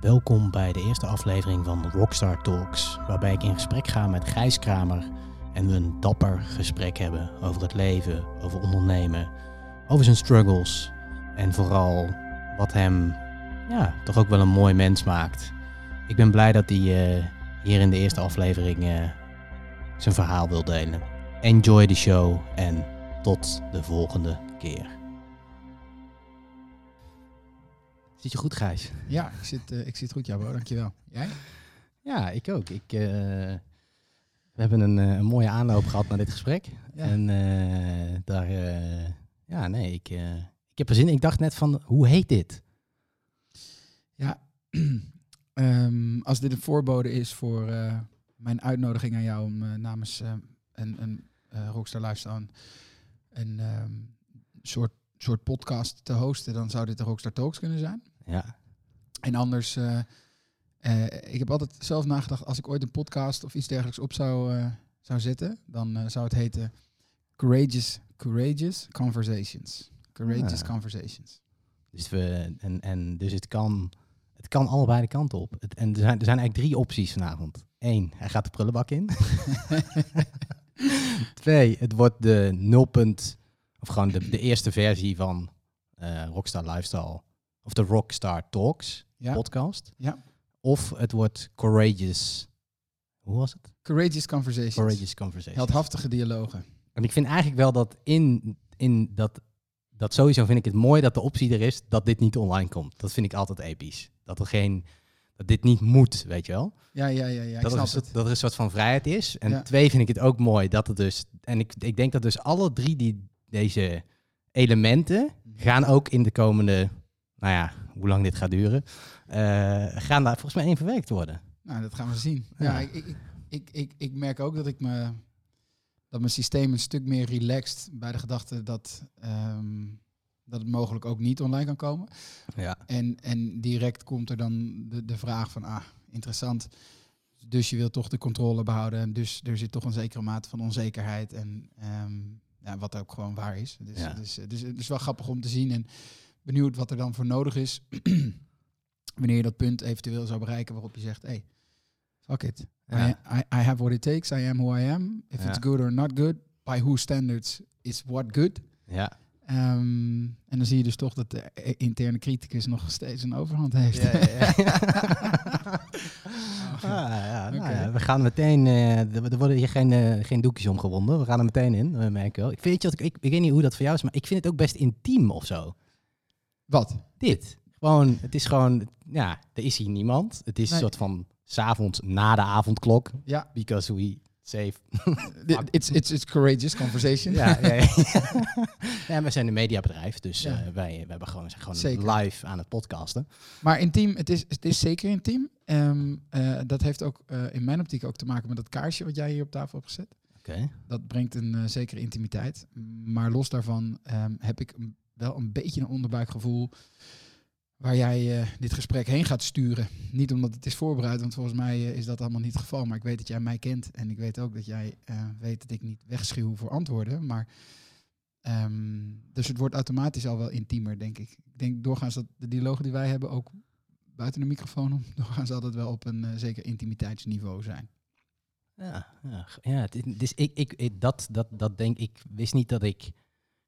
Welkom bij de eerste aflevering van Rockstar Talks, waarbij ik in gesprek ga met Gijs Kramer en we een dapper gesprek hebben over het leven, over ondernemen, over zijn struggles en vooral wat hem ja, toch ook wel een mooi mens maakt. Ik ben blij dat hij eh, hier in de eerste aflevering eh, zijn verhaal wil delen. Enjoy the show en tot de volgende keer. Zit je goed, Gijs? Ja, ik zit, eh, ik zit goed, Jabo. Dankjewel. Jij? Ja, ik ook. Ik, eh, we hebben een, eh, een mooie aanloop gehad naar dit gesprek. Ja. En daar, ja, nee, ik, ik heb er zin in. Ik dacht net van, hoe heet dit? Ja. Ehm, als dit een voorbode is voor mijn uitnodiging aan jou om namens een, een Rockstar Lifestyle een ehm, soort, soort podcast te hosten, dan zou dit de Rockstar Talks kunnen zijn. Ja, En anders, eh, eh, ik heb altijd zelf nagedacht, als ik ooit een podcast of iets dergelijks op zou, eh, zou zetten, dan zou het heten Courageous, Courageous Conversations. Courageous Ah. Conversations. dus, we, en, en, dus het, kan, het kan allebei de kanten op. Het, en er zijn, er zijn eigenlijk drie opties vanavond. Eén, hij gaat de prullenbak in. Twee, het wordt de 0. punt- Of gewoon de, de eerste versie van Rockstar Lifestyle. Of de Rockstar Talks Ja, podcast. Ja. Of het wordt Courageous. Hoe was het? Courageous Conversations. Courageous Conversation. Heldhaftige dialogen. En ik vind eigenlijk wel dat in, in dat, dat sowieso vind ik het mooi dat de optie er is dat dit niet online komt. Dat vind ik altijd episch. Dat er geen, dat dit niet moet, weet je wel. Ja, ja, ja, ja. dat, er snap een soort, het. dat er een soort van vrijheid is. En Ja. twee vind ik het ook mooi dat er dus, en ik, ik denk dat dus alle drie die, deze elementen gaan ook in de komende, nou ja, hoe lang dit gaat duren, eh, gaan daar volgens mij in verwerkt worden. Nou, dat gaan we zien. Ja, Ja. ik, ik, ik, ik, ik merk ook dat ik me dat mijn systeem een stuk meer relaxed bij de gedachte dat, ehm, dat het mogelijk ook niet online kan komen. Ja. En, en direct komt er dan de, de vraag van, ah, interessant. Dus je wilt toch de controle behouden. En dus er zit toch een zekere mate van onzekerheid. En ehm, ja, wat ook gewoon waar is. Dus, Ja. dus, dus het is wel grappig om te zien. En benieuwd wat er dan voor nodig is. wanneer je dat punt eventueel zou bereiken waarop je zegt, hey, fuck it. Ja. I, I, I have what it takes. I am who I am. If Ja. it's good or not good, by whose standards is what good. Ja. Ehm, en dan zie je dus toch dat de eh, interne criticus nog steeds een overhand heeft. Ja, ja, ja. Ah, ja, nou we gaan meteen. eh, er worden hier geen, eh, geen doekjes omgewonden. We gaan er meteen in, eh, merk ik wel. Ik, weet je wat, ik, ik, ik weet niet hoe dat voor jou is, maar ik vind het ook best intiem of zo. Wat? Dit. Gewoon, het is gewoon, ja, er is hier niemand. Het is Nee. een soort van s'avonds na de avondklok. Ja, Because we save. dit- it's, it's, it's courageous conversation. ja, ja, ja. ja, we zijn een mediabedrijf, dus Ja. eh, wij, we hebben gewoon, zijn gewoon Zeker. live aan het podcasten. Maar intiem, het is, het is zeker intiem. Ehm, eh, dat heeft ook eh, in mijn optiek ook te maken met dat kaarsje wat jij hier op tafel hebt gezet. Oké. Dat brengt een zekere intimiteit. Maar los daarvan ehm, heb ik een- wel een beetje een onderbuikgevoel waar jij eh, dit gesprek heen gaat sturen. Niet omdat het is voorbereid, want volgens mij eh, is dat allemaal niet het geval. Maar ik weet dat jij mij kent en ik weet ook dat jij eh, weet dat ik niet wegschuw voor antwoorden. Maar ehm, dus het wordt automatisch al wel intiemer, denk ik. Ik denk doorgaans dat de dialogen die wij hebben ook buiten de microfoon om, doorgaans altijd wel op een zeker intimiteitsniveau zijn. Ja, ja, ja is, dus ik, ik, ik- dat, dat, dat denk ik, wist niet dat ik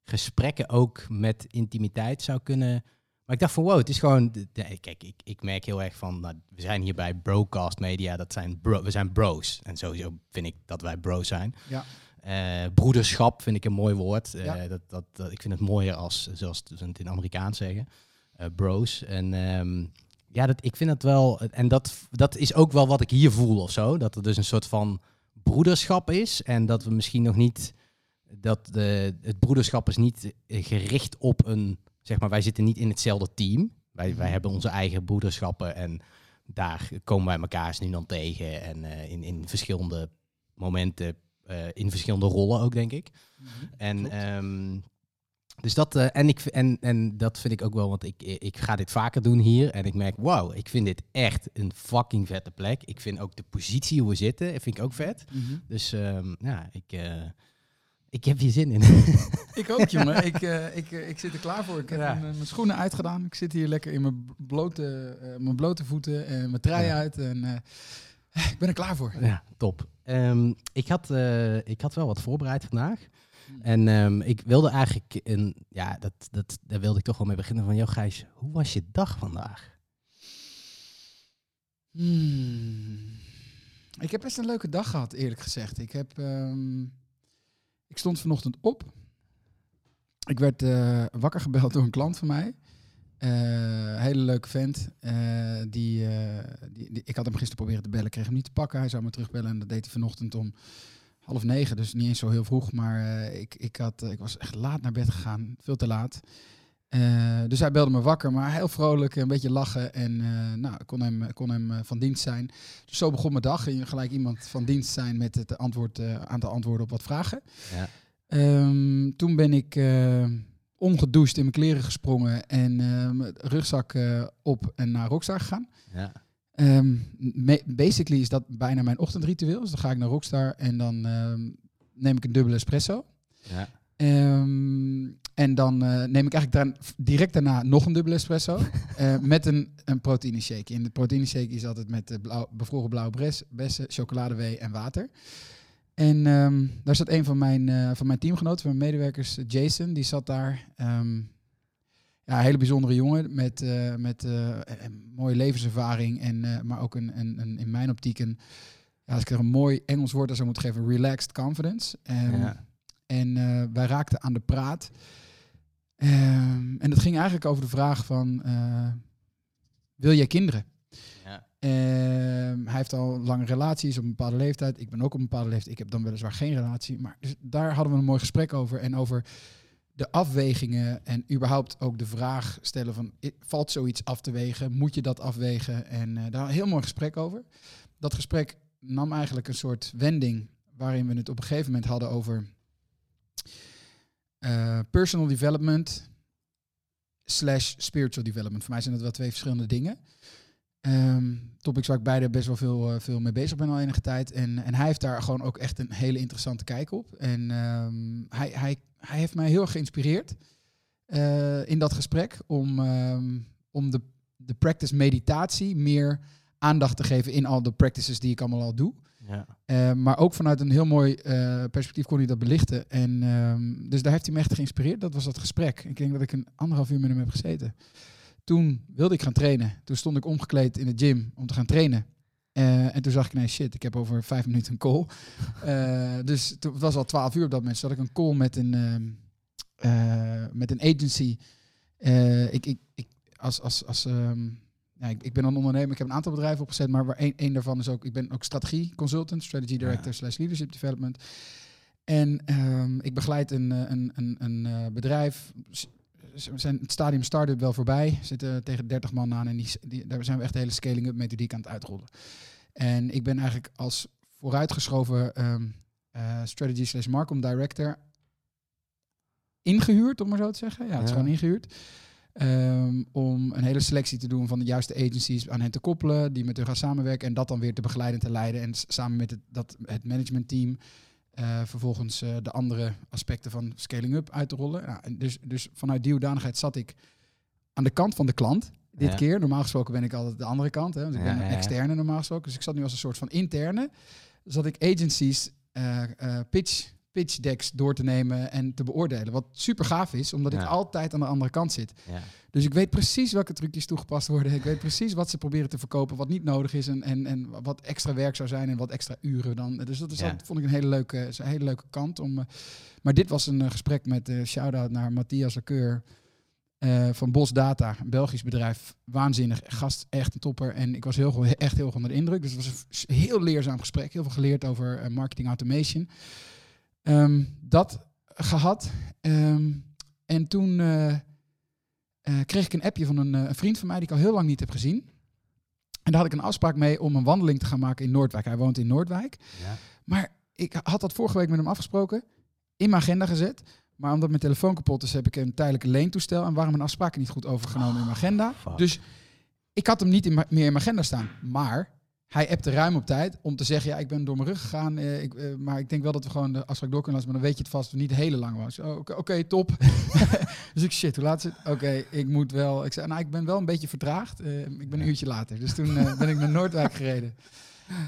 gesprekken ook met intimiteit zou kunnen. Maar ik dacht van wow, het is gewoon, kijk, ik, ik merk heel erg van, nou, we zijn hier bij Broadcast Media, dat zijn bro, we zijn bros. En sowieso vind ik dat wij bros zijn. Ja. Eh, broederschap vind ik een mooi woord. Eh, Ja. dat, dat, dat, ik vind het mooier als, zoals ze het in Amerikaans zeggen, eh, bros. En ehm, ja, dat, ik vind het wel, en dat, dat is ook wel wat ik hier voel of zo. Dat er dus een soort van broederschap is en dat we misschien nog niet, dat de, het broederschap is niet eh, gericht op een, zeg maar, wij zitten niet in hetzelfde team. Wij, wij Mhm. hebben onze eigen broederschappen en daar komen wij elkaar eens nu dan tegen. En eh, in, in verschillende momenten, eh, in verschillende rollen ook, denk ik. En, Klopt. ehm, dus dat, en, ik, en, en dat vind ik ook wel, want ik, ik ga dit vaker doen hier. En ik merk, wauw, ik vind dit echt een fucking vette plek. Ik vind ook de positie hoe we zitten, vind ik ook vet. Mhm. Dus ehm, ja, ik, Ik heb hier zin in. Ik ook, jongen. Ik, eh, ik, eh, ik zit er klaar voor. Ik heb Ja. mijn, mijn schoenen uitgedaan. Ik zit hier lekker in mijn blote, eh, mijn blote voeten en mijn trui Ja. uit. En eh, ik ben er klaar voor. ja, top. Ehm, ik, had, eh, ik had wel wat voorbereid vandaag. En ehm, ik wilde eigenlijk, een, ja, dat, dat, daar wilde ik toch wel mee beginnen van, joh Gijs, hoe was je dag vandaag? Hmm. Ik heb best een leuke dag gehad, eerlijk gezegd. Ik, heb, ehm, ik stond vanochtend op. Ik werd eh, wakker gebeld door een klant van mij. Eh, hele leuke vent. Eh, die, die, ik had hem gisteren proberen te bellen, kreeg hem niet te pakken. Hij zou me terugbellen en dat deed hij vanochtend om half negen. Dus niet eens zo heel vroeg, maar ik, ik, had, ik was echt laat naar bed gegaan. Veel te laat. Eh, dus hij belde me wakker, maar heel vrolijk, een beetje lachen. En eh, nou, ik kon hem, kon hem eh, van dienst zijn. Dus zo begon mijn dag. En gelijk iemand van dienst zijn met het antwoord, aantal antwoorden op wat vragen. Ja. Ehm, toen ben ik ongedoucht in mijn kleren gesprongen en mijn rugzak op en naar Rockstar gegaan. Ja. Ehm, basically is dat bijna mijn ochtendritueel. Dus dan ga ik naar Rockstar en dan ehm, neem ik een dubbele espresso. Ja. Ehm, en dan eh, neem ik eigenlijk daar, direct daarna nog een dubbele espresso. eh, met een, een proteïne shake. In de proteïne shake is altijd met eh, blauw, bevroren blauwe bres, bessen, chocoladewee en water. En ehm, daar zat een van mijn, van mijn teamgenoten, van mijn medewerkers, Jason. Die zat daar. ehm, ja, een hele bijzondere jongen met, met een mooie levenservaring. En, maar ook een, een, een, in mijn optiek een, ja, als ik er een mooi Engels woord aan zou moeten geven, relaxed confidence. Ja. En eh, wij raakten aan de praat. Ehm, en het ging eigenlijk over de vraag van, eh, wil jij kinderen? Ja. Ehm, hij heeft al lange relaties op een bepaalde leeftijd. Ik ben ook op een bepaalde leeftijd. Ik heb dan weliswaar geen relatie. Maar dus daar hadden we een mooi gesprek over. En over de afwegingen en überhaupt ook de vraag stellen van... valt zoiets af te wegen? Moet je dat afwegen? En eh, daar een heel mooi gesprek over. Dat gesprek nam eigenlijk een soort wending... waarin we het op een gegeven moment hadden over... eh, personal development slash spiritual development. Voor mij zijn dat wel twee verschillende dingen. Ehm topics waar ik beide best wel veel, eh, veel mee bezig ben al enige tijd. En, en hij heeft daar gewoon ook echt een hele interessante kijk op. En ehm, hij, hij, hij heeft mij heel erg geïnspireerd eh, in dat gesprek om, ehm, om de, de practice meditatie meer aandacht te geven in al de practices die ik allemaal al doe. Ja. Eh, maar ook vanuit een heel mooi eh, perspectief kon hij dat belichten. En, ehm, dus daar heeft hij me echt geïnspireerd. Dat was dat gesprek. Ik denk dat ik een anderhalf uur met hem heb gezeten. Toen wilde ik gaan trainen. Toen stond ik omgekleed in de gym om te gaan trainen. Eh, en toen zag ik, nee shit, ik heb over vijf minuten een call. Dus toen, het was al twaalf uur op dat moment. Toen had ik een call met een, ehm, eh, met een agency. Ik, ik, ik, als, als, als, ehm, ja, ik, ik ben een ondernemer, ik heb een aantal bedrijven opgezet, maar waar één, één daarvan is ook, ik ben ook strategie consultant, strategy director Ja. slash leadership development. En ehm, ik begeleid een, eh, een, een, een eh, bedrijf. Zijn het stadium start-up wel voorbij. Zitten tegen 30 man aan en die, die, daar zijn we echt de hele scaling-up methodiek aan het uitrollen. En ik ben eigenlijk als vooruitgeschoven ehm eh, strategy slash marcom director ingehuurd, om maar zo te zeggen. Ja, het is Ja. gewoon ingehuurd. Ehm, om een hele selectie te doen van de juiste agencies aan hen te koppelen, die met hun gaan samenwerken en dat dan weer te begeleiden en te leiden. En samen met het, dat, het managementteam eh, vervolgens eh, de andere aspecten van scaling up uit te rollen. Nou, en dus, dus vanuit die hoedanigheid zat ik aan de kant van de klant. Dit Ja. keer, normaal gesproken ben ik altijd de andere kant. Hè, want ik Ja, ben een externe normaal gesproken. Dus ik zat nu als een soort van interne. Zat ik agencies eh, pitch, pitch decks door te nemen en te beoordelen. Wat super gaaf is, omdat ik Ja. altijd aan de andere kant zit. Ja. Dus ik weet precies welke trucjes toegepast worden. Ik weet precies wat ze proberen te verkopen, wat niet nodig is en, en, en wat extra werk zou zijn en wat extra uren dan. Dus dat, is, Ja. dat vond ik een hele leuke, een hele leuke kant. Om, eh, maar dit was een eh, gesprek met uh, shout-out naar Matthias Lekeur eh, van Bos Data, een Belgisch bedrijf. Waanzinnig, gast, echt een topper. En ik was heel, echt heel onder de indruk. Dus het was een heel leerzaam gesprek. Heel veel geleerd over marketing automation. Ehm, dat gehad. Ehm, en toen eh, eh, kreeg ik een appje van een, eh, een vriend van mij die ik al heel lang niet heb gezien. En daar had ik een afspraak mee om een wandeling te gaan maken in Noordwijk. Hij woont in Noordwijk. Ja. Maar ik had dat vorige week met hem afgesproken, in mijn agenda gezet. Maar omdat mijn telefoon kapot is, heb ik een tijdelijke leentoestel. En waren mijn afspraken niet goed overgenomen in mijn agenda. fuck. Dus ik had hem niet in meer in mijn agenda staan. Maar hij appte ruim op tijd om te zeggen, ja, ik ben door mijn rug gegaan, eh, ik, eh, maar ik denk wel dat we gewoon de afspraak door kunnen laten, maar dan weet je het vast, niet de hele lang was. Oh, Oké, top. dus ik, shit, hoe laat het? Oké, ik moet wel, ik zei, nou, ik ben wel een beetje vertraagd, Eh, ik ben een uurtje later. Dus toen ben ik naar Noordwijk gereden.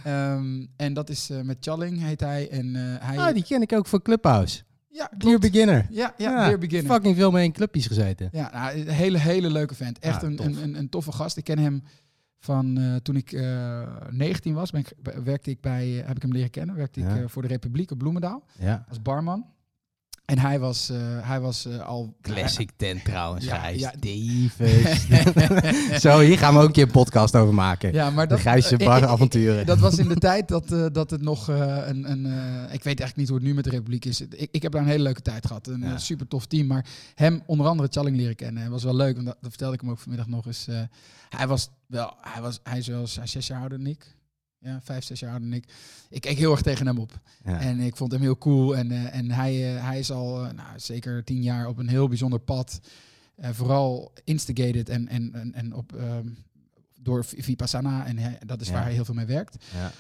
Ehm, en dat is met Challing, heet hij. En hij... Ah, die ken ik ook van Clubhouse. ja, klopt. beginner. Ja, ja, weer beginnen. Fucking veel mee in clubjes gezeten. Ja, nou, een hele, hele leuke vent. Echt Ja, een, tof. een, een, een toffe gast. Ik ken hem van eh, toen ik eh 19 was. Ben ik, werkte ik bij, eh, heb ik hem leren kennen. Werkte ik Ja. eh, voor de Republiek op Bloemendaal Ja. als barman. En hij was, eh, hij was eh, al... Classic tent trouwens, Ja, Gijs. ja. Stevens. Zo, hier gaan we ook een keer een podcast over maken. Ja, maar de dat, Gijsse eh, baravonturen. Dat was in de tijd dat, dat het nog een... een ik weet eigenlijk niet hoe het nu met de Republiek is. Ik, ik heb daar een hele leuke tijd gehad. Een Ja. super tof team. Maar hem onder andere Challing leren kennen. was wel leuk, want dat, dat vertelde ik hem ook vanmiddag nog eens. hij was wel... Hij, was, hij is wel zes jaar ouder dan ik. Ja, vijf, zes jaar ouder dan ik. Ik keek heel erg tegen hem op. Ja. En ik vond hem heel cool. En, eh, en hij, eh, hij is al eh, nou, zeker tien jaar op een heel bijzonder pad. Vooral instigated en, en, en, en op, ehm, door Vi- Vipassana. En hij- dat is Ja. waar hij heel veel mee werkt. Ja.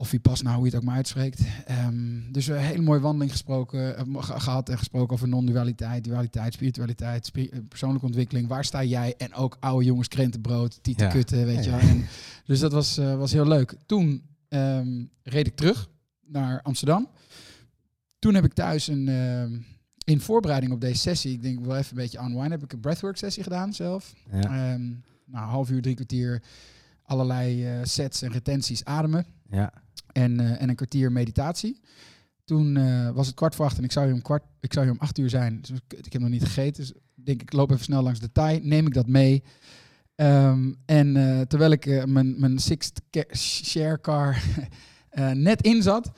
Of Vipassana, hoe je het ook maar uitspreekt. Ehm, dus een hele mooie wandeling gesproken, eh, ge- gehad en gesproken over non-dualiteit, dualiteit, spiritualiteit, spiri- eh, persoonlijke ontwikkeling. Waar sta jij? En ook oude jongens krentenbrood, tieten Ja. kutten, weet je wel. En, dus dat was, eh, was heel leuk. Toen ehm, reed ik terug naar Amsterdam. Toen heb ik thuis een, ehm, in voorbereiding op deze sessie, ik denk wel even een beetje unwind, heb ik een breathwork sessie gedaan zelf. Ja. Nou, half uur, drie kwartier, allerlei eh, sets en retenties ademen Ja. En, eh, en een kwartier meditatie. Toen eh, was het kwart voor acht en ik zou hier om, kwart, ik zou om acht uur zijn. Dus ik, heb nog niet gegeten. Dus denk ik loop even snel langs de Thai. Neem ik dat mee. Ehm, en eh, terwijl ik mijn, mijn sixth share car net in zat.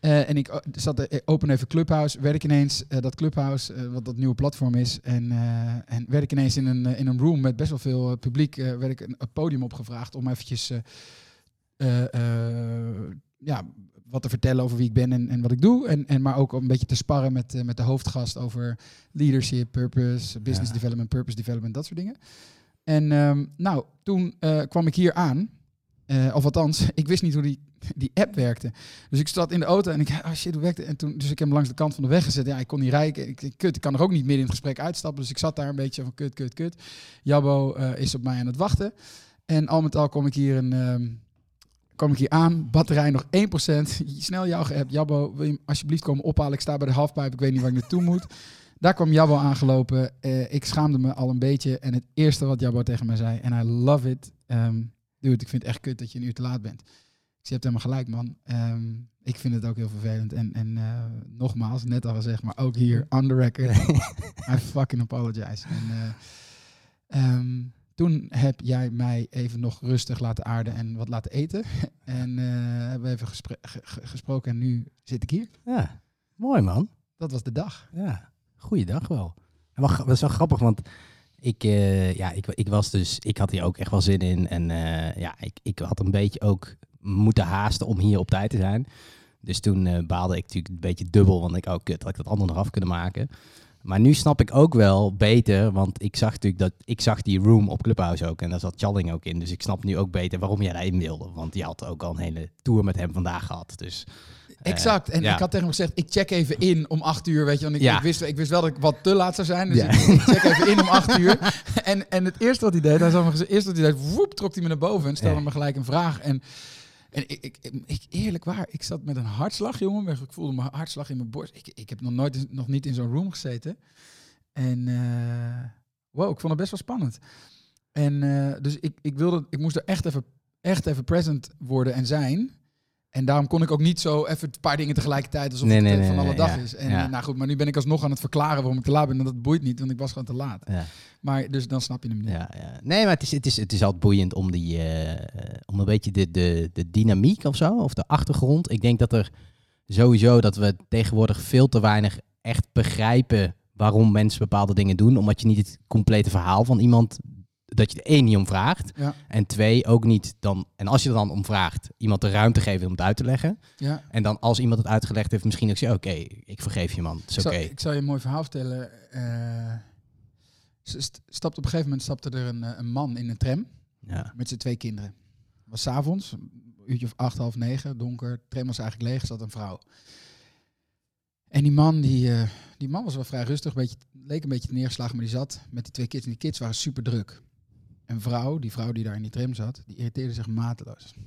en ik zat, open even Clubhouse. Werd ik ineens dat Clubhouse, wat dat nieuwe platform is. En, en werd ik ineens in een, in een room met best wel veel publiek. werd ik een, een podium opgevraagd om eventjes ja, wat te vertellen over wie ik ben en, en wat ik doe. En, en maar ook een beetje te sparren met, eh, met de hoofdgast over leadership, purpose, business Ja. development, purpose development, dat soort dingen. En ehm, nou, toen eh, kwam ik hier aan. Eh, of althans, ik wist niet hoe die, die app werkte. Dus ik zat in de auto en ik, oh shit, hoe werkte En toen, dus ik heb hem langs de kant van de weg gezet. Ja, ik kon niet rijden. Ik, kut, ik kan er ook niet midden in het gesprek uitstappen. Dus ik zat daar een beetje van kut, kut, kut. Jabbo is op mij aan het wachten. En al met al kom ik hier een... ehm, kwam ik hier aan, batterij nog 1%. Snel jou geappt. Jabbo, wil je alsjeblieft komen ophalen? Ik sta bij de halfpipe, ik weet niet waar ik naartoe moet. Daar kwam Jabbo aangelopen. Eh, ik schaamde me al een beetje. En het eerste wat Jabbo tegen mij zei, en I love it. ehm dude, ik vind het echt kut dat je een uur te laat bent. Ik zei, je hebt helemaal gelijk, man. Ehm, ik vind het ook heel vervelend. En, en eh, nogmaals, net al gezegd, maar ook hier, on the record. I fucking apologize. En, eh, ehm, toen heb jij mij even nog rustig laten aarden en wat laten eten. En eh, hebben we even gespre- ge- ge- gesproken en nu zit ik hier. ja. Mooi man. Dat was de dag. Ja. Goeiedag wel. En gra- dat is wel grappig, want ik, eh, ja, ik, ik was dus, ik had hier ook echt wel zin in. En eh, ja, ik, ik had een beetje ook moeten haasten om hier op tijd te zijn. Dus toen baalde ik natuurlijk een beetje dubbel, want ik, oh kut, had ik dat andere nog af kunnen maken. Maar nu snap ik ook wel beter, want ik zag natuurlijk dat, ik zag die room op Clubhouse ook en daar zat Challing ook in. Dus ik snap nu ook beter waarom jij daarin wilde, want die had ook al een hele tour met hem vandaag gehad. Dus eh, Exact. En ja. ik had tegen hem gezegd, ik check even in om acht uur. Weet je, want ik, Ja. ik, wist, ik wist wel dat ik wat te laat zou zijn. Dus Ja. ik, check even in om acht uur. En, en het eerste wat hij deed, hij zou me gezegd, eerste wat hij deed, woep, trok hij me naar boven en stelde me gelijk een vraag. En, en ik, ik, ik, eerlijk waar, ik zat met een hartslag, jongen. Ik voelde mijn hartslag in mijn borst. Ik, ik heb nog nooit, nog niet in zo'n room gezeten. En eh, wow, ik vond het best wel spannend. En eh, dus ik, ik wilde, ik moest er echt even, echt even present worden en zijn. En daarom kon ik ook niet zo even een paar dingen tegelijkertijd alsof Nee, het nee, nee, van alle dag ja, is. En ja. eh, nou goed, maar nu ben ik alsnog aan het verklaren waarom ik te laat ben. En dat boeit niet, want ik was gewoon te laat. ja. Maar dus dan snap je hem niet. Ja, ja. Nee, maar het is, het is, het is altijd boeiend om, die, eh, eh, om een beetje de, de, de dynamiek of zo, of de achtergrond. Ik denk dat er sowieso dat we tegenwoordig veel te weinig echt begrijpen waarom mensen bepaalde dingen doen. Omdat je niet het complete verhaal van iemand, dat je er één niet om vraagt. Ja, En twee, ook niet dan, en als je er dan om vraagt, iemand de ruimte geven om het uit te leggen. ja. En dan als iemand het uitgelegd heeft, misschien ook zeggen, oké, ik vergeef je man, is Ik, oké. zal, ik zal je een mooi verhaal vertellen. Eh, ze st- stapte op een gegeven moment stapte er een, eh, een man in een tram Ja, met zijn twee kinderen. Het was 's avonds, uurtje of acht, half negen, donker. Tram was eigenlijk leeg, zat een vrouw. En die man, die, eh, die man was wel vrij rustig, beetje, leek een beetje neergeslagen, maar die zat met die twee kids. En die kids waren super druk. Een vrouw, die vrouw die daar in die tram zat, die irriteerde zich mateloos.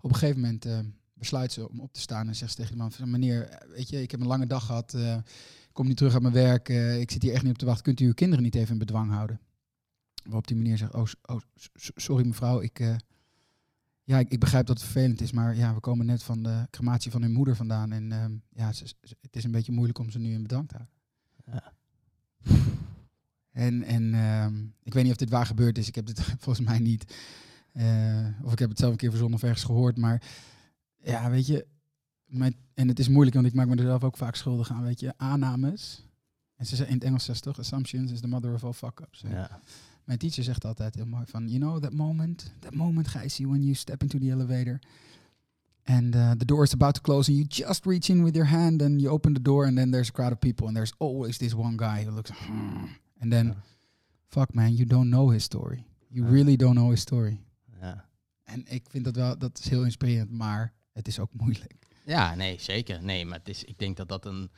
Op een gegeven moment eh, besluit ze om op te staan en zegt ze tegen die man van, meneer, weet je, ik heb een lange dag gehad, eh, ik kom niet terug uit mijn werk, eh, ik zit hier echt niet op te wachten, kunt u uw kinderen niet even in bedwang houden? Waarop die meneer zegt, oh, oh sorry mevrouw, ik, ja, ik, ik begrijp dat het vervelend is, maar ja, we komen net van de crematie van hun moeder vandaan en ehm, ja, ze- ze- het is een beetje moeilijk om ze nu in bedwang te houden. Ja. En, en ehm, ik weet niet of dit waar gebeurd is. Ik heb dit volgens mij niet. eh, of ik heb het zelf een keer verzonnen of ergens gehoord. Maar ja, weet je. Mijn, en het is moeilijk, want ik maak me er zelf ook vaak schuldig aan. Weet je, aannames. En ze zeggen in het Engels zegt toch, assumptions is the mother of all fuck-ups. Ja. Mijn teacher zegt altijd heel mooi van, you know that moment, that moment, Gijsie, when you step into the elevator. And uh, the door is about to close and you just reach in with your hand and you open the door and then there's a crowd of people and there's always this one guy who looks, hmm. And then, Ja. fuck man, you don't know his story. You really don't know his story. Ja. En ik vind dat wel, dat is heel inspirerend, maar het is ook moeilijk. Ja, nee, zeker. Nee, maar het is, ik denk dat dat een...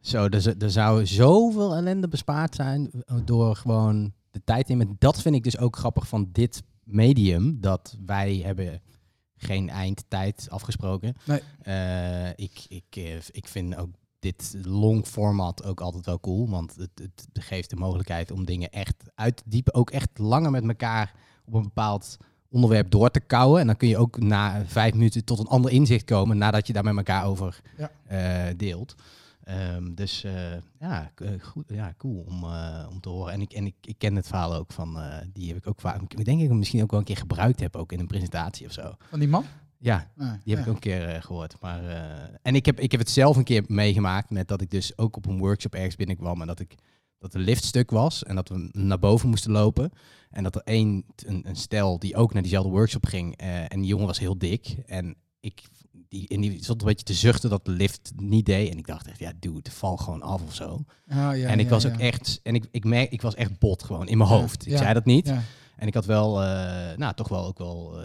Zo, er, er zou zoveel ellende bespaard zijn eh, door gewoon de tijd in. Dat vind ik dus ook grappig van dit medium, dat wij hebben geen eindtijd afgesproken. Nee. Eh, ik, ik, eh, ik vind ook dit long format ook altijd wel cool, want het, het geeft de mogelijkheid om dingen echt uit te diepen. Ook echt langer met elkaar op een bepaald onderwerp door te kouwen. En dan kun je ook na vijf minuten tot een ander inzicht komen nadat je daar met elkaar over Ja. eh, deelt. Ehm, dus eh, ja, eh, goed, ja, cool om, om te horen. En, ik, en ik, ik ken het verhaal ook van, die heb ik ook vaak, ik denk ik hem misschien ook wel een keer gebruikt heb, ook in een presentatie of zo. Van die man? Ja, Ah, die heb ja. ik ook een keer eh, gehoord. Maar, eh, en ik heb, ik heb het zelf een keer meegemaakt met dat ik dus ook op een workshop ergens binnenkwam en dat ik dat de lift stuk was en dat we naar boven moesten lopen. En dat er één, een, een stel die ook naar diezelfde workshop ging eh, en die jongen was heel dik. En ik die, en die zat een beetje te zuchten dat de lift niet deed. En ik dacht echt, ja dude, val gewoon af of zo. Ah, ja, en ik ja, was ook echt, en ik, ik merk, ik was echt bot gewoon in mijn hoofd. Ik zei dat niet. En ik had wel, nou toch wel ook wel,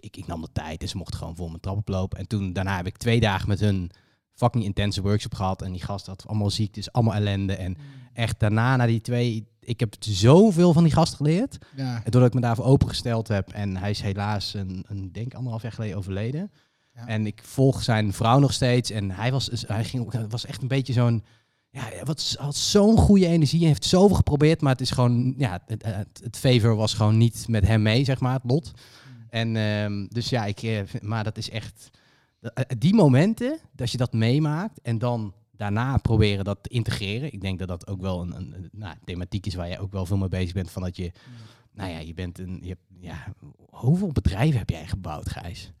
ik, ik, nam de tijd en ze mochten gewoon voor mijn trap oplopen. En toen, daarna heb ik twee dagen met hun fucking intense workshop gehad. En die gast had allemaal ziektes, allemaal ellende. En echt daarna, na die twee, ik heb zoveel van die gast geleerd. Ja. En doordat ik me daarvoor opengesteld heb. En hij is helaas een, een denk anderhalf jaar geleden overleden. Ja. En ik volg zijn vrouw nog steeds. En hij was, hij ging, was echt een beetje zo'n... Ja, wat, had zo'n goede energie. Hij heeft zoveel geprobeerd. Maar het is gewoon... Ja, het, het, het favor was gewoon niet met hem mee, zeg maar, het lot. En ehm, dus ja, ik, eh, vind- maar dat is echt... dat- eh, Die momenten, dat je dat meemaakt en dan daarna proberen dat te integreren. Ik denk dat dat ook wel een, een, een, nou, thematiek is waar je ook wel veel mee bezig bent. Van dat je, nou ja, je bent een... Je hebt, ja, hoeveel bedrijven heb jij gebouwd, Gijs?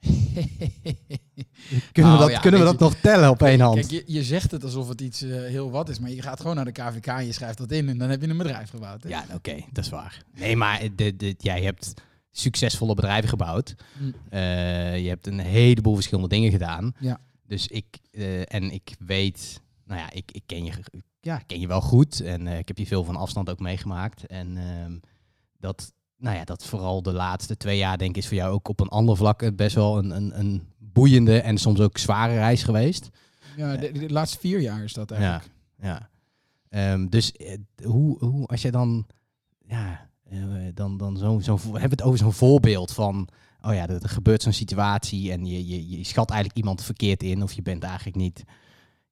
Kunnen, Nou we, dat, ja, kunnen we dat nog tellen op één hand? Kijk, je, je zegt het alsof het iets eh, heel wat is, maar je gaat gewoon naar de KVK en je schrijft dat in en dan heb je een bedrijf gebouwd. Hè? Ja, oké, dat is waar. Nee, maar de, de, jij hebt succesvolle bedrijven gebouwd. Hm. Eh, je hebt een heleboel verschillende dingen gedaan. Ja. Dus ik, eh, en ik weet, nou ja, ik, ik ken, je, ja, ken je wel goed. En eh, ik heb je veel van afstand ook meegemaakt. En ehm, dat, nou ja, dat vooral de laatste twee jaar, denk ik, is voor jou ook op een ander vlak best wel een, een, een boeiende en soms ook zware reis geweest. Ja, de, de laatste vier jaar is dat eigenlijk. Ja. Ehm, dus hoe, hoe, als je dan, ja, dan, dan zo, zo, we hebben het over zo'n voorbeeld van, oh ja, er, er gebeurt zo'n situatie en je, je, je schat eigenlijk iemand verkeerd in of je bent eigenlijk niet,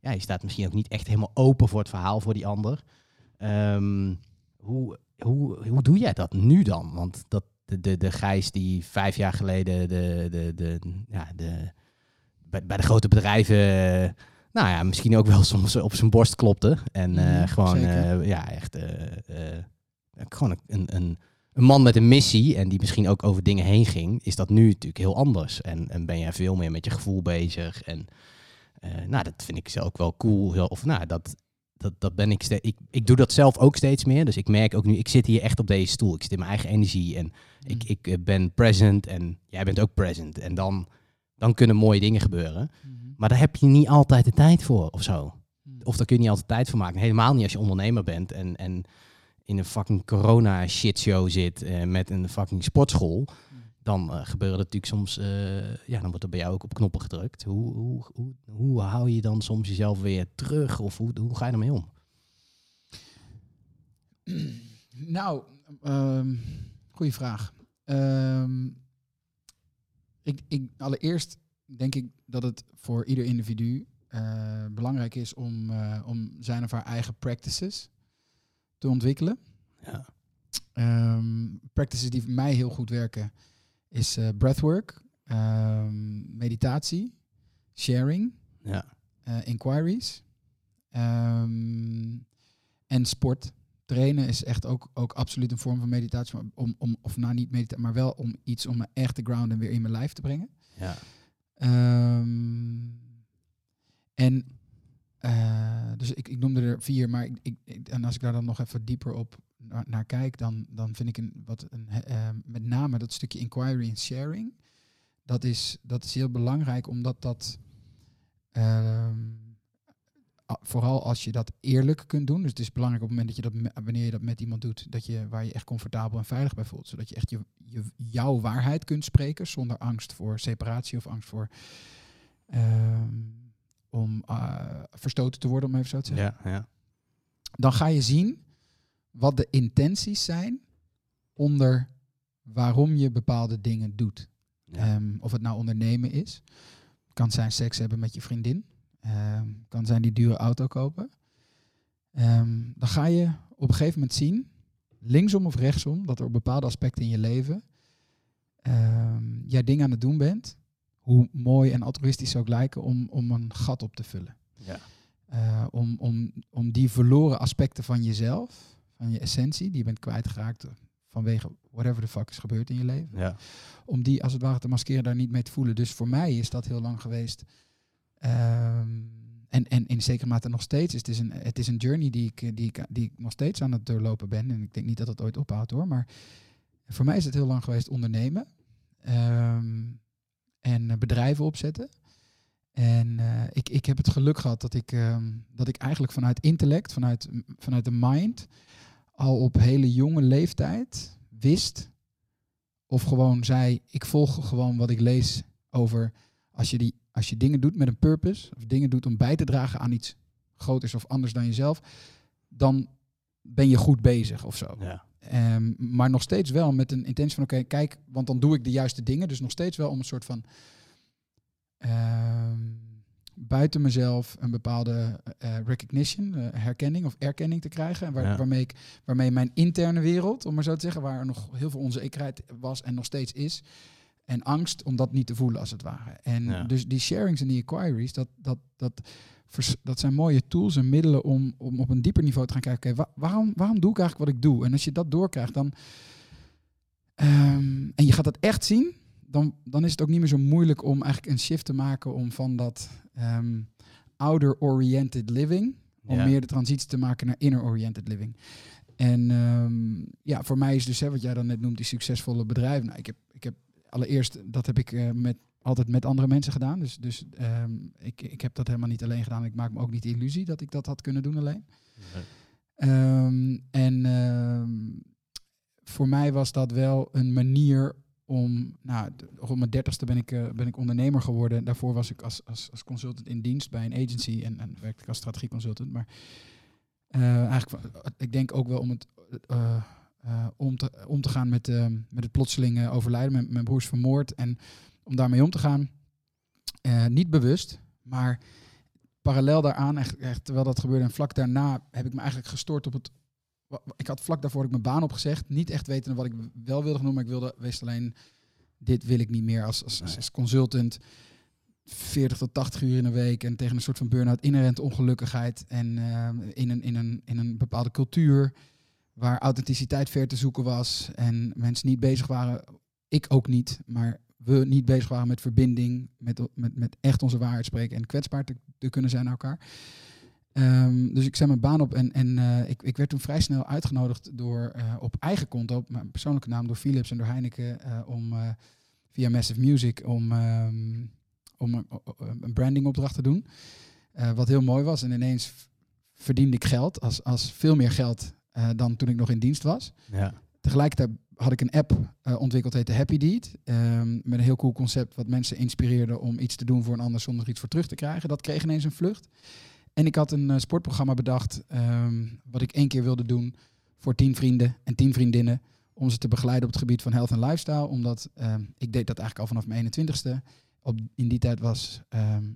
ja, je staat misschien ook niet echt helemaal open voor het verhaal voor die ander. Ehm, hoe, hoe, hoe doe jij dat nu dan? Want dat, de, de, de Gijs die vijf jaar geleden de, de, de, ja, de, bij, bij de grote bedrijven, eh, nou ja, misschien ook wel soms op zijn borst klopte. En eh, Mhm, gewoon, eh, ja, echt, eh, eh, gewoon een, een, een man met een missie en die misschien ook over dingen heen ging, is dat nu natuurlijk heel anders. En, en ben jij veel meer met je gevoel bezig. En eh, nou, dat vind ik zelf ook wel cool. Of nou, dat, dat, dat ben ik, ik. Ik doe dat zelf ook steeds meer. Dus ik merk ook nu, ik zit hier echt op deze stoel. Ik zit in mijn eigen energie en ik, Mhm. ik eh, ben present en jij bent ook present. En dan, dan kunnen mooie dingen gebeuren. Mhm. Maar daar heb je niet altijd de tijd voor of zo. Mhm. Of daar kun je niet altijd tijd voor maken. Helemaal niet als je ondernemer bent. En, en in een fucking corona shitshow zit eh, met een fucking sportschool, dan uh, gebeuren natuurlijk soms, uh, ja, dan wordt er bij jou ook op knoppen gedrukt. Hoe, hoe, hoe, hoe hou je dan soms jezelf weer terug of hoe, hoe ga je ermee om? Nou, um, goede vraag. Um, ik, ik, allereerst denk ik dat het voor ieder individu belangrijk is om, om zijn of haar eigen practices te ontwikkelen. Ja. Um, practices die voor mij heel goed werken is uh, breathwork, um, meditatie, sharing, ja. inquiries um, en sport. Trainen is echt ook, ook absoluut een vorm van meditatie, om, om, of nou niet meditatie, maar wel om iets om me echt te grounden weer in mijn lijf te brengen. Ja. En uh, dus ik, ik noemde er vier, maar ik, ik, en als ik daar dan nog even dieper op naar, kijk, dan, dan vind ik een, wat een, uh, met name dat stukje inquiry en sharing. Dat is, dat is heel belangrijk, omdat dat uh, vooral als je dat eerlijk kunt doen. Dus het is belangrijk op het moment dat je dat wanneer je dat met iemand doet, dat je waar je echt comfortabel en veilig bij voelt. Zodat je echt je, je, jouw waarheid kunt spreken zonder angst voor separatie of angst voor. Ehm, om uh, verstoten te worden, om even zo te zeggen. Ja, ja. Dan ga je zien wat de intenties zijn onder waarom je bepaalde dingen doet. Ja. Um, of het nou ondernemen is, kan zijn seks hebben met je vriendin, um, kan zijn die dure auto kopen. Um, dan ga je op een gegeven moment zien, linksom of rechtsom, dat er op bepaalde aspecten in je leven jij dingen aan het doen bent hoe mooi en altruïstisch zou lijken, om, om een gat op te vullen. Ja. Uh, om, om, om die verloren aspecten van jezelf, van je essentie, die je bent kwijtgeraakt vanwege whatever the fuck is gebeurd in je leven. Ja. Om die als het ware te maskeren, daar niet mee te voelen. Dus voor mij is dat heel lang geweest. Um, en, en in zekere mate nog steeds. Het is een, het is een journey die ik, die, ik, die ik nog steeds aan het doorlopen ben. En ik denk niet dat het ooit ophoudt hoor. Maar voor mij is het heel lang geweest ondernemen. Um, en uh, bedrijven opzetten. En uh, ik, ik heb het geluk gehad dat ik, uh, dat ik eigenlijk vanuit intellect, vanuit, vanuit de mind, al op hele jonge leeftijd wist, of gewoon zei, ik volg gewoon wat ik lees over als je, die, als je dingen doet met een purpose, of dingen doet om bij te dragen aan iets groters of anders dan jezelf, dan ben je goed bezig of zo. Ja. Um, maar nog steeds wel met een intentie van oké, okay, kijk, want dan doe ik de juiste dingen. Dus nog steeds wel om een soort van um, buiten mezelf een bepaalde uh, recognition, uh, herkenning of erkenning te krijgen. Waar, Ja. waarmee, ik, waarmee mijn interne wereld, om maar zo te zeggen, waar er nog heel veel onzekerheid was en nog steeds is. En angst om dat niet te voelen als het ware. En Ja. dus die sharings en die inquiries, dat, dat, dat, dat zijn mooie tools en middelen om, om op een dieper niveau te gaan kijken. Oké, wa- waarom, waarom doe ik eigenlijk wat ik doe? En als je dat doorkrijgt, dan. ehm, en je gaat dat echt zien, dan, dan is het ook niet meer zo moeilijk om eigenlijk een shift te maken om van dat ehm, outer-oriented living, om meer de transitie te maken naar inner-oriented living. En ehm, ja, voor mij is dus, hè, wat jij dan net noemt, die succesvolle bedrijven. Nou, ik heb, ik heb allereerst, dat heb ik eh, met, altijd met andere mensen gedaan. Dus, dus ehm, ik, ik heb dat helemaal niet alleen gedaan. Ik maak me ook niet de illusie dat ik dat had kunnen doen alleen. Ehm, en ehm, voor mij was dat wel een manier om, nou, d- op mijn dertigste ben ik, eh, ben ik ondernemer geworden. Daarvoor was ik als, als, als consultant in dienst bij een agency en, en werkte ik als strategieconsultant. Maar eh, eigenlijk, van- ik denk ook wel om het eh, eh, om, te, om te gaan met, eh, met het plotselinge overlijden. Mijn, mijn broer is vermoord en om daarmee om te gaan, eh, niet bewust, maar parallel daaraan, echt, echt, terwijl dat gebeurde en vlak daarna, heb ik me eigenlijk gestort op het. Ik had vlak daarvoor ik mijn baan opgezegd, niet echt wetende wat ik wel wilde doen, maar ik wilde wist alleen, dit wil ik niet meer als, als, consultant. 40 tot 80 uur in een week en tegen een soort van burn-out, inherente ongelukkigheid en eh, in, een, in, een, in een bepaalde cultuur waar authenticiteit ver te zoeken was en mensen niet bezig waren, ik ook niet, maar we niet bezig waren met verbinding, met, met, met echt onze waarheid spreken en kwetsbaar te, te kunnen zijn naar elkaar. Ehm, dus ik zei mijn baan op en, en eh, ik, ik werd toen vrij snel uitgenodigd door eh, op eigen konto, op mijn persoonlijke naam, door Philips en door Heineken, eh, om via Massive Music om, ehm, om een, een brandingopdracht te doen. Wat heel mooi was. En ineens verdiende ik geld, als, als veel meer geld dan toen ik nog in dienst was. Ja. Tegelijkertijd had ik een app eh, ontwikkeld, heette Happy Deed. ehm, met een heel cool concept wat mensen inspireerde om iets te doen voor een ander zonder er iets voor terug te krijgen. Dat kreeg ineens een vlucht. En ik had een eh, sportprogramma bedacht, ehm, wat ik één keer wilde doen voor tien vrienden en tien vriendinnen. Om ze te begeleiden op het gebied van health en lifestyle. Omdat ehm, ik deed dat eigenlijk al vanaf mijn 21ste. Op, in die tijd was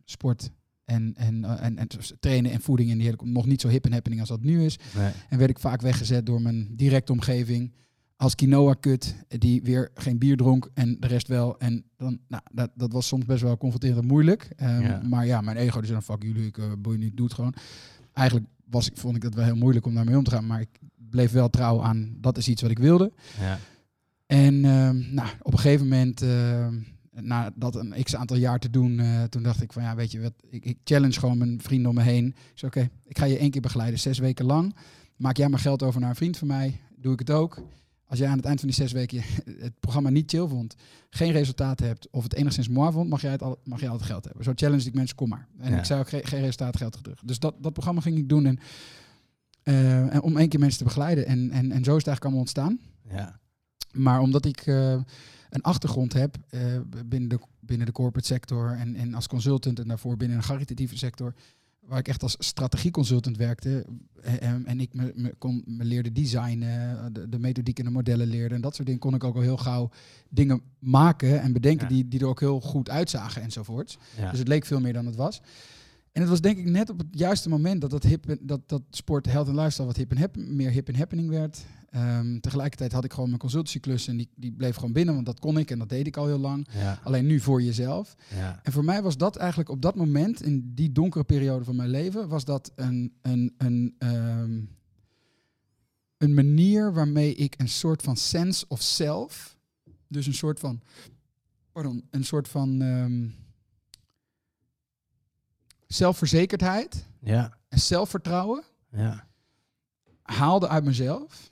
sport en, en, eh, en, en trainen en voeding en die hele, nog niet zo hip en happening als dat nu is. Nee. En werd ik vaak weggezet door mijn directe omgeving. Als quinoa-kut, die weer geen bier dronk en de rest wel. En dan, nou, dat, dat was soms best wel confronterend en moeilijk. Ehm, Ja. Maar ja, mijn ego die zei dan, fuck jullie, ik uh, boei niet, doe het gewoon. Eigenlijk was, ik- vond ik dat wel heel moeilijk om daarmee om te gaan. Maar ik bleef wel trouw aan, dat is iets wat ik wilde. Ja. En ehm, nou, op een gegeven moment, ehm, na dat een x aantal jaar te doen, eh, toen dacht ik van ja, weet je wat, ik, ik challenge gewoon mijn vrienden om me heen. Ik zei oké, ik ga je één keer begeleiden, zes weken lang. Maak jij maar geld over naar een vriend van mij, doe ik het ook. Als jij aan het eind van die zes weken het programma niet chill vond, geen resultaat hebt of het enigszins mooi vond, mag jij, het al, mag jij al het geld hebben. Zo challenge ik mensen, kom maar. En Ja. ik zei ook geen, geen resultaat, geld terug. Dus dat, dat programma ging ik doen en, eh, en om één keer mensen te begeleiden. En, en, en zo is het eigenlijk allemaal ontstaan. Ja. Maar omdat ik eh, een achtergrond heb eh, binnen, de, binnen de corporate sector en, en als consultant en daarvoor binnen een caritatieve sector, waar ik echt als strategieconsultant werkte en, en ik me, me, kon, me leerde designen, de, de methodiek en de modellen leerde en dat soort dingen, kon ik ook al heel gauw dingen maken en bedenken Ja. die, die er ook heel goed uitzagen enzovoorts. Ja. Dus het leek veel meer dan het was. En het was denk ik net op het juiste moment dat dat, hip, dat, dat sport, health en lifestyle wat hip en hap, meer hip en happening werd. Ehm, tegelijkertijd had ik gewoon mijn consultancyklus en die, die bleef gewoon binnen, want dat kon ik en dat deed ik al heel lang. Ja. Alleen nu voor jezelf. Ja. En voor mij was dat eigenlijk op dat moment, in die donkere periode van mijn leven, was dat een, een, een, ehm, een manier waarmee ik een soort van sense of self, dus een soort van, pardon, een soort van ehm, zelfverzekerdheid Ja. en zelfvertrouwen Ja. haalde uit mezelf.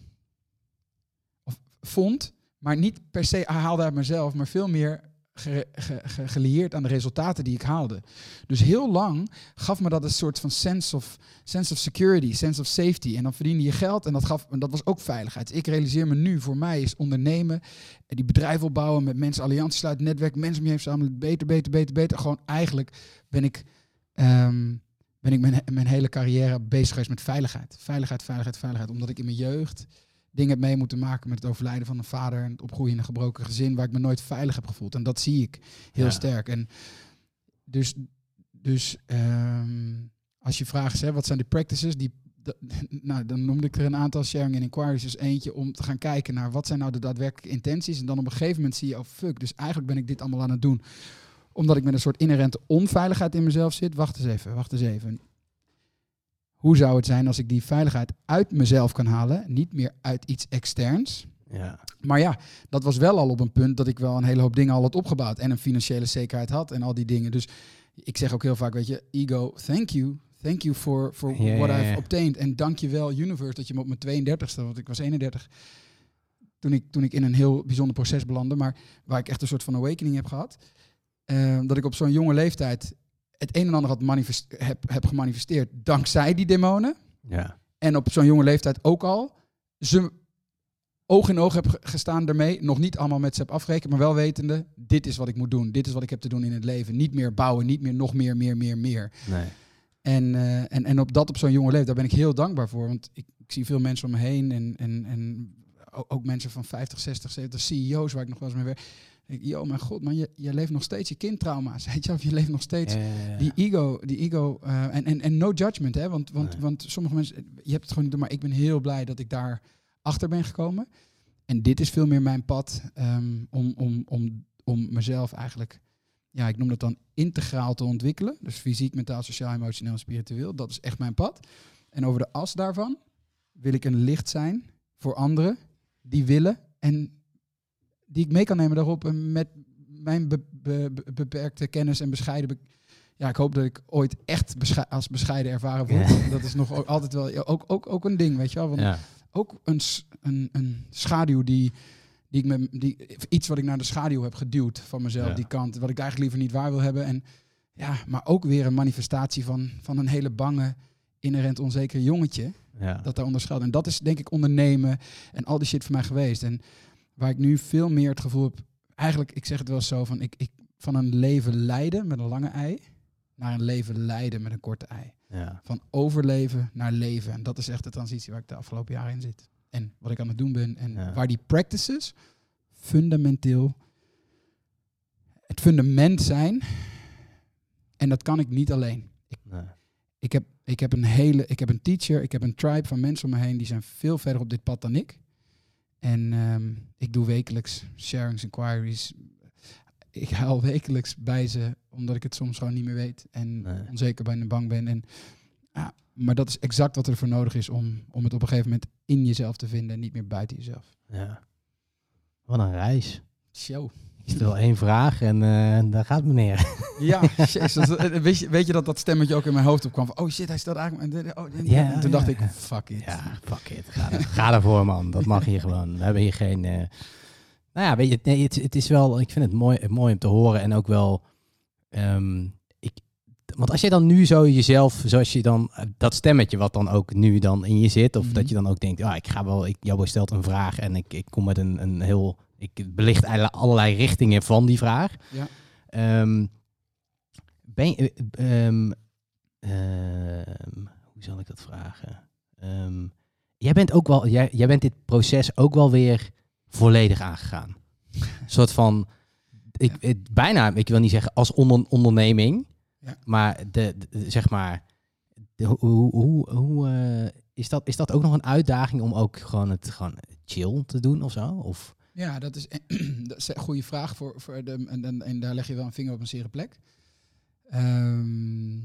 Of vond, maar niet per se haalde uit mezelf, maar veel meer ge, ge- ge- gelieerd aan de resultaten die ik haalde. Dus heel lang gaf me dat een soort van sense of, sense of security, sense of safety. En dan verdiende je geld en dat, gaf, en dat was ook veiligheid. Ik realiseer me nu, voor mij is ondernemen, eh, die bedrijf opbouwen, met mensen allianties sluiten, netwerk, mensen om je heen verzamelen, beter, beter, beter, beter. Gewoon eigenlijk ben ik... ehm, ben ik mijn, mijn hele carrière bezig geweest met veiligheid. Veiligheid, veiligheid, veiligheid. Omdat ik in mijn jeugd dingen heb mee moeten maken met het overlijden van een vader en het opgroeien in een gebroken gezin waar ik me nooit veilig heb gevoeld. En dat zie ik heel Ja. sterk. En dus, dus ehm, als je vraagt, hè, wat zijn de practices? Die, nou, dan noemde ik er een aantal sharing en inquiries. Dus eentje om te gaan kijken naar wat zijn nou de daadwerkelijke intenties. En dan op een gegeven moment zie je, oh fuck, dus eigenlijk ben ik dit allemaal aan het doen omdat ik met een soort inherente onveiligheid in mezelf zit. Wacht eens even, wacht eens even. Hoe zou het zijn als ik die veiligheid uit mezelf kan halen, niet meer uit iets externs? Ja. Maar ja, dat was wel al op een punt dat ik wel een hele hoop dingen al had opgebouwd en een financiële zekerheid had en al die dingen. Dus ik zeg ook heel vaak, weet je, ego, thank you. Thank you for, for Ja, what ja, I've obtained. En dank je wel, universe, dat je me op mijn 32ste, want ik was 31, toen ik, toen ik in een heel bijzonder proces belandde, maar waar ik echt een soort van awakening heb gehad. Eh, dat ik op zo'n jonge leeftijd het een en ander had manifest, heb, heb gemanifesteerd dankzij die demonen. Ja. En op zo'n jonge leeftijd ook al. Ze oog in oog heb ge- gestaan daarmee. Nog niet allemaal met ze heb afgerekend, maar wel wetende, dit is wat ik moet doen. Dit is wat ik heb te doen in het leven. Niet meer bouwen, niet meer nog meer, meer, meer, meer. Nee. En, eh, en, en op dat op zo'n jonge leeftijd, daar ben ik heel dankbaar voor. Want ik, ik zie veel mensen om me heen en, en, en ook mensen van 50, 60, 70, CEO's waar ik nog wel eens mee werk. Ik, yo, mijn god, man, je, je leeft nog steeds je kindtrauma's. Weet je, of je leeft nog steeds Ja, ja, ja. die ego, die ego eh, en, en, en no judgment, hè? Want, want, Nee. want sommige mensen, je hebt het gewoon niet door, maar ik ben heel blij dat ik daar achter ben gekomen. En dit is veel meer mijn pad ehm, om, om, om, om mezelf eigenlijk, ja, ik noem dat dan integraal te ontwikkelen. Dus fysiek, mentaal, sociaal, emotioneel en spiritueel. Dat is echt mijn pad. En over de as daarvan wil ik een licht zijn voor anderen die willen en die ik mee kan nemen daarop en met mijn be- be- be- beperkte kennis en bescheiden be- ja, ik hoop dat ik ooit echt besche- als bescheiden ervaren word. Ja. Dat is nog altijd wel ja, ook, ook, ook een ding, weet je wel. Want Ja. ook een, een, een schaduw die, die ik me, die, iets wat ik naar de schaduw heb geduwd van mezelf, die kant, wat ik eigenlijk liever niet waar wil hebben. En ja, maar ook weer een manifestatie van, van een hele bange, inherent onzekere jongetje. Dat daaronder schuilt. En dat is denk ik ondernemen en al die shit voor mij geweest. En waar ik nu veel meer het gevoel heb, eigenlijk, ik zeg het wel zo van, ik, ik van een leven leiden met een lange ei naar een leven leiden met een korte ei. ja. Van overleven naar leven. En dat is echt de transitie waar ik de afgelopen jaren in zit. En wat ik aan het doen ben. En Ja. waar die practices fundamenteel het fundament zijn. En dat kan ik niet alleen. Nee. Ik heb, ik heb een hele, ik heb een teacher, ik heb een tribe van mensen om me heen die zijn veel verder op dit pad dan ik. En ehm, ik doe wekelijks sharings, inquiries. Ik huil wekelijks bij ze, omdat ik het soms gewoon niet meer weet. En Nee. onzeker ben en bang ben. En, ja, maar dat is exact wat er voor nodig is om, om het op een gegeven moment in jezelf te vinden en niet meer buiten jezelf. Ja. Wat een reis. Show. Ik stel één vraag en eh, daar gaat meneer. Ja, jezus, eh, weet, je, weet je dat dat stemmetje ook in mijn hoofd opkwam van, oh shit, hij stelt eigenlijk... Oh, en toen dacht ja, ik, fuck it. Ja, fuck it. Ga, er, ga ervoor, man. Dat mag hier gewoon. We hebben hier geen... eh, Nou ja, weet je, nee, het, het is wel... Ik vind het mooi, mooi om te horen en ook wel... ehm, ik, want als je dan nu zo jezelf, zoals je dan... Dat stemmetje wat dan ook nu dan in je zit... Of Mhm. dat je dan ook denkt, ja, ik ga wel... Ik, stelt een vraag en ik, ik kom met een, een heel... Ik belicht allerlei richtingen van die vraag. Ja. Ehm, ben je... eh, ehm, ehm, hoe zal ik dat vragen? Jij bent ook wel, jij, jij bent dit proces ook wel weer volledig aangegaan. Een soort van, ik, het, bijna, ik wil niet zeggen als onder, onderneming, Ja. maar de, de- zeg maar, de, hoe, hoe, hoe, hoe, eh, is, dat, is dat ook nog een uitdaging om ook gewoon het gewoon chill te doen of zo? Of, Ja, dat is, dat is een goede vraag voor, voor de, en, en, en daar leg je wel een vinger op een zere plek. Ehm,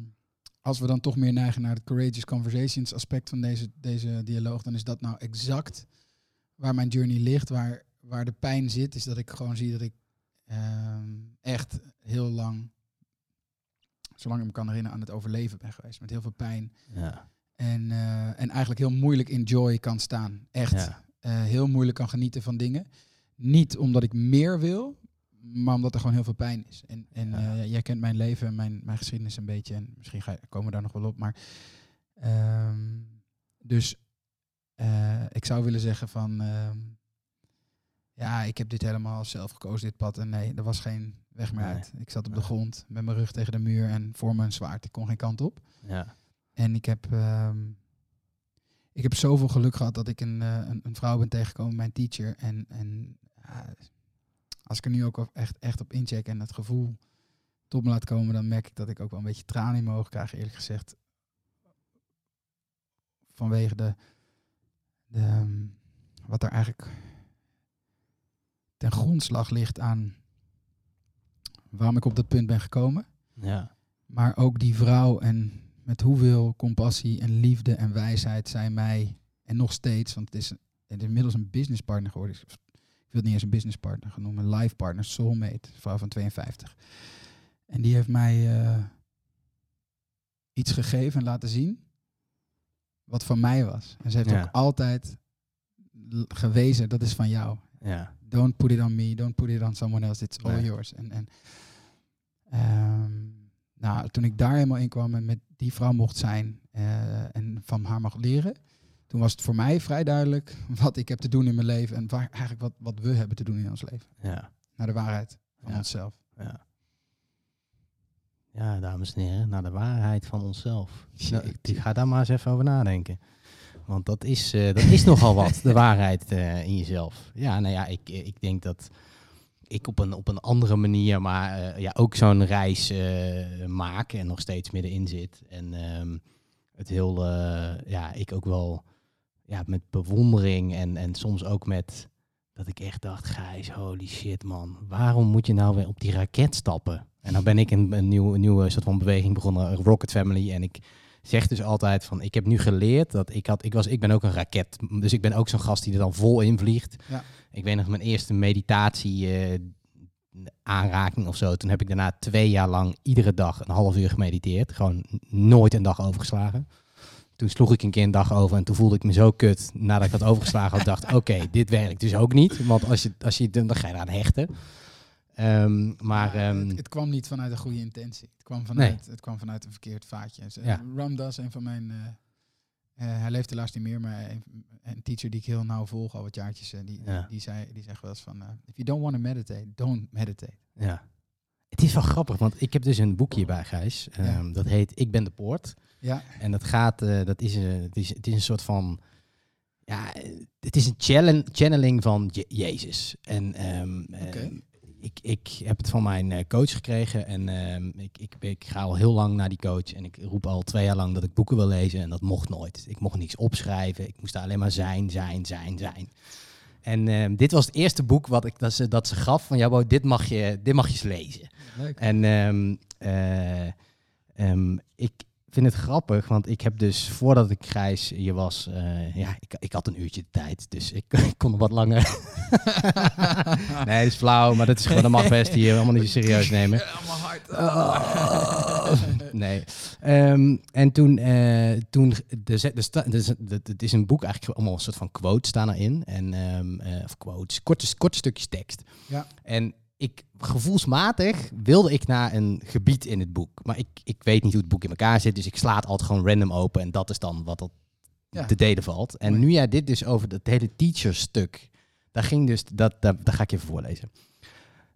als we dan toch meer neigen naar het courageous conversations aspect van deze, deze dialoog, dan is dat nou exact waar mijn journey ligt, waar, waar de pijn zit, is dat ik gewoon zie dat ik ehm, echt heel lang, zolang ik me kan herinneren, aan het overleven ben geweest. Met heel veel pijn. ja, En, eh, en eigenlijk heel moeilijk in joy kan staan. Echt ja, eh, heel moeilijk kan genieten van dingen. Niet omdat ik meer wil, maar omdat er gewoon heel veel pijn is. En, en Ja. eh, jij kent mijn leven en mijn, mijn geschiedenis een beetje. En misschien ga, komen we daar nog wel op. Maar ehm, dus eh, ik zou willen zeggen van ehm, ja, ik heb dit helemaal zelf gekozen, dit pad. En nee, er was geen weg meer Nee. uit. Ik zat op de grond met mijn rug tegen de muur en voor me een zwaard. Ik kon geen kant op. ja, En ik heb, ehm, ik heb zoveel geluk gehad dat ik een, eh, een, een vrouw ben tegengekomen, mijn teacher. En, en ja, als ik er nu ook echt, echt op incheck en het gevoel tot me laat komen, dan merk ik dat ik ook wel een beetje tranen in mijn ogen krijg, eerlijk gezegd. Vanwege de, de, ehm, wat er eigenlijk ten grondslag ligt aan waarom ik op dat punt ben gekomen. ja, Maar ook die vrouw en met hoeveel compassie en liefde en wijsheid zij mij, en nog steeds, want het is, het is inmiddels een businesspartner geworden. Wil het niet eens een businesspartner gaan noemen, een life partner, soulmate, vrouw van 52. En die heeft mij eh, iets gegeven en laten zien wat van mij was. En ze heeft Ja. ook altijd gewezen, dat is van jou. ja, Don't put it on me, don't put it on someone else, it's all Nee. yours. En, en ehm, nou, toen ik daar helemaal in kwam en met die vrouw mocht zijn eh, en van haar mag leren, toen was het voor mij vrij duidelijk wat ik heb te doen in mijn leven en waar, eigenlijk wat, wat we hebben te doen in ons leven. ja, Naar de waarheid van Ja. onszelf. ja. Ja, dames en heren, naar de waarheid van onszelf. Nou, ik, ik ga daar maar eens even over nadenken. Want dat is, eh, dat is nogal wat, de waarheid eh, in jezelf. Ja, nou ja, ik, ik denk dat ik op een, op een andere manier, maar eh, ja, ook zo'n reis eh, maak en nog steeds middenin zit. En ehm, het heel, eh, ja, ik ook wel ja, met bewondering en, en soms ook met dat ik echt dacht, Gijs, holy shit man, waarom moet je nou weer op die raket stappen? En dan ben ik een, een, nieuw, een nieuwe soort van beweging begonnen, Rocket Family. En ik zeg dus altijd van, ik heb nu geleerd dat ik had, ik was, ik ben ook een raket. Dus ik ben ook zo'n gast die er dan vol in vliegt. Ja. Ik weet nog mijn eerste meditatie eh, aanraking of zo. Toen heb ik daarna twee jaar lang iedere dag een half uur gemediteerd. Gewoon nooit een dag overgeslagen. Toen sloeg ik een keer een dag over en toen voelde ik me zo kut nadat ik had overgeslagen. had dacht, oké, dit werkt dus ook niet. Want als je, als je, dan ga je eraan hechten. Ehm, maar Ja, ehm, het, het kwam niet vanuit een goede intentie. Het kwam vanuit, het kwam vanuit een verkeerd vaatje. Dus, eh, Ja. Ram Dass, een van mijn eh, hij leeft helaas niet meer, maar een, een teacher die ik heel nauw volg, al wat jaartjes, die, Ja. die, zei, die zegt wel eens van, if you don't want to meditate, don't meditate. Ja. Het is wel grappig, want ik heb dus een boekje bij Gijs. Ehm, Dat heet Ik ben de poort. Ja, En dat gaat, eh, dat is, een het, is, het is een soort van, ja, eh, het is een channeling van Je- Jezus. En ehm, ehm, ik, ik heb het van mijn eh, coach gekregen en ehm, ik, ik, ik ga al heel lang naar die coach. En ik roep al twee jaar lang dat ik boeken wil lezen en dat mocht nooit. Ik mocht niks opschrijven, ik moest daar alleen maar zijn, zijn, zijn, zijn. En ehm, dit was het eerste boek wat ik, dat, ze, dat ze gaf van, ja, dit mag je, dit mag je eens lezen. leuk. En eh, ik vind het grappig, want ik heb dus voordat ik Gijs hier was, eh, ja, ik, ik had een uurtje de tijd, dus ik, ik kon nog wat langer. nee, dat is flauw, maar dat is gewoon, dat mag best hier, allemaal niet serieus nemen. Oh. Nee. Ehm, en toen, eh toen de, de, de, de- het is een boek eigenlijk allemaal een soort van quotes staan erin. En, ehm, eh, of quotes, korte, korte stukjes tekst. Ja. En ik, gevoelsmatig wilde ik naar een gebied in het boek. Maar ik, ik weet niet hoe het boek in elkaar zit, dus ik sla het altijd gewoon random open. En dat is dan wat Ja. te delen valt. En nu jij dit dus over het hele teacher stuk, daar ging dus, dat, dat, dat ga ik even voorlezen.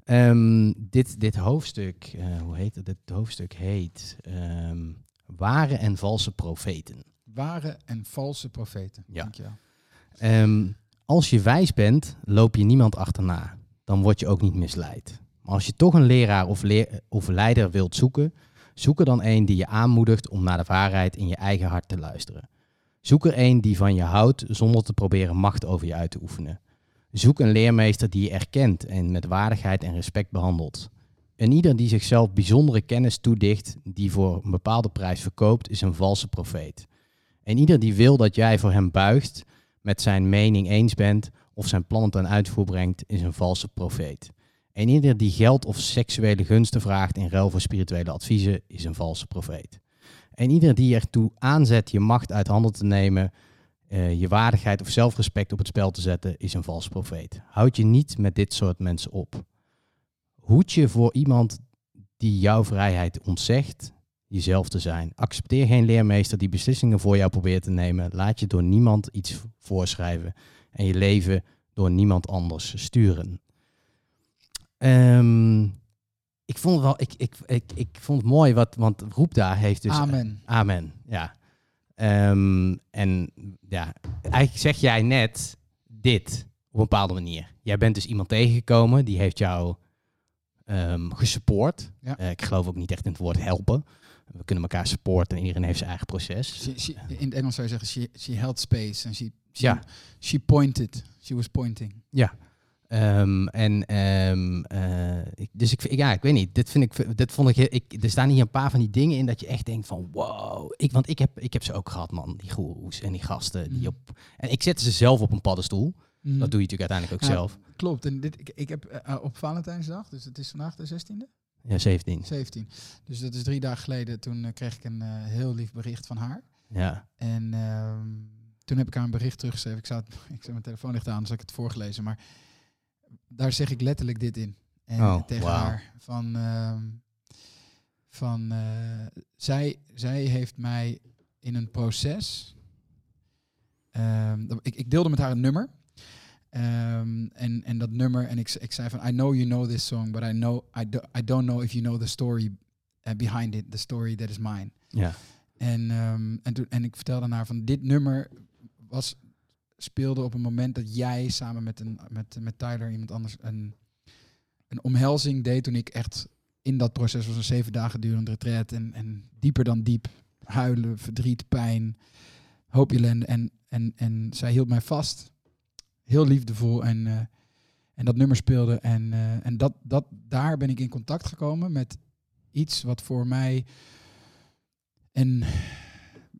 Ehm, dit, dit hoofdstuk, eh, hoe heet het? Dit hoofdstuk heet ehm, Ware en valse profeten. Ware en valse profeten. Ja. Dankjewel. Ehm, als je wijs bent, loop je niemand achterna. Dan word je ook niet misleid. Maar als je toch een leraar of, of leider wilt zoeken, zoek er dan een die je aanmoedigt om naar de waarheid in je eigen hart te luisteren. Zoek er een die van je houdt zonder te proberen macht over je uit te oefenen. Zoek een leermeester die je erkent en met waardigheid en respect behandelt. En ieder die zichzelf bijzondere kennis toedicht, die voor een bepaalde prijs verkoopt, is een valse profeet. En ieder die wil dat jij voor hem buigt, met zijn mening eens bent of zijn plannen ten uitvoer brengt, is een valse profeet. En ieder die geld of seksuele gunsten vraagt in ruil voor spirituele adviezen, is een valse profeet. En ieder die ertoe aanzet je macht uit handen te nemen, eh, je waardigheid of zelfrespect op het spel te zetten, is een valse profeet. Houd je niet met dit soort mensen op. Hoed je voor iemand die jouw vrijheid ontzegt, jezelf te zijn. Accepteer geen leermeester die beslissingen voor jou probeert te nemen. Laat je door niemand iets voorschrijven en je leven door niemand anders sturen. Ehm, ik vond het wel, ik, ik, ik, ik vond het mooi, wat, want Roep daar heeft dus. Amen. Amen, ja. Ehm, en ja, eigenlijk zeg jij net dit op een bepaalde manier. Jij bent dus iemand tegengekomen die heeft jou ehm gesupport. Ja. Eh, ik geloof ook niet echt in het woord helpen. We kunnen elkaar supporten en iedereen heeft zijn eigen proces. She, she, in het Engels zou je zeggen, she, she held space. En she, she, Ja. she pointed. She was pointing. Ehm, en ehm, eh, ik- dus ik, ja, ik weet niet. Dit vind ik, dit vond ik, ik. Er staan hier een paar van die dingen in dat je echt denkt van wow. Ik, want ik heb, ik heb ze ook gehad, man. Die goeroes en die gasten die Mhm. op. En ik zette ze zelf op een paddenstoel. Mhm. Dat doe je natuurlijk uiteindelijk ook Ja. zelf. Klopt. En dit, ik, ik heb eh, op Valentijnsdag, dus het is vandaag de 16e? Ja, 17. 17. Dus dat is drie dagen geleden. Toen eh, kreeg ik een eh, heel lief bericht van haar. Ja. En ehm, toen heb ik haar een bericht teruggeschreven. Ik zou het, ik zou mijn telefoon ligt aan, dus ik het voorgelezen. Maar daar zeg ik letterlijk dit in. En Oh, tegen haar van, ehm, van eh, zij, zij heeft mij in een proces. ehm, ik, ik deelde met haar een nummer. Ehm, en, en dat nummer, en ik, ik zei van, I know you know this song, but I, know, I, do, I don't know if you know the story uh, behind it, the story that is mine. Ja. En, ehm, en, toen, en ik vertelde haar van dit nummer was, speelde op een moment dat jij samen met, een, met, met Tyler, iemand anders, een, een omhelzing deed toen ik echt in dat proces was een zeven dagen durende retreat en, en dieper dan diep, huilen, verdriet, pijn, hoop ellende. En, en, en zij hield mij vast, heel liefdevol en, eh, en dat nummer speelde. En, eh, en dat, dat, daar ben ik in contact gekomen met iets wat voor mij en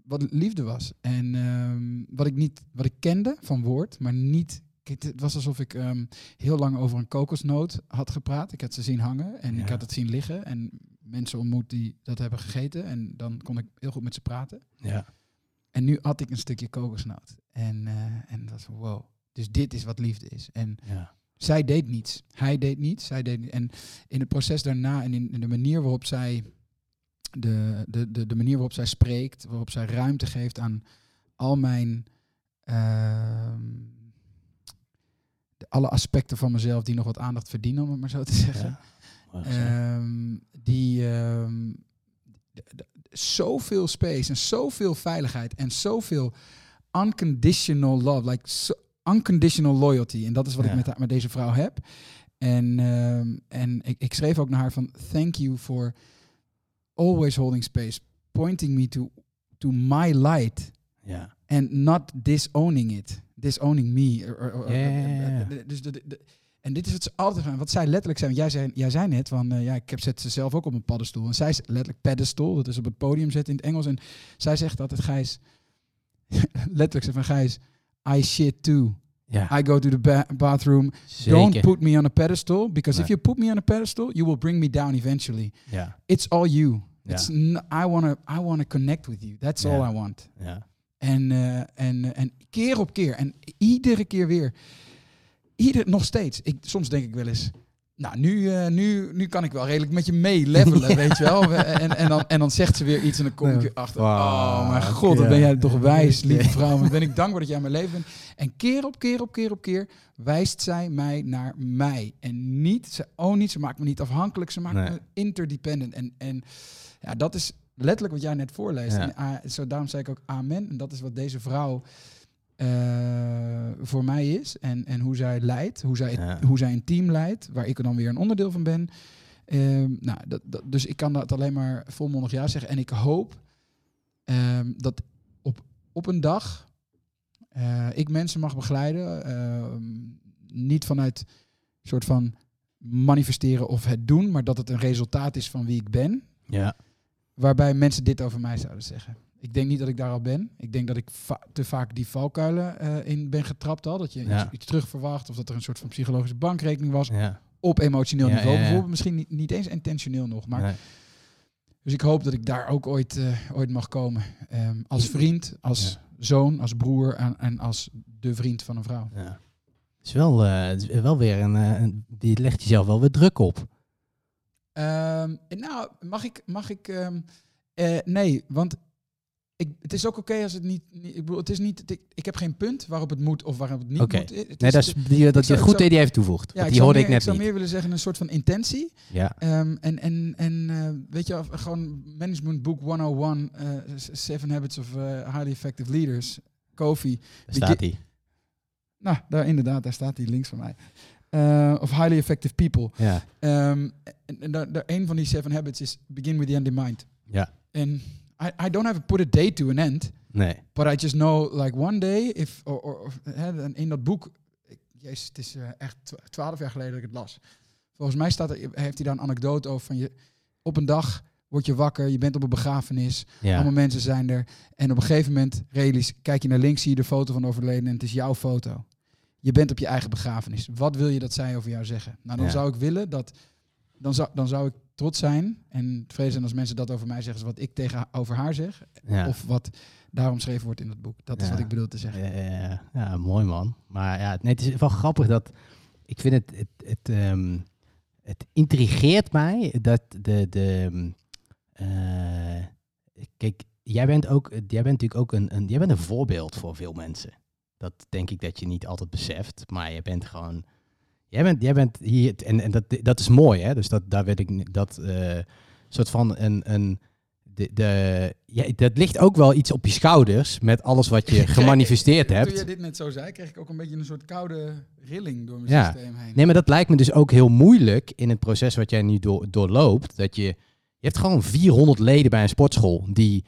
wat liefde was. En ehm, wat ik niet, wat ik kende van woord, maar niet. Het was alsof ik ehm, heel lang over een kokosnoot had gepraat. Ik had ze zien hangen en ik had het zien liggen. En mensen ontmoet die dat hebben gegeten. En dan kon ik heel goed met ze praten. Ja. En nu had ik een stukje kokosnoot. En, eh, en dat was wow. Dus dit is wat liefde is. En Ja. zij deed niets. Hij deed niets. Zij deed. En in het proces daarna en in, in de manier waarop zij de, de, de, de manier waarop zij spreekt, waarop zij ruimte geeft aan, al mijn ehm, de, alle aspecten van mezelf die nog wat aandacht verdienen, om het maar zo te zeggen. Ja. Ehm, die d- zoveel space en zoveel veiligheid en zoveel unconditional love, like so, unconditional loyalty. En dat is wat Ja. ik met, met deze vrouw heb. En, ehm, en ik, ik schreef ook naar haar van thank you for always holding space, pointing me to, to my light ja. and not disowning it, disowning me. Dus en dit is wat ze altijd gaan. Wat zij letterlijk zijn. Jij zei, jij zei net van, eh, ja, ik heb zet ze zelf ook op een paddenstoel. En zij is letterlijk pedestal, dat is op het podium zetten in het Engels. En zij zegt altijd, Gijs, letterlijk ze van Gijs, I shit too. Ja, I go to the ba- bathroom. zeker. Don't put me on a pedestal, because if you put me on a pedestal, you will bring me down eventually. Ja, It's all you. Ja. It's n- I wanna, I wanna connect with you. That's Ja. all I want. ja. En, eh, en, en keer op keer. En iedere keer weer. Ieder, nog steeds. Ik, soms denk ik wel eens. Nou, nu, eh, nu, nu kan ik wel redelijk met je meelevelen, weet je wel. En, en, dan, en dan zegt ze weer iets en dan kom ik Nee. achter. Wow. Oh, mijn god, wat ben Ja. jij toch wijs, lieve Ja. vrouw. Wat ben ik dankbaar dat jij in mijn leven bent. En keer op keer op keer op keer wijst zij mij naar mij. En niet, ze, oh niet, ze maakt me niet afhankelijk. Ze maakt Nee. me interdependent. En, en ja, dat is letterlijk wat jij net voorleest. Ja. En, ah, zo, daarom zei ik ook amen. En dat is wat deze vrouw eh, voor mij is. En, en hoe zij leidt. Hoe zij, Ja. hoe zij een team leidt. Waar ik er dan weer een onderdeel van ben. Ehm, nou, dat, dat, dus ik kan dat alleen maar volmondig ja zeggen. En ik hoop ehm, dat op, op een dag eh, ik mensen mag begeleiden. ehm, niet vanuit een soort van manifesteren of het doen. Maar dat het een resultaat is van wie ik ben Ja, waarbij mensen dit over mij zouden zeggen. Ik denk niet dat ik daar al ben. Ik denk dat ik va- te vaak die valkuilen eh, in ben getrapt al. Dat je Ja. iets, iets terug verwacht of dat er een soort van psychologische bankrekening was ja. op emotioneel niveau. Bijvoorbeeld misschien niet, niet eens intentioneel nog. Maar, Nee. Dus ik hoop dat ik daar ook ooit, eh, ooit mag komen. Ehm, als vriend, als zoon, als broer en, en als de vriend van een vrouw. Ja. Het is wel, eh, het is wel weer een, een... Die legt jezelf wel weer druk op. Ehm, nou, mag ik... Mag ik ehm, eh, nee, want ik, het is ook oké als het niet, niet... Ik bedoel, het is niet... Ik, ik heb geen punt waarop het moet of waarop het niet moet. Het Nee, dat is die, dat ik je zou- goed ik zou- idee heeft toevoegd. Ja, ik die zou hoorde meer, ik net zou niet. meer willen zeggen een soort van intentie. Ja, Ehm, en en, en eh, weet je, gewoon management book 101, eh, S- Seven Habits of eh, Highly Effective Leaders, Kofi. daar staat hij. Nou, daar inderdaad, daar staat die links van mij. Eh, of Highly Effective People. Ja, Ehm, en en daar, daar, een van die Seven Habits is begin with the end in mind. ja. En I, I don't have to put a date to an end, Nee. but I just know like one day, if, or, hè, in dat boek, ik- jezus, het is eh, echt twa- twaalf jaar geleden dat ik het las. Volgens mij staat er, heeft hij daar een anekdote over van je, op een dag word je wakker, je bent op een begrafenis, Ja. allemaal mensen zijn er. En op een gegeven moment, realies, kijk je naar links, zie je de foto van de overleden en het is jouw foto. Je bent op je eigen begrafenis. Wat wil je dat zij over jou zeggen? Nou, dan Ja. zou ik willen dat, dan zou, dan zou ik trots zijn en tevreden zijn als mensen dat over mij zeggen, is wat ik tegen over haar zeg. Ja. Of wat daar omschreven wordt in het boek. Dat is Ja. wat ik bedoel te zeggen. Ja, ja, ja. ja, mooi man. Maar ja, nee, het is wel grappig dat... Ik vind het... Het, het, ehm, het intrigeert mij dat de... de ehm, eh, kijk, jij bent, ook, jij bent natuurlijk ook een, een... Jij bent een voorbeeld voor veel mensen. Dat denk ik dat je niet altijd beseft. Maar je bent gewoon... Jij bent, jij bent hier... En, en dat, dat is mooi, hè? Dus dat, daar weet ik... Dat eh, soort van een... een de, de, ja, dat ligt ook wel iets op je schouders met alles wat je gemanifesteerd Toen hebt. je dit net zo zei, kreeg ik ook een beetje een soort koude rilling door mijn Ja. systeem heen. Nee, maar dat lijkt me dus ook heel moeilijk in het proces wat jij nu door, doorloopt. Dat je, je hebt gewoon 400 leden bij een sportschool die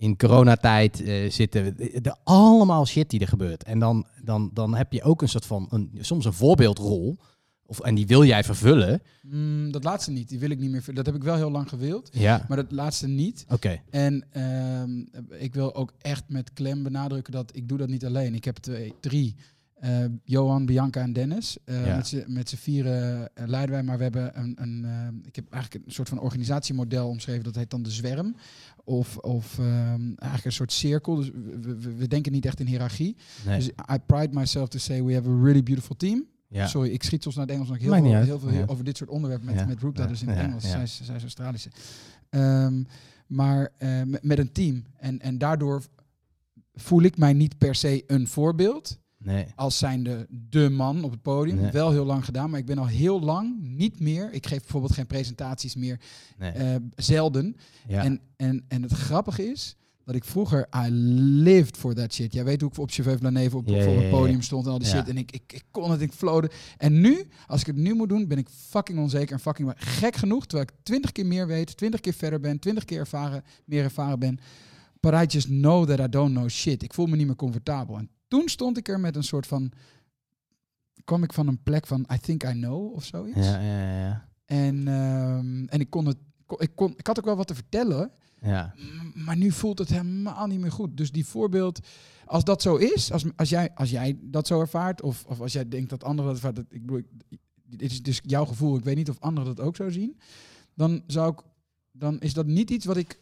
in coronatijd eh, zitten. De, de- allemaal shit die er gebeurt. En dan, dan, dan heb je ook een soort van, een, soms een voorbeeldrol. Of, en die wil jij vervullen. Mm, dat laatste niet, die wil ik niet meer. Dat heb ik wel heel lang gewild, Ja, maar dat laatste niet. oké. En ehm, ik wil ook echt met klem benadrukken dat ik doe dat niet alleen. Ik heb twee, drie. Eh, Johan, Bianca en Dennis. Eh, Ja. Met z'n- vieren eh, leiden wij, maar we hebben een, een ik heb eigenlijk een soort van organisatiemodel omschreven. Dat heet dan de zwerm. Of, of ehm, eigenlijk een soort cirkel. Dus we, we, we denken niet echt in hiërarchie. Nee. Dus I pride myself to say we have a really beautiful team. ja. Sorry, ik schiet soms naar het Engels, omdat ik heel veel, heel veel Ja. over dit soort onderwerpen met, met dat is in het Engels. Zij, is, zij is Australische. Ehm, maar met, met een team. En, en daardoor voel ik mij niet per se een voorbeeld Nee. als zijnde de man op het podium. Nee. Wel heel lang gedaan, maar ik ben al heel lang niet meer. Ik geef bijvoorbeeld geen presentaties meer, nee. eh, zelden. ja. En, en, en het grappige is dat ik vroeger, I lived for that shit. Jij weet hoe ik op Cheveux Blaneve op, ja, het podium stond en al die Ja. shit. En ik, ik, ik kon het, ik flowde. En nu, als ik het nu moet doen, ben ik fucking onzeker en fucking gek genoeg. Terwijl ik twintig keer meer weet, twintig keer verder ben, twintig keer ervaren, meer ervaren ben. But I just know that I don't know shit. Ik voel me niet meer comfortabel. En toen stond ik er met een soort van... kwam ik van een plek van I think I know of zoiets. ja, ja, ja. En, ehm, en ik kon het... Ik, kon, ik had ook wel wat te vertellen, Ja, maar nu voelt het helemaal niet meer goed. Dus die voorbeeld, als dat zo is, als, als, jij, als jij dat zo ervaart, of, of als jij denkt dat anderen dat ervaren, dat, ik bedoel, dit is dus jouw gevoel, ik weet niet of anderen dat ook zo zien, dan, zou ik, dan is dat niet iets wat ik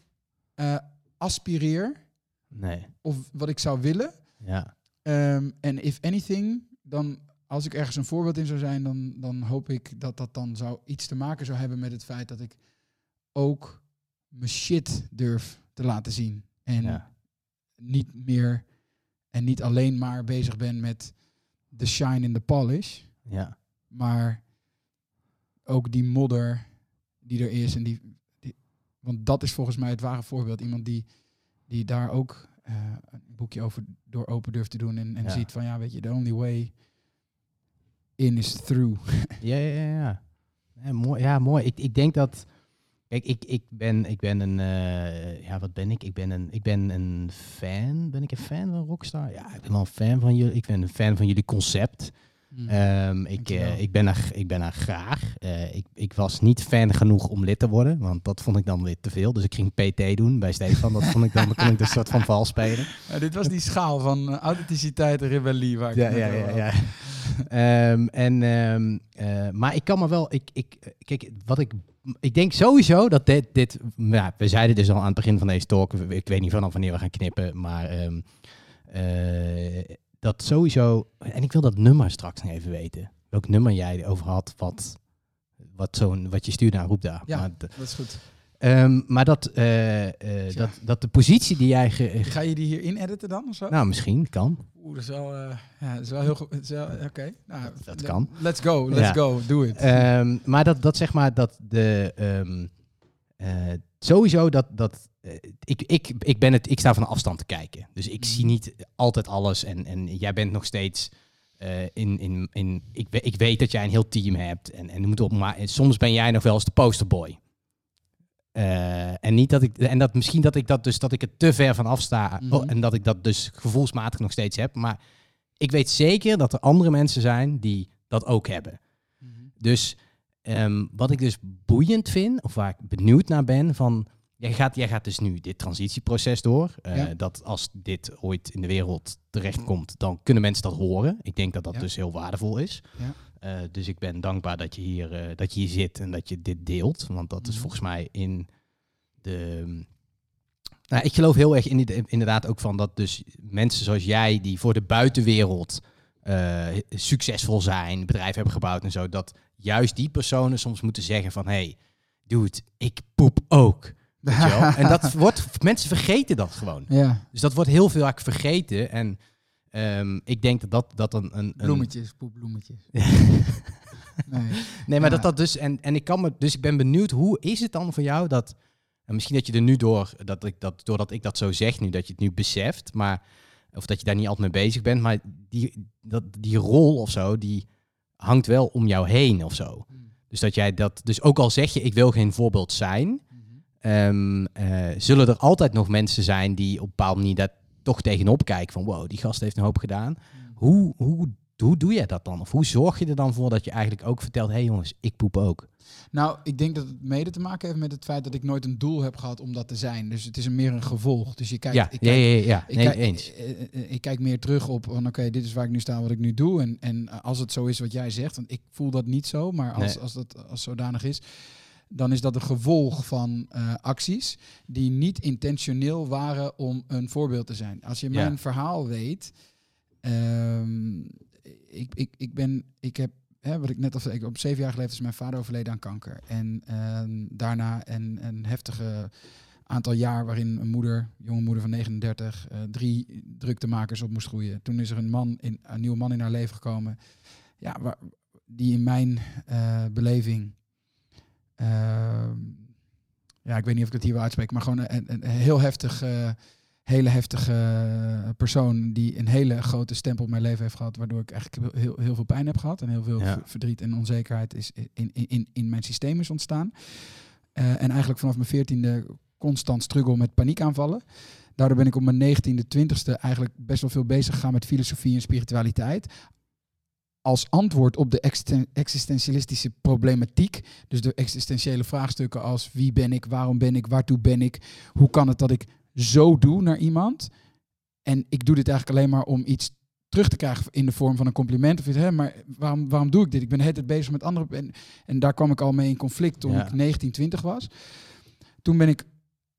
eh, aspireer nee. of wat ik zou willen. Ja, Ehm, En if anything, dan als ik ergens een voorbeeld in zou zijn, dan, dan hoop ik dat dat dan zou iets te maken zou hebben met het feit dat ik ook mijn shit durf te laten zien. En ja. niet meer en niet alleen maar bezig ben met de shine in the polish, ja. maar ook die modder die er is. En die, die, want dat is volgens mij het ware voorbeeld. Iemand die, die daar ook eh, een boekje over door open durft te doen en, en Ja. ziet van ja, weet je, the only way in is through. Ja, ja, ja. ja. Ja, mooi. Ja, mooi. Ik, ik denk dat. Kijk, ik, ik, ben, ik ben een. eh, ja, wat ben ik? Ik ben, een, ik ben een fan. Ben ik een fan van Rockstar? Ja, ik ben wel een fan van jullie. Ik ben een fan van jullie concept. Ehm, ik, eh, ik, ben er, ik ben er graag. Eh, ik, ik was niet fan genoeg om lid te worden, want dat vond ik dan weer te veel. Dus ik ging PT doen bij Stefan. Dat vond ik dan, dan kon ik een soort van vals spelen. Ja, dit was die schaal van eh, authenticiteit en rebellie waar ik Ja, ja, ja. Ehm, en, ehm, eh, maar ik kan me wel, ik, ik, kijk, wat ik, ik denk sowieso dat dit, dit ja, we zeiden dus al aan het begin van deze talk, ik weet niet vanaf wanneer we gaan knippen, maar dat sowieso, en ik wil dat nummer straks nog even weten, welk nummer jij over had, wat, wat, zo'n, wat je stuurde naar Roepda. Ja. Maar, Dat is goed. ehm, maar dat, eh, eh, dat, dat de positie die jij, ge- Ga je die hier in editen dan of zo? nou misschien, kan. Oeh, dat is wel, eh, ja, dat is wel heel goed. Oké, nou, Dat kan. Let's go, let's Ja. go, do it. Ehm, maar dat, dat zeg maar dat de ehm, eh, sowieso dat dat eh, ik, ik, ik ben het ik sta van afstand te kijken. Dus ik zie Mhm. niet altijd alles en, en jij bent nog steeds eh, in, in, in ik, ik weet dat jij een heel team hebt en, en moet op maar soms ben jij nog wel eens de posterboy. Eh, en niet dat ik en dat misschien dat ik dat dus dat ik er te ver van afsta Mhm. oh, en dat ik dat dus gevoelsmatig nog steeds heb, maar ik weet zeker dat er andere mensen zijn die dat ook hebben. Mhm. Dus ehm, wat ik dus boeiend vind, of waar ik benieuwd naar ben, van jij gaat, jij gaat dus nu dit transitieproces door. eh, Ja. Dat als dit ooit in de wereld terechtkomt, dan kunnen mensen dat horen. Ik denk dat dat Ja. dus heel waardevol is. Ja. Eh, dus ik ben dankbaar dat je, hier, eh, dat je hier zit en dat je dit deelt. Want dat is Mhm. volgens mij in de. Nou, ik geloof heel erg in, inderdaad ook van dat dus mensen zoals jij, die voor de buitenwereld succesvol zijn, bedrijf hebben gebouwd en zo, dat juist die personen soms moeten zeggen van, hey, dude, ik poep ook. En dat wordt, mensen vergeten dat gewoon. Ja, Dus dat wordt heel veel eigenlijk vergeten. En ehm, ik denk dat dat, dat een, een, een, bloemetjes, poepbloemetjes. nee. Nee, maar Ja. dat dat dus en en ik kan me dus ik ben benieuwd hoe is het dan voor jou dat en misschien dat je er nu door dat ik dat doordat ik dat zo zeg nu dat je het nu beseft, maar of dat je daar niet altijd mee bezig bent, maar die dat die rol of zo die hangt wel om jou heen of zo. Dus dat jij dat dus ook al zeg je ik wil geen voorbeeld zijn, Ehm, eh, zullen er altijd nog mensen zijn die op een bepaalde manier daar toch tegenop kijken van wow die gast heeft een hoop gedaan. Hoe hoe hoe doe jij dat dan? Of hoe zorg je er dan voor dat je eigenlijk ook vertelt, hé hey jongens, ik poep ook. Nou, ik denk dat het mede te maken heeft met het feit dat ik nooit een doel heb gehad om dat te zijn. Dus het is meer een gevolg. Dus je kijkt, ja, ik kijk, ja, ja, ja. ik, Nee, kijk, eens. eh, eh, ik kijk meer terug op van oké, dit is waar ik nu sta, wat ik nu doe. En, en als het zo is wat jij zegt, want ik voel dat niet zo, maar als, Nee. als dat als zodanig is, dan is dat een gevolg van eh, acties die niet intentioneel waren om een voorbeeld te zijn. Als je Ja. mijn verhaal weet, ehm, ik, ik, ik ben, ik heb, hè, wat ik net al zei, ik- op zeven jaar geleden is mijn vader overleden aan kanker. En ehm, daarna een, een heftige aantal jaar waarin een moeder, jonge moeder van 39, eh, drie druktemakers op moest groeien. Toen is er een man, in, een nieuwe man in haar leven gekomen. Ja, waar, die in mijn eh, beleving. Ehm, ja, ik weet niet of ik het hier wil uitspreken, maar gewoon een, een heel heftig, eh, hele heftige persoon die een hele grote stempel op mijn leven heeft gehad, waardoor ik eigenlijk heel, heel veel pijn heb gehad en heel veel Ja. verdriet en onzekerheid is in, in, in, in mijn systeem is ontstaan. Eh, en eigenlijk vanaf mijn veertiende constant struggle met paniekaanvallen. Daardoor ben ik op mijn negentiende, twintigste eigenlijk best wel veel bezig gegaan met filosofie en spiritualiteit. Als antwoord op de existen- existentialistische problematiek. Dus de existentiële vraagstukken als wie ben ik, waarom ben ik, waartoe ben ik, hoe kan het dat ik zo doe naar iemand. En ik doe dit eigenlijk alleen maar om iets terug te krijgen in de vorm van een compliment of iets. Hè? Maar waarom, waarom doe ik dit? Ik ben tijd bezig met anderen. En, en daar kwam ik al mee in conflict toen Ja. ik 19, 20 was. Toen ben ik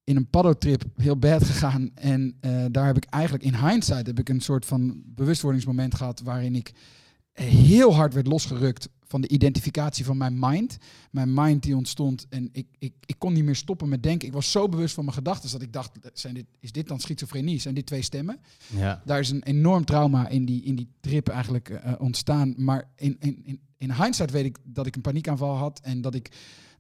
in een paddotrip heel bad gegaan. En eh, daar heb ik eigenlijk in hindsight heb ik een soort van bewustwordingsmoment gehad waarin ik heel hard werd losgerukt van de identificatie van mijn mind. Mijn mind die ontstond en ik, ik, ik kon niet meer stoppen met denken. Ik was zo bewust van mijn gedachten dat ik dacht, zijn dit, is dit dan schizofrenie? Zijn dit twee stemmen? Ja. Daar is een enorm trauma in die, in die trip eigenlijk eh, ontstaan. Maar in, in, in, in hindsight weet ik dat ik een paniekaanval had en dat, ik,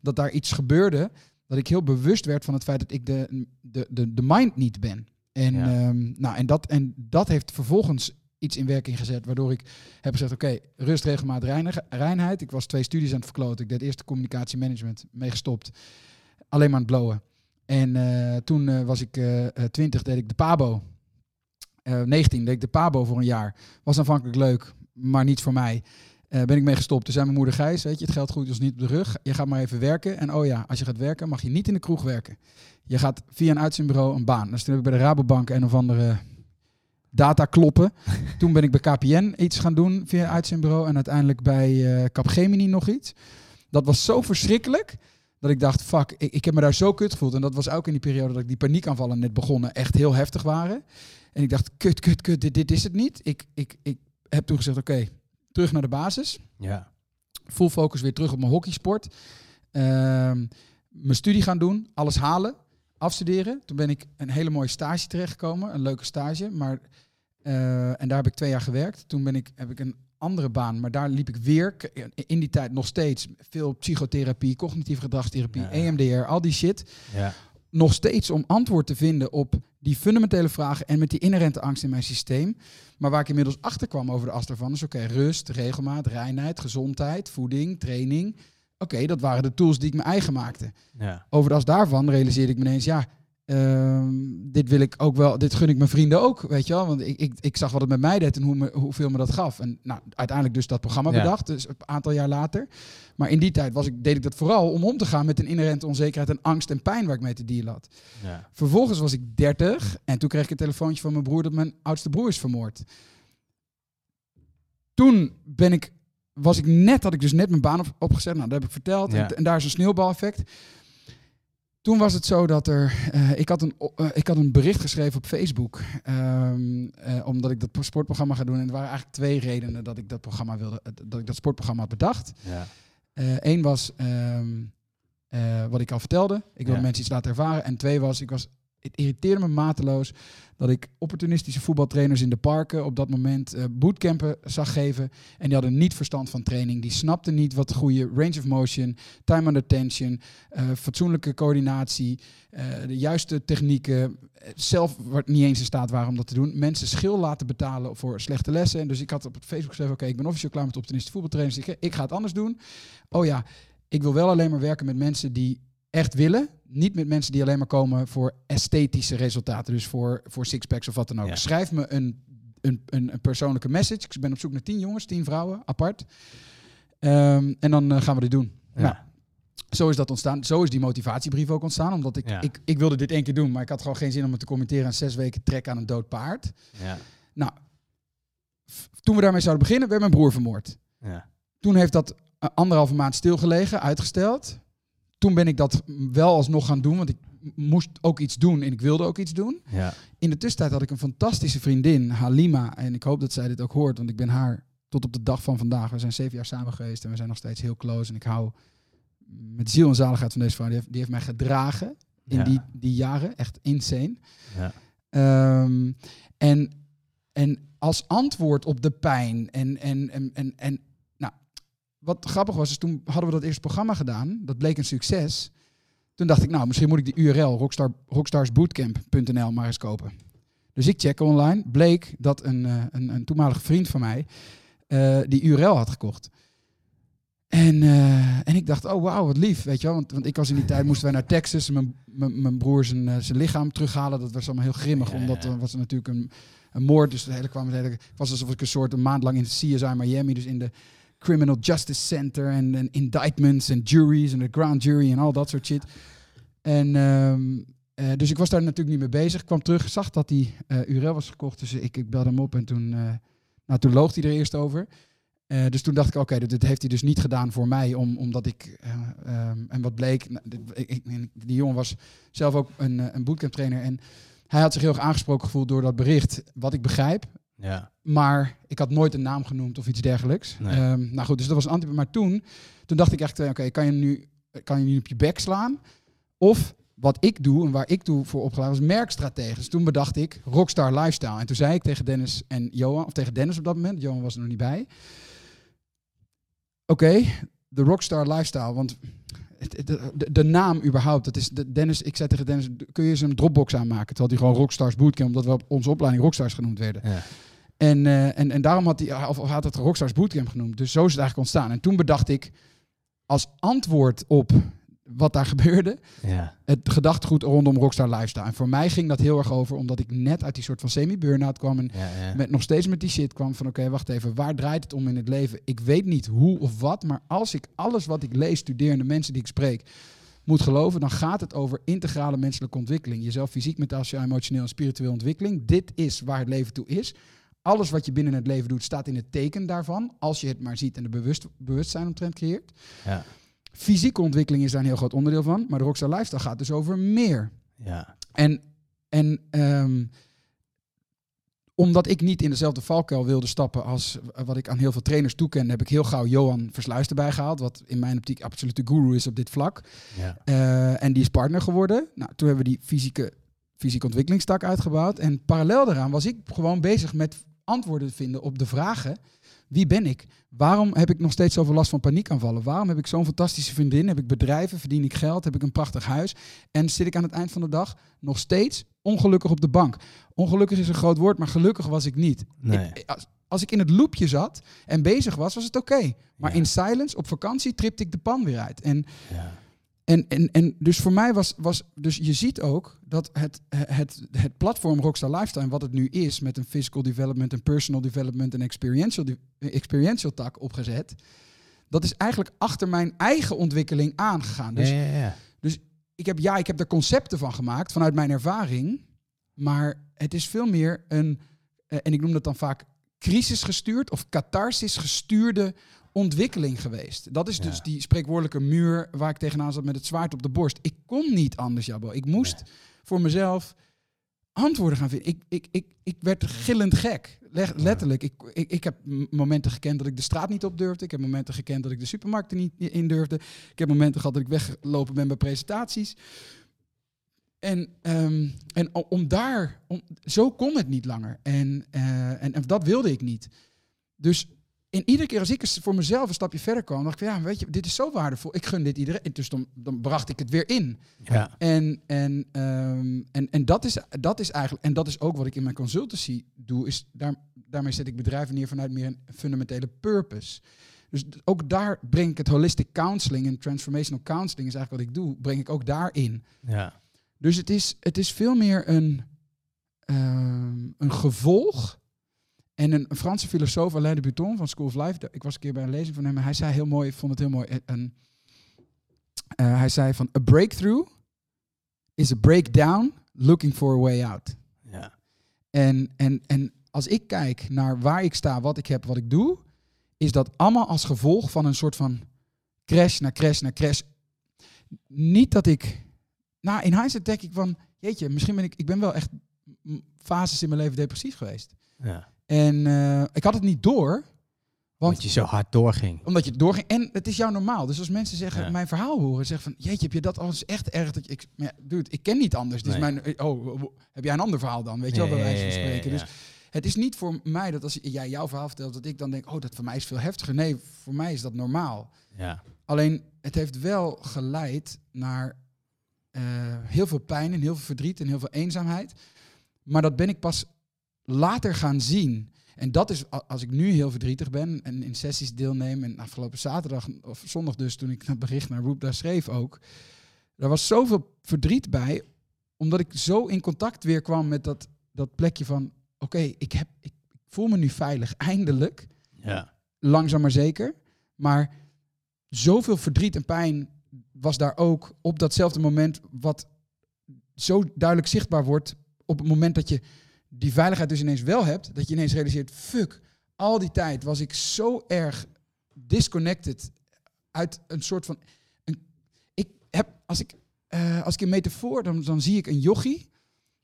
dat daar iets gebeurde. Dat ik heel bewust werd van het feit dat ik de, de, de, de mind niet ben. En, Ja. ehm, nou, en, dat, en dat heeft vervolgens iets in werking gezet, waardoor ik heb gezegd, oké, rust, regelmaat, reinheid. Ik was twee studies aan het verkloten. Ik deed eerst de communicatiemanagement, mee gestopt. Alleen maar aan het blowen. En eh, toen eh, was ik eh, eh, 20, deed ik de PABO. Eh 19 deed ik de PABO voor een jaar. Was aanvankelijk leuk, maar niet voor mij. Ben ik mee gestopt. Toen zei mijn moeder Gijs, weet je, het geld groeit ons niet op de rug. Je gaat maar even werken. En oh ja, als je gaat werken, mag je niet in de kroeg werken. Je gaat via een uitzendbureau een baan. Dus toen heb ik bij de Rabobank een of andere data kloppen. toen ben ik bij KPN iets gaan doen via uitzendbureau. En uiteindelijk bij eh, Capgemini nog iets. Dat was zo verschrikkelijk. Dat ik dacht, fuck, ik, ik heb me daar zo kut gevoeld. En dat was ook in die periode dat ik die paniekaanvallen net begonnen echt heel heftig waren. En ik dacht, kut, kut, kut, dit, dit is het niet. Ik, ik, ik heb toen gezegd, oké, terug naar de basis. Ja. Full focus weer terug op mijn hockeysport. Ehm, mijn studie gaan doen, alles halen, afstuderen. Toen ben ik een hele mooie stage terechtgekomen, een leuke stage. Maar, eh, en daar heb ik twee jaar gewerkt. Toen ben ik, heb ik een andere baan, maar daar liep ik weer in die tijd nog steeds veel psychotherapie, cognitieve gedragstherapie, Ja. EMDR, al die shit Ja. nog steeds om antwoord te vinden op die fundamentele vragen en met die inherente angst in mijn systeem. Maar waar ik inmiddels achter kwam over de as daarvan is oké, rust, regelmaat, reinheid, gezondheid, voeding, training. Oké, dat waren de tools die ik me eigen maakte. Ja. Over de as daarvan realiseerde ik me ineens, ja, ehm, dit wil ik ook wel, dit gun ik mijn vrienden ook, weet je wel. Want ik, ik, ik zag wat het met mij deed en hoe me, hoeveel me dat gaf. En nou, uiteindelijk dus dat programma Ja. bedacht, dus een aantal jaar later. Maar in die tijd was ik, deed ik dat vooral om om te gaan met een inherente onzekerheid en angst en pijn waar ik mee te dealen had. Ja. Vervolgens was ik 30 en toen kreeg ik een telefoontje van mijn broer dat mijn oudste broer is vermoord. Toen ben ik, was ik net, had ik dus net mijn baan op, opgezet. Nou, dat heb ik verteld. Ja. En, en daar is een sneeuwbaleffect. Toen was het zo dat er, eh, ik, had een, eh, ik had een bericht geschreven op Facebook, ehm, eh, omdat ik dat sportprogramma ga doen. En er waren eigenlijk twee redenen dat ik dat programma wilde, dat ik dat sportprogramma had bedacht. Ja. Eén was ehm, eh, wat ik al vertelde. Ik wilde Ja. mensen iets laten ervaren. En twee was, ik was, het irriteerde me mateloos dat ik opportunistische voetbaltrainers in de parken op dat moment eh, bootcampen zag geven. En die hadden niet verstand van training. Die snapten niet wat goede range of motion, time under tension, eh, fatsoenlijke coördinatie, eh, de juiste technieken. Zelf niet eens in staat waren om dat te doen. Mensen schil laten betalen voor slechte lessen. En dus ik had op Facebook geschreven: Oké, ik ben officieel klaar met opportunistische voetbaltrainers. Ik, ik ga het anders doen. Oh ja, ik wil wel alleen maar werken met mensen die echt willen. Niet met mensen die alleen maar komen voor esthetische resultaten. Dus voor, voor sixpacks of wat dan ook. Ja. Schrijf me een, een, een, een persoonlijke message. Ik ben op zoek naar tien jongens, tien vrouwen, apart. Ehm, en dan eh, gaan we dit doen. Ja. Nou, zo is dat ontstaan. Zo is die motivatiebrief ook ontstaan. Omdat ik, Ja. ik, ik wilde dit één keer doen. Maar ik had gewoon geen zin om het te commenteren aan zes weken trek aan een dood paard. Ja. Nou, toen we daarmee zouden beginnen, werd mijn broer vermoord. Ja. Toen heeft dat eh, anderhalve maand stilgelegen, uitgesteld. Toen ben ik dat wel alsnog gaan doen, want ik moest ook iets doen en ik wilde ook iets doen. Ja. In de tussentijd had ik een fantastische vriendin, Halima. En ik hoop dat zij dit ook hoort, want ik ben haar tot op de dag van vandaag. We zijn zeven jaar samen geweest en we zijn nog steeds heel close. En ik hou met ziel en zaligheid van deze vrouw. Die heeft, die heeft mij gedragen in Ja. die, die jaren. Echt insane. Ja. Ehm, en, en als antwoord op de pijn en, en, en, en, en wat grappig was, is toen hadden we dat eerste programma gedaan. Dat bleek een succes. Toen dacht ik, nou, misschien moet ik die URL rockstar, rockstarsbootcamp.nl maar eens kopen. Dus ik check online. Bleek dat een, eh, een, een toenmalige vriend van mij eh, die URL had gekocht. En, eh, en ik dacht, oh wauw, wat lief, weet je wel. Want, want ik was in die tijd, moesten wij naar Texas. Mijn, mijn, mijn broer zijn, zijn lichaam terughalen. Dat was allemaal heel grimmig, Ja, omdat er was natuurlijk een, een moord. Dus het hele kwam het hele, was alsof ik een soort een maand lang in CSI Miami, dus in de Criminal Justice Center en, en indictments en juries en de grand jury en al dat soort shit. En ehm, eh, dus ik was daar natuurlijk niet mee bezig. Kwam terug, zag dat die eh URL was gekocht. Dus ik, ik belde hem op en toen, eh, nou, toen loog hij er eerst over. Dus toen dacht ik, oké, dit, dit heeft hij dus niet gedaan voor mij, om, omdat ik... eh, ehm, en wat bleek, nou, die jongen was zelf ook een, een bootcamp trainer. En hij had zich heel erg aangesproken gevoeld door dat bericht, wat ik begrijp. Ja. Maar ik had nooit een naam genoemd of iets dergelijks. Nee. Ehm, nou goed, dus dat was een anti. Maar toen, toen dacht ik echt, eh, oké, kan je nu kan je nu op je bek slaan? Of wat ik doe en waar ik toe voor opgeleid was, merkstratege. Dus toen bedacht ik Rockstar Lifestyle. En toen zei ik tegen Dennis en Johan, of tegen Dennis op dat moment, Johan was er nog niet bij. Oké, de Rockstar Lifestyle, want de, de, de naam überhaupt, dat is de, Dennis. Ik zei tegen Dennis, kun je eens een Dropbox aanmaken? Terwijl hij gewoon Rockstars Bootcamp, omdat we op onze opleiding Rockstars genoemd werden. Ja. En, eh, en, en daarom had hij, of had het Rockstars Bootcamp genoemd. Dus zo is het eigenlijk ontstaan. En toen bedacht ik, als antwoord op wat daar gebeurde, Ja. het gedachtegoed rondom Rockstar Lifestyle. En voor mij ging dat heel erg over, omdat ik net uit die soort van semi-burnout kwam en Ja. Ja. met, nog steeds met die shit kwam van oké, wacht even, waar draait het om in het leven? Ik weet niet hoe of wat, maar als ik alles wat ik lees, studeer en de mensen die ik spreek moet geloven, dan gaat het over integrale menselijke ontwikkeling. Jezelf fysiek, mentaal, emotioneel en spiritueel ontwikkeling. Dit is waar het leven toe is. Alles wat je binnen het leven doet, staat in het teken daarvan. Als je het maar ziet en er bewust, bewustzijn omtrent creëert. Ja. Fysieke ontwikkeling is daar een heel groot onderdeel van. Maar de Rockstar Lifestyle gaat dus over meer. Ja. En, en ehm, omdat ik niet in dezelfde valkuil wilde stappen als wat ik aan heel veel trainers toeken, heb ik heel gauw Johan Versluis erbij gehaald. Wat in mijn optiek absoluut de guru is op dit vlak. Ja. Eh, en die is partner geworden. Nou, toen hebben we die fysieke, fysieke ontwikkelingstak uitgebouwd. En parallel daaraan was ik gewoon bezig met antwoorden te vinden op de vragen. Wie ben ik? Waarom heb ik nog steeds zoveel last van paniekaanvallen? Waarom heb ik zo'n fantastische vriendin? Heb ik bedrijven? Verdien ik geld? Heb ik een prachtig huis? En zit ik aan het eind van de dag nog steeds ongelukkig op de bank? Ongelukkig is een groot woord, maar gelukkig was ik niet. Nee. Ik- als, als ik in het loopje zat en bezig was, was het oké. Maar Ja. in silence, op vakantie, tripte ik de pan weer uit. En Ja. En, en, en dus voor mij was, was, dus je ziet ook dat het, het, het platform Rockstar Lifestyle, wat het nu is, met een physical development, een personal development en experiential, experiential tak opgezet, dat is eigenlijk achter mijn eigen ontwikkeling aangegaan. Dus ja, ja, ja. ik heb, ja, ik heb er concepten van gemaakt vanuit mijn ervaring, maar het is veel meer een, eh, en ik noem dat dan vaak crisisgestuurd of catharsis gestuurde ontwikkeling geweest. Dat is dus die spreekwoordelijke muur waar ik tegenaan zat met het zwaard op de borst. Ik kon niet anders, Jabbo. Ik moest voor mezelf antwoorden gaan vinden. Ik, ik, ik, ik werd gillend gek. Leg- letterlijk. Ik, ik, ik heb momenten gekend dat ik de straat niet op durfde. Ik heb momenten gekend dat ik de supermarkt er niet in durfde. Ik heb momenten gehad dat ik weggelopen ben bij presentaties. En, ehm, en om daar, om, zo kon het niet langer. En, eh, en, en dat wilde ik niet. Dus in iedere keer als ik voor mezelf een stapje verder kwam, dacht ik, ja, weet je, dit is zo waardevol. Ik gun dit iedereen. Dus dan, dan bracht ik het weer in. Ja. En, en, ehm, en, en dat, is, dat is eigenlijk, en dat is ook wat ik in mijn consultancy doe, is daar, daarmee zet ik bedrijven neer vanuit meer een fundamentele purpose. Dus ook daar breng ik het holistic counseling en transformational counseling is eigenlijk wat ik doe, breng ik ook daarin. Ja. Dus het is, het is veel meer een, ehm, een gevolg. En een, Franse filosoof, Alain de Botton van School of Life, ik was een keer bij een lezing van hem en hij zei heel mooi, ik vond het heel mooi, eh, een, eh, hij zei van, a breakthrough is a breakdown looking for a way out. Ja. En, en, en als ik kijk naar waar ik sta, wat ik heb, wat ik doe, is dat allemaal als gevolg van een soort van crash naar crash naar crash. Niet dat ik, nou in hindsight denk ik van, jeetje, misschien ben ik, ik ben wel echt fases in mijn leven depressief geweest. Ja. En eh, ik had het niet door, Want Want je zo hard doorging. omdat je doorging. En het is jou normaal. Dus als mensen zeggen, Ja. mijn verhaal horen, zeggen van, jeetje, heb je dat al eens echt erg? Dat je, ik, ja, dude, ik ken niet anders. Dus Nee. mijn, oh, oh, heb jij een ander verhaal dan? Weet je wel, bij wijze van spreken. Dus het is niet voor mij dat als jij jouw verhaal vertelt, dat ik dan denk, oh, dat voor mij is veel heftiger. Nee, voor mij is dat normaal. ja. Alleen, het heeft wel geleid naar eh, heel veel pijn en heel veel verdriet en heel veel eenzaamheid. Maar dat ben ik pas later gaan zien. En dat is als ik nu heel verdrietig ben en in sessies deelneem. En afgelopen zaterdag of zondag dus, toen ik dat bericht naar Roep daar schreef ook. Er was zoveel verdriet bij, omdat ik zo in contact weer kwam met dat, dat plekje van... Oké, ik heb ik voel me nu veilig, eindelijk Ja. langzaam maar zeker. Maar zoveel verdriet en pijn was daar ook op datzelfde moment, wat zo duidelijk zichtbaar wordt op het moment dat je die veiligheid dus ineens wel hebt, dat je ineens realiseert, fuck, al die tijd was ik zo erg disconnected uit een soort van, een, ik heb, als ik, eh, als ik een metafoor, dan, dan zie ik een jochie,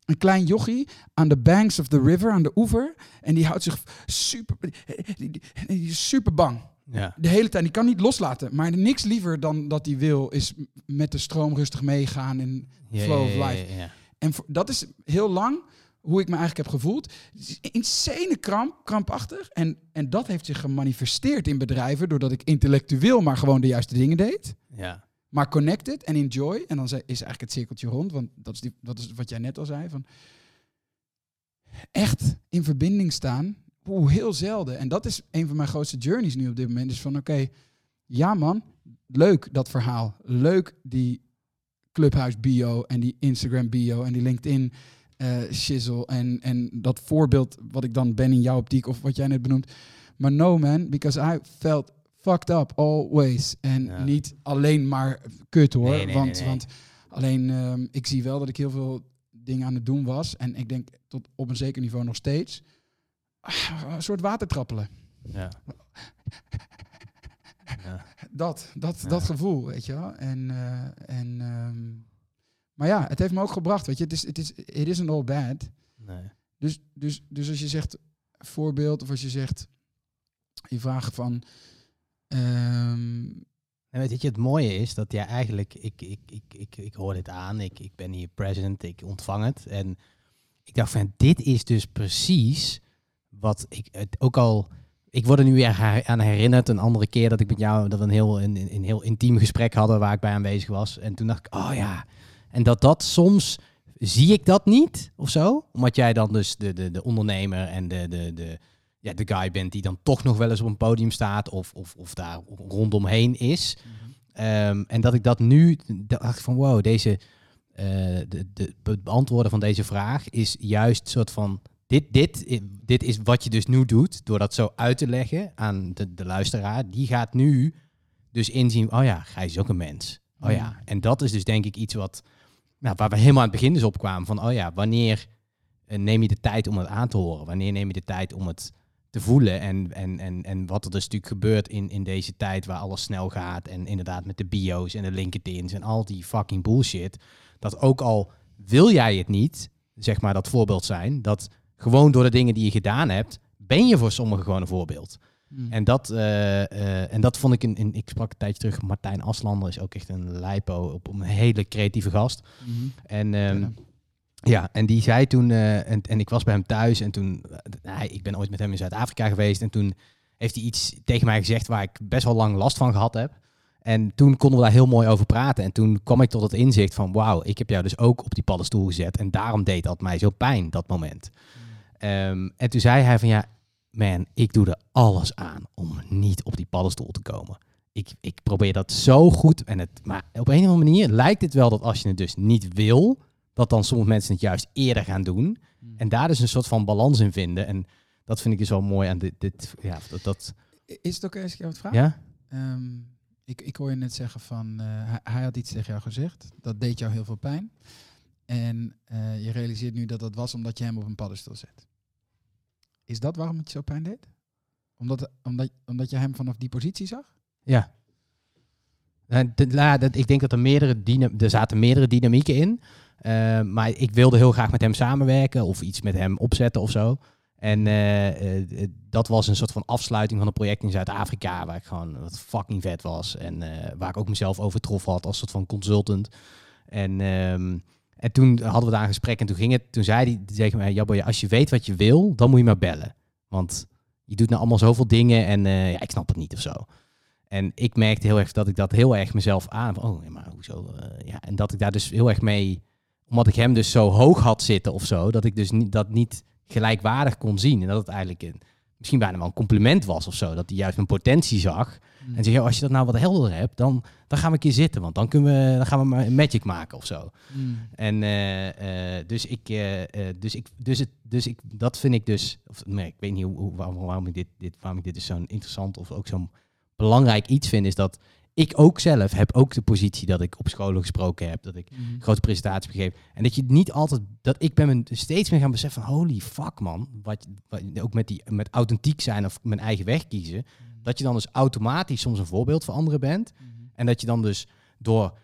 een klein jochie aan de banks of the river, aan de oever, en die houdt zich super, die, die- die is super bang. Ja. De hele tijd. Die kan niet loslaten. Maar niks liever dan dat hij wil, is met de stroom rustig meegaan. En, Ja, Flow of life. en dat is heel lang hoe ik me eigenlijk heb gevoeld. Insane kramp, krampachtig. En, en dat heeft zich gemanifesteerd in bedrijven. Doordat ik intellectueel maar gewoon de juiste dingen deed. Ja. Maar connected en enjoy. En dan is eigenlijk het cirkeltje rond. Want dat is, die, dat is wat jij net al zei. Van echt in verbinding staan. Oeh, heel zelden. En dat is een van mijn grootste journeys nu op dit moment. Is van oké, ja man, leuk dat verhaal. Leuk die Clubhouse bio en die Instagram bio en die LinkedIn eh shizzle. En, en dat voorbeeld wat ik dan ben in jouw optiek of wat jij net benoemt. Maar no man, because I felt fucked up always. En Ja. niet alleen maar kut hoor. Nee, nee, nee, want, nee. want alleen ehm, ik zie wel dat ik heel veel dingen aan het doen was. En ik denk tot op een zeker niveau nog steeds. Ah, Een soort watertrappelen. Ja. Ja. Dat, dat, Ja. dat gevoel, weet je wel. En, eh, en, ehm, maar ja, het heeft me ook gebracht, weet je. Het is, het is, it isn't all bad. Nee. Dus, dus, dus als je zegt voorbeeld, of als je zegt, je vraagt van, ehm, En weet je, het mooie is dat jij eigenlijk, ik, ik, ik, ik, ik hoor dit aan, ik, ik ben hier present, ik ontvang het. En ik dacht van, dit is dus precies wat ik het ook al, ik word er nu weer aan herinnerd, een andere keer dat ik met jou, dat we een heel, een, een heel intiem gesprek hadden waar ik bij aanwezig was. En toen dacht ik, oh ja, en dat dat soms, zie ik dat niet of zo? Omdat jij dan dus de, de, de ondernemer en de, de, de, ja, de guy bent die dan toch nog wel eens op een podium staat of, of, of daar rondomheen is. Ehm, en dat ik dat nu dacht van wow, deze eh, de, de, het beantwoorden van deze vraag is juist soort van dit, dit, dit is wat je dus nu doet door dat zo uit te leggen aan de, de luisteraar. Die gaat nu dus inzien, oh ja, Gijs is ook een mens. Oh ja, Mm. en dat is dus denk ik iets wat, nou, waar we helemaal aan het begin dus op kwamen van, oh ja, wanneer eh, neem je de tijd om het aan te horen? Wanneer neem je de tijd om het te voelen? En, en, en, en wat er dus natuurlijk gebeurt in, in deze tijd waar alles snel gaat en inderdaad met de bio's en de LinkedIn's en al die fucking bullshit, dat ook al wil jij het niet, zeg maar dat voorbeeld zijn, dat gewoon door de dingen die je gedaan hebt, ben je voor sommigen gewoon een voorbeeld. Mm, En dat, eh, eh, en dat vond ik, in, in, ik sprak een tijdje terug, Martijn Aslander is ook echt een lijpo, op een hele creatieve gast. mhm. En ehm, Ja. ja, en die zei toen, eh, en, en ik was bij hem thuis en toen, hij, ik ben ooit met hem in Zuid-Afrika geweest en toen heeft hij iets tegen mij gezegd waar ik best wel lang last van gehad heb. En toen konden we daar heel mooi over praten. En toen kwam ik tot het inzicht van, wauw, ik heb jou dus ook op die paddenstoel gezet. En daarom deed dat mij zo pijn, dat moment. Ehm, en toen zei hij van, ja, man, ik doe er alles aan om niet op die paddenstoel te komen. Ik, ik probeer dat zo goed. En het, maar op een of andere manier lijkt het wel dat als je het dus niet wil, dat dan sommige mensen het juist eerder gaan doen. Mm. En daar dus een soort van balans in vinden. En dat vind ik dus wel mooi aan dit. dit ja, dat, dat Is het als ik jou wat vraag? ja? Ehm, ik, ik hoor je net zeggen van, eh, hij, hij had iets tegen jou gezegd. Dat deed jou heel veel pijn. En eh, je realiseert nu dat dat was omdat je hem op een paddenstoel zet. Is dat waarom het je zo pijn deed? Omdat, omdat, omdat je hem vanaf die positie zag? Ja. En de- la- dat- ik denk dat er meerdere er zaten meerdere dynamieken in. Eh, maar ik wilde heel graag met hem samenwerken of iets met hem opzetten of zo. En eh, eh, dat was een soort van afsluiting van een project in Zuid-Afrika, waar ik gewoon wat fucking vet was. En waar ik ook mezelf overtroffen had als soort van consultant. En, ehm, en toen hadden we daar een gesprek en toen ging het, toen zei hij tegen mij, Jabbo, als je weet wat je wil, dan moet je maar bellen. Want je doet nou allemaal zoveel dingen en ja, ik snap het niet of zo. En ik merkte heel erg dat ik dat heel erg mezelf aan. Oh, maar hoezo? ja, en dat ik daar dus heel erg mee, omdat ik hem dus zo hoog had zitten of zo, dat ik dus niet, dat niet gelijkwaardig kon zien. En dat het eigenlijk misschien bijna wel een compliment was of zo. Dat hij juist mijn potentie zag. En zei, als je dat nou wat helder hebt, dan, dan gaan we een keer zitten. Want dan, kunnen we, dan gaan we maar een magic maken of zo. Mm. En uh, uh, dus ik, uh, dus ik, dus het, dus ik, dat vind ik dus, of, nee, ik weet niet hoe, hoe waarom, waarom, ik dit, dit, waarom ik dit dus zo'n interessant of ook zo'n belangrijk iets vind, is dat ik ook zelf heb ook de positie dat ik op scholen gesproken heb, dat ik mm. grote presentaties gegeven. En dat je niet altijd, dat ik ben me steeds meer gaan beseffen van holy fuck man, wat, wat ook met, die, met authentiek zijn of mijn eigen weg kiezen, mhm. Dat je dan dus automatisch soms een voorbeeld voor anderen bent. Mhm. En dat je dan dus door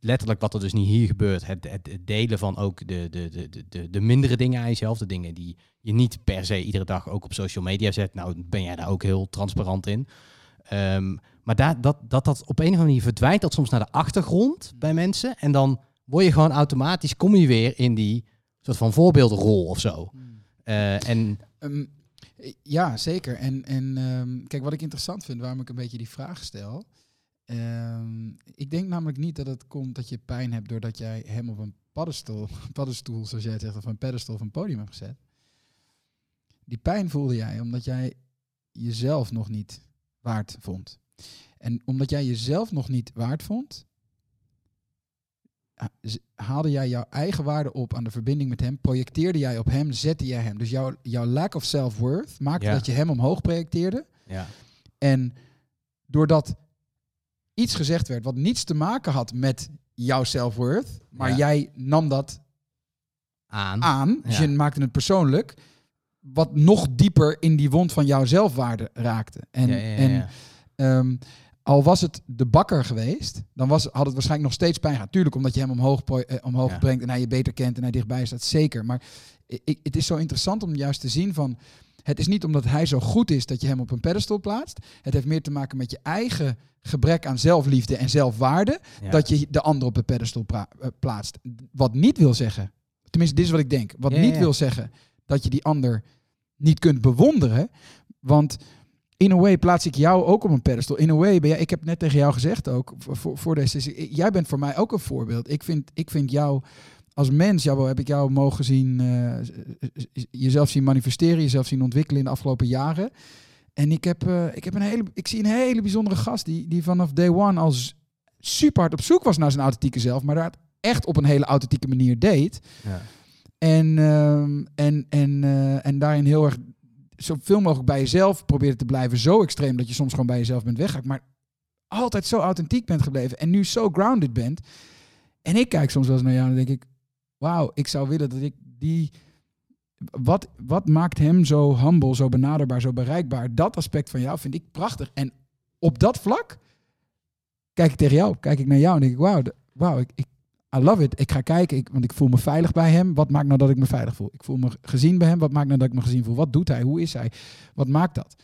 letterlijk wat er dus niet hier gebeurt, het, het, delen van ook de, de, de, de, de mindere dingen aan jezelf, de dingen die je niet per se iedere dag ook op social media zet. Nou ben jij daar ook heel transparant in. Um, maar daar, dat, dat dat op een of andere manier verdwijnt dat soms naar de achtergrond bij mensen. En dan word je gewoon automatisch, kom je weer in die soort van voorbeeldrol of zo. Hmm. Uh, en... Um, ja, zeker. En, en um, kijk, wat ik interessant vind, waarom ik een beetje die vraag stel. Um, ik denk namelijk niet dat het komt dat je pijn hebt doordat jij hem op een paddenstoel, paddenstoel zoals jij zegt, of een pedestal of een podium hebt gezet. Die pijn voelde jij omdat jij jezelf nog niet waard vond. En omdat jij jezelf nog niet waard vond, haalde jij jouw eigen waarde op aan de verbinding met hem, projecteerde jij op hem, zette jij hem. Dus jouw, jouw lack of self-worth maakte dat je hem omhoog projecteerde. Ja. En doordat iets gezegd werd wat niets te maken had met jouw self-worth, maar jij nam dat aan. aan dus je maakte het persoonlijk, wat nog dieper in die wond van jouw zelfwaarde raakte. En, en um, al was het de bakker geweest, dan was, had het waarschijnlijk nog steeds pijn gehad. Tuurlijk, omdat je hem omhoog, eh, omhoog brengt en hij je beter kent en hij dichtbij staat, zeker. Maar ik, het is zo interessant om juist te zien van... Het is niet omdat hij zo goed is dat je hem op een pedestal plaatst. Het heeft meer te maken met je eigen gebrek aan zelfliefde en zelfwaarde. Dat je de ander op een pedestal eh, plaatst. Wat niet wil zeggen, tenminste, dit is wat ik denk. Wat niet wil zeggen dat je die ander niet kunt bewonderen. Want in a way plaats ik jou ook op een pedestal. In a way ben jij, ik heb net tegen jou gezegd ook, voor, voor deze, jij bent voor mij ook een voorbeeld. Ik vind, ik vind jou als mens, jou, heb ik jou mogen zien, uh, jezelf zien manifesteren, jezelf zien ontwikkelen in de afgelopen jaren. En ik, heb, uh, ik, heb een hele, ik zie een hele bijzondere gast die, die vanaf day one als super hard op zoek was naar zijn authentieke zelf, maar dat echt op een hele authentieke manier deed. Ja. En, uh, en, en, uh, en daarin heel erg zoveel mogelijk bij jezelf proberen te blijven. Zo extreem dat je soms gewoon bij jezelf bent weggehaakt. Maar altijd zo authentiek bent gebleven. En nu zo grounded bent. En ik kijk soms wel eens naar jou en denk ik... Wauw, ik zou willen dat ik die... Wat, wat maakt hem zo humble, zo benaderbaar, zo bereikbaar? Dat aspect van jou vind ik prachtig. En op dat vlak kijk ik tegen jou, kijk ik naar jou en denk ik... Wauw, wauw ik I love it. Ik ga kijken, ik, want ik voel me veilig bij hem. Wat maakt nou dat ik me veilig voel? Ik voel me gezien bij hem. Wat maakt nou dat ik me gezien voel? Wat doet hij? Hoe is hij? Wat maakt dat?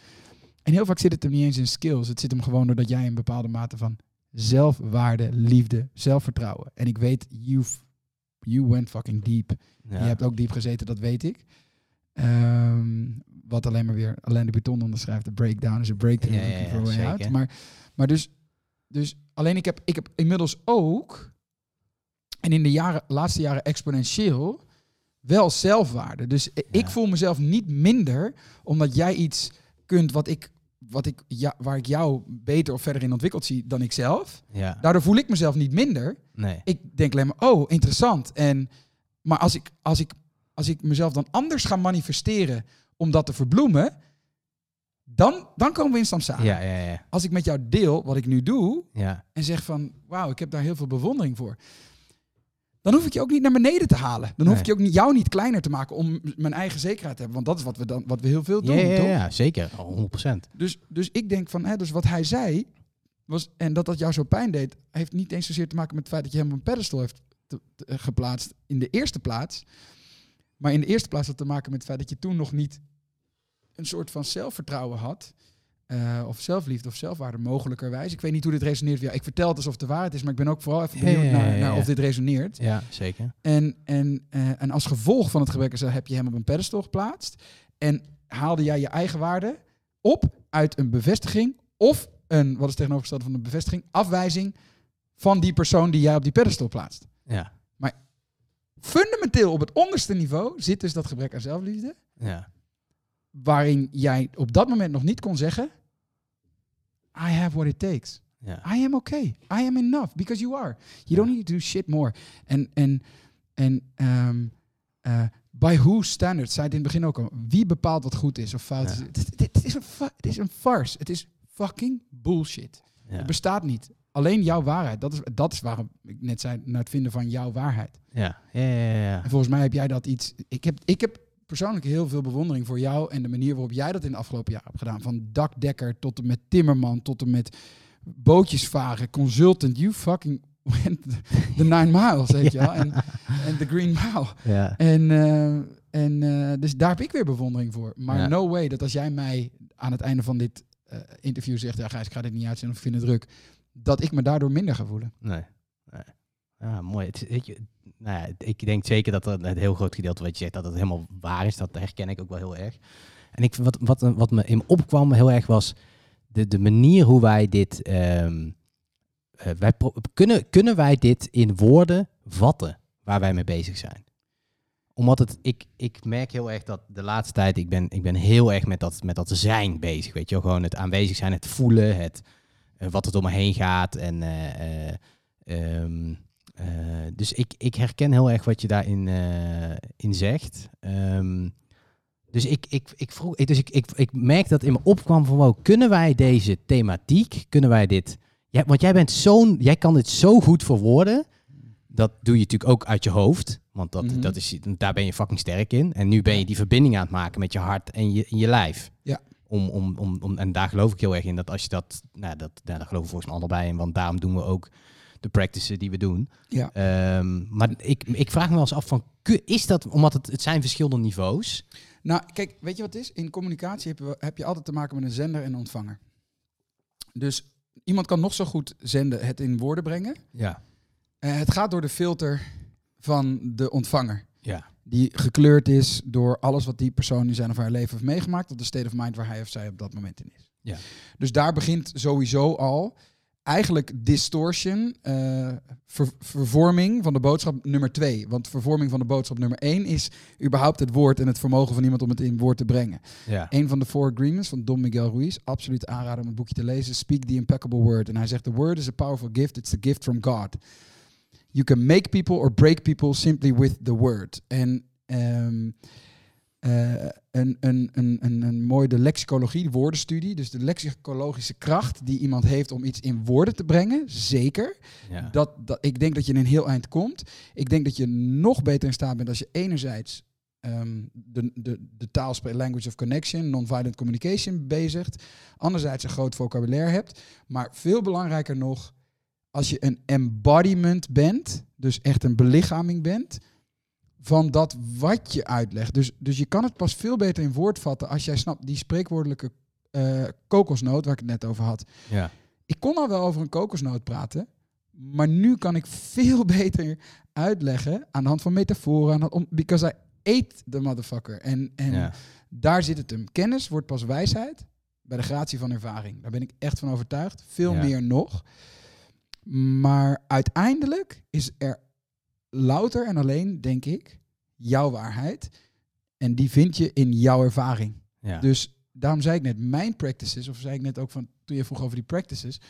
En heel vaak zit het hem niet eens in skills. Het zit hem gewoon doordat jij een bepaalde mate van zelfwaarde, liefde, zelfvertrouwen. En ik weet, you, you went fucking deep. Je hebt ook diep gezeten, dat weet ik. Ehm, wat alleen maar weer Alain de Beton onderschrijft. De breakdown is een. Ja, ja, ja, maar, maar dus, dus alleen ik heb, ik heb inmiddels ook en in de jaren, laatste jaren exponentieel wel zelfwaarde. Dus ik voel mezelf niet minder omdat jij iets kunt wat ik, wat ik, ja, waar ik jou beter of verder in ontwikkeld zie dan ik zelf. Ja. Daardoor voel ik mezelf niet minder. Nee. Ik denk alleen maar, oh, interessant. En, maar als ik, als, ik, als ik mezelf dan anders ga manifesteren om dat te verbloemen, dan, dan komen we in stand samen. Ja, ja, ja. Als ik met jou deel wat ik nu doe en zeg van, wauw, ik heb daar heel veel bewondering voor dan hoef ik je ook niet naar beneden te halen. Dan hoef ik je ook niet, jou niet kleiner te maken om mijn eigen zekerheid te hebben. Want dat is wat we, dan, wat we heel veel doen, ja, ja? Ja, zeker. 100%. Dus, dus ik denk van, hè, dus wat hij zei, was, en dat dat jou zo pijn deed, heeft niet eens zozeer te maken met het feit dat je hem op een pedestal heeft eh, geplaatst in de eerste plaats. Maar in de eerste plaats had te maken met het feit dat je toen nog niet een soort van zelfvertrouwen had, eh, of zelfliefde of zelfwaarde mogelijkerwijs. Ik weet niet hoe dit resoneert voor jou. Ik vertel het alsof het de waarheid is, maar ik ben ook vooral even Ja, benieuwd ja, ja, naar, ja, naar ja. of dit resoneert. Ja, zeker. En, en, eh, en als gevolg van het gebrek aan zelf heb je hem op een pedestal geplaatst. En haalde jij je eigen waarde op uit een bevestiging of een, wat is tegenovergesteld van een bevestiging, afwijzing van die persoon die jij op die pedestal plaatst. Ja, Fundamenteel op het onderste niveau zit dus dat gebrek aan zelfliefde, ja, waarin jij op dat moment nog niet kon zeggen, I have what it takes. I am okay. I am enough because you are. You don't need to do shit more. En en en ehm, eh, by whose standards? Zei het in het begin ook al. Wie bepaalt wat goed is of fout is? Het is een het is een farce. Het is fucking bullshit. Het bestaat niet. Alleen jouw waarheid. Dat is, dat is waarom ik net zei, naar het vinden van jouw waarheid. Ja, ja, ja, ja. En volgens mij heb jij dat iets... Ik heb, ik heb persoonlijk heel veel bewondering voor jou en de manier waarop jij dat in de afgelopen jaren hebt gedaan. Van dakdekker tot en met timmerman, tot en met bootjesvaren, consultant. You fucking went the nine miles, weet je wel. En, en the green mile. Ja, En, eh, en eh, dus daar heb ik weer bewondering voor. Maar Ja. no way dat als jij mij aan het einde van dit eh, interview zegt... Ja, Gijs, ik ga dit niet uitzenden of ik vind het druk. Dat ik me daardoor minder ga voelen. nee. nee. Ja, mooi. Het, is- weet je, nou ik denk zeker dat er een heel groot gedeelte wat je zegt, dat het helemaal waar is. Dat herken ik ook wel heel erg. En ik, wat, wat, wat me in opkwam heel erg was de, de manier hoe wij dit... ehm, eh, wij kunnen, kunnen wij dit in woorden vatten waar wij mee bezig zijn? Omdat het, ik, ik merk heel erg dat de laatste tijd, ik ben, ik ben heel erg met dat, met dat zijn bezig. Weet je gewoon het aanwezig zijn, het voelen, het, eh, wat er door me heen gaat. En, eh, eh, ehm, eh, dus ik, ik herken heel erg wat je daarin eh, in zegt. Ehm, dus ik, ik, ik, vroeg, dus ik, ik, ik merk dat in me opkwam van, wow, kunnen wij deze thematiek, kunnen wij dit... Ja, want jij bent zo'n, jij kan dit zo goed verwoorden. Dat doe je natuurlijk ook uit je hoofd. Want dat, Mhm. dat is, daar ben je fucking sterk in. En nu ben je die verbinding aan het maken met je hart en je, en je lijf. Ja. Om, om, om, om, en daar geloof ik heel erg in. Dat als je dat, nou, dat, nou, daar geloven we volgens mij allebei in. Want daarom doen we ook de practices die we doen. Ja. Ehm, maar ik, ik vraag me wel eens af van, is dat, omdat het, het zijn verschillende niveaus. Nou, kijk, weet je wat het is? In communicatie heb je, heb je altijd te maken met een zender en een ontvanger. Dus iemand kan nog zo goed zenden, het in woorden brengen. Ja. Eh, het gaat door de filter van de ontvanger. Ja. Die gekleurd is door alles wat die persoon in zijn of haar leven heeft meegemaakt. Of de state of mind waar hij of zij op dat moment in is. Ja. Dus daar begint sowieso al eigenlijk distortion, eh, ver- vervorming van de boodschap nummer twee. Want vervorming van de boodschap nummer één is überhaupt het woord en het vermogen van iemand om het in woord te brengen. Ja. Een van de Four Agreements van Don Miguel Ruiz, absoluut aanraden om het boekje te lezen, Speak the Impeccable Word. En hij zegt, the word is a powerful gift, it's a gift from God. You can make people or break people simply with the word. En ehm, eh, een, een, een, een, een mooi de lexicologie, de woordenstudie, dus de lexicologische kracht die iemand heeft om iets in woorden te brengen, zeker. Dat, dat, ik denk dat je een heel eind komt. Ik denk dat je nog beter in staat bent als je enerzijds ehm, de, de, de taal language of connection, non-violent communication bezigt. Anderzijds een groot vocabulaire hebt. Maar veel belangrijker nog, als je een embodiment bent, dus echt een belichaming bent, van dat wat je uitlegt. Dus, dus je kan het pas veel beter in woord vatten als jij snapt die spreekwoordelijke eh, kokosnoot, waar ik het net over had. Ja. Ik kon al wel over een kokosnoot praten, maar nu kan ik veel beter uitleggen aan de hand van metaforen, aan de, om, because I ate the motherfucker. En, en Ja. daar zit het hem. Kennis wordt pas wijsheid bij de gratie van ervaring. Daar ben ik echt van overtuigd. Veel Ja. meer nog. Maar uiteindelijk is er louter en alleen, denk ik, jouw waarheid. En die vind je in jouw ervaring. Ja. Dus daarom zei ik net, mijn practices, of zei ik net ook van toen je vroeg over die practices.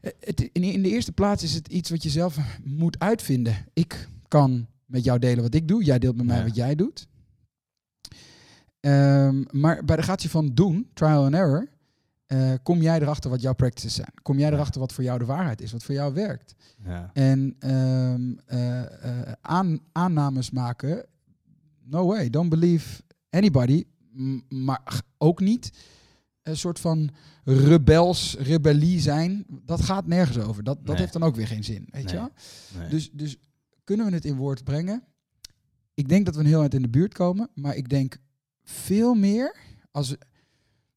eh, Het, in, de eerste plaats is het iets wat je zelf moet uitvinden. Ik kan met jou delen wat ik doe, jij deelt met mij Ja. wat jij doet. Ehm, maar bij de gratie van doen, trial and error, eh, kom jij erachter wat jouw practices zijn. Kom jij erachter wat voor jou de waarheid is, wat voor jou werkt. ja. En ehm, eh, eh, aan, aannames maken, no way, don't believe anybody, maar ook niet een soort van rebels, rebellie zijn. Dat gaat nergens over. Dat, dat Nee. heeft dan ook weer geen zin, weet je wel? Nee. Dus, dus kunnen we het in woord brengen? Ik denk dat we een heel eind in de buurt komen, maar ik denk veel meer als,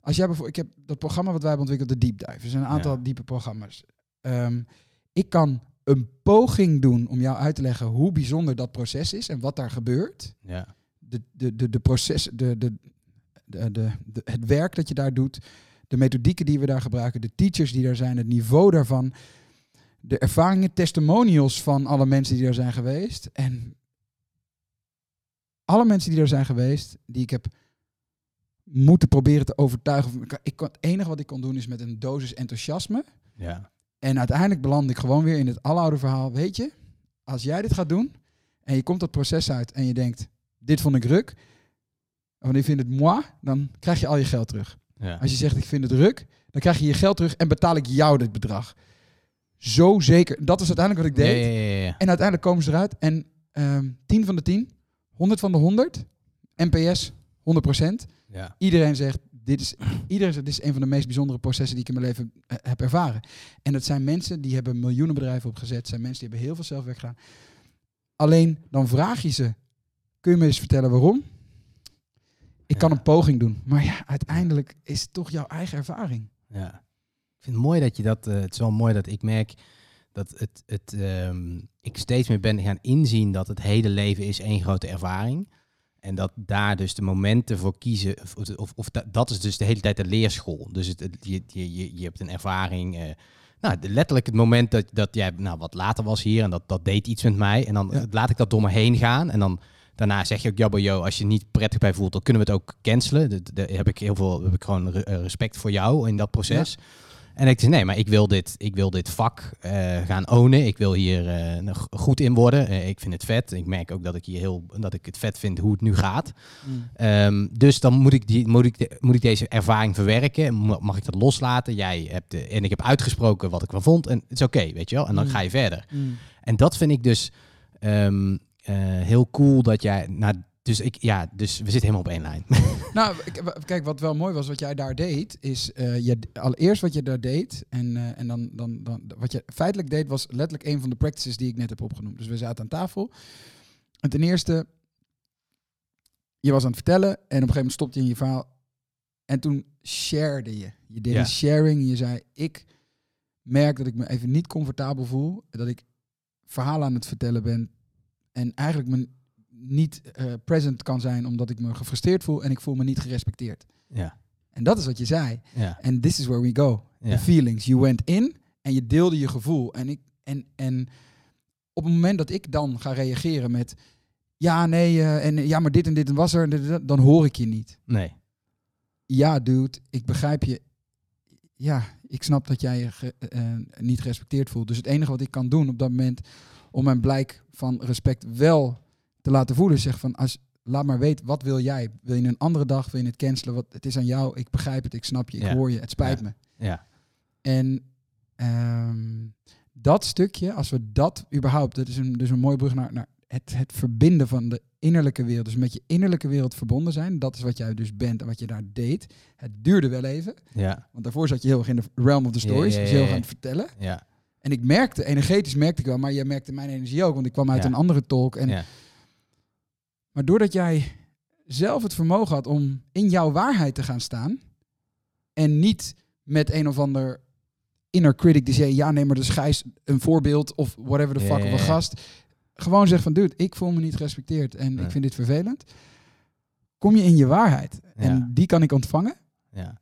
als jij bijvoorbeeld, ik heb dat programma wat wij hebben ontwikkeld, de Deep Dive. Er zijn een aantal Ja. diepe programma's. Ehm, ik kan een poging doen om jou uit te leggen hoe bijzonder dat proces is en wat daar gebeurt. Ja. De, de, de, de proces, de, de, de, de, de- het werk dat je daar doet, de methodieken die we daar gebruiken, de teachers die daar zijn, het niveau daarvan, de ervaringen, testimonials van alle mensen die daar zijn geweest. En alle mensen die er zijn geweest, die ik heb moeten proberen te overtuigen. ik- Ik, kon- het enige wat ik kon doen is met een dosis enthousiasme. Ja. En uiteindelijk beland ik gewoon weer in het aloude verhaal. Weet je, als jij dit gaat doen en je komt dat proces uit en je denkt, dit vond ik ruk. En wanneer je vindt het moi, dan krijg je al je geld terug. Ja. Als je zegt, ik vind het ruk, dan krijg je je geld terug en betaal ik jou dit bedrag. Zo zeker. Dat is uiteindelijk wat ik deed. Ja. En uiteindelijk komen ze eruit. En ehm 10 van de 10, 100 van de 100, NPS 100%. Ja. Iedereen zegt, dit is, iedereen zegt, dit is een van de meest bijzondere processen die ik in mijn leven eh, heb ervaren. En dat zijn mensen die hebben miljoenen bedrijven opgezet. zijn mensen die hebben heel veel zelfwerk gedaan. Alleen dan vraag je ze, kun je me eens vertellen waarom? Ik kan Ja. een poging doen. Maar ja, uiteindelijk is het toch jouw eigen ervaring. Ja. Ik vind het mooi dat je dat. eh, het is wel mooi dat ik merk dat het, het, ehm, ik steeds meer ben gaan inzien dat het hele leven is één grote ervaring. En dat daar dus de momenten voor kiezen, of, of, of dat, dat is dus de hele tijd de leerschool. Dus het, het- je, je, je, je hebt een ervaring. eh, nou, letterlijk het moment dat, dat jij nou, wat later was hier en dat, dat deed iets met mij. En dan Ja. laat ik dat door me heen gaan. En dan daarna zeg je ook, jabbo yo, als je niet prettig bij voelt, dan kunnen we het ook cancelen. Daar heb ik heel veel heb ik gewoon eh, respect voor jou in dat proces. En ik zei, nee, maar ik wil dit, ik wil dit vak eh, gaan ownen. Ik wil hier eh, goed in worden. Eh, ik vind het vet. Ik merk ook dat ik hier heel, dat ik het vet vind hoe het nu gaat. Ehm, dus dan moet ik, die, moet, ik de- moet ik deze ervaring verwerken. Ma- Mag ik dat loslaten? Jij hebt de, en ik heb uitgesproken wat ik van vond. En het is oké, weet je wel. En dan Mm. ga je verder. En dat vind ik dus ehm, eh, heel cool dat jij. Nou, dus ik, ja, dus we zitten helemaal op één lijn. Nou, kijk, wat wel mooi was, wat jij daar deed, is eh, je, allereerst wat je daar deed. En, eh, en dan, dan, dan, wat je feitelijk deed, was letterlijk een van de practices die ik net heb opgenoemd. Dus we zaten aan tafel. En ten eerste, je was aan het vertellen en op een gegeven moment stopte je in je verhaal. En toen sharede je. Je deed Ja. een sharing en je zei, ik merk dat ik me even niet comfortabel voel. Dat ik verhalen aan het vertellen ben. En eigenlijk me niet eh, present kan zijn omdat ik me gefrustreerd voel en ik voel me niet gerespecteerd. ja, En dat is wat je zei. ja, En this is where we go. ja. The feelings. You went in en je deelde je gevoel. En, ik, en, en op het moment dat ik dan ga reageren met... Ja, nee, eh, en ja, maar dit en dit en was er, en dit en dat, dan hoor ik je niet. Nee. Ja, dude, ik begrijp je. Ja, ik snap dat jij je ge- eh, niet gerespecteerd voelt. Dus het enige wat ik kan doen op dat moment om mijn blijk van respect wel te laten voelen, zeggen van als laat maar weten, wat wil jij? Wil je een andere dag? Wil je het cancelen? Wat, het is aan jou. Ik begrijp het. Ik snap je. Ik Ja. hoor je. Het spijt Ja. me. Ja. En ehm, dat stukje, als we dat überhaupt, dat is een, dus een mooie brug naar, naar het, het verbinden van de innerlijke wereld. Dus met je innerlijke wereld verbonden zijn. Dat is wat jij dus bent en wat je daar deed. Het duurde wel even. Ja. Want daarvoor zat je heel erg in de realm of the stories. Ja, ja, Dus heel ja, erg aan ja. het vertellen. Ja. En ik merkte, energetisch merkte ik wel, maar jij merkte mijn energie ook. Want ik kwam uit een andere talk. En, Ja. Maar doordat jij zelf het vermogen had om in jouw waarheid te gaan staan. En niet met een of ander inner critic die zei, ja nee, maar dus Gijs een voorbeeld of whatever the fuck of een gast. Gewoon zeg van, dude, ik voel me niet gerespecteerd en Nee. ik vind dit vervelend. Kom je in je waarheid. En die kan ik ontvangen. Ja.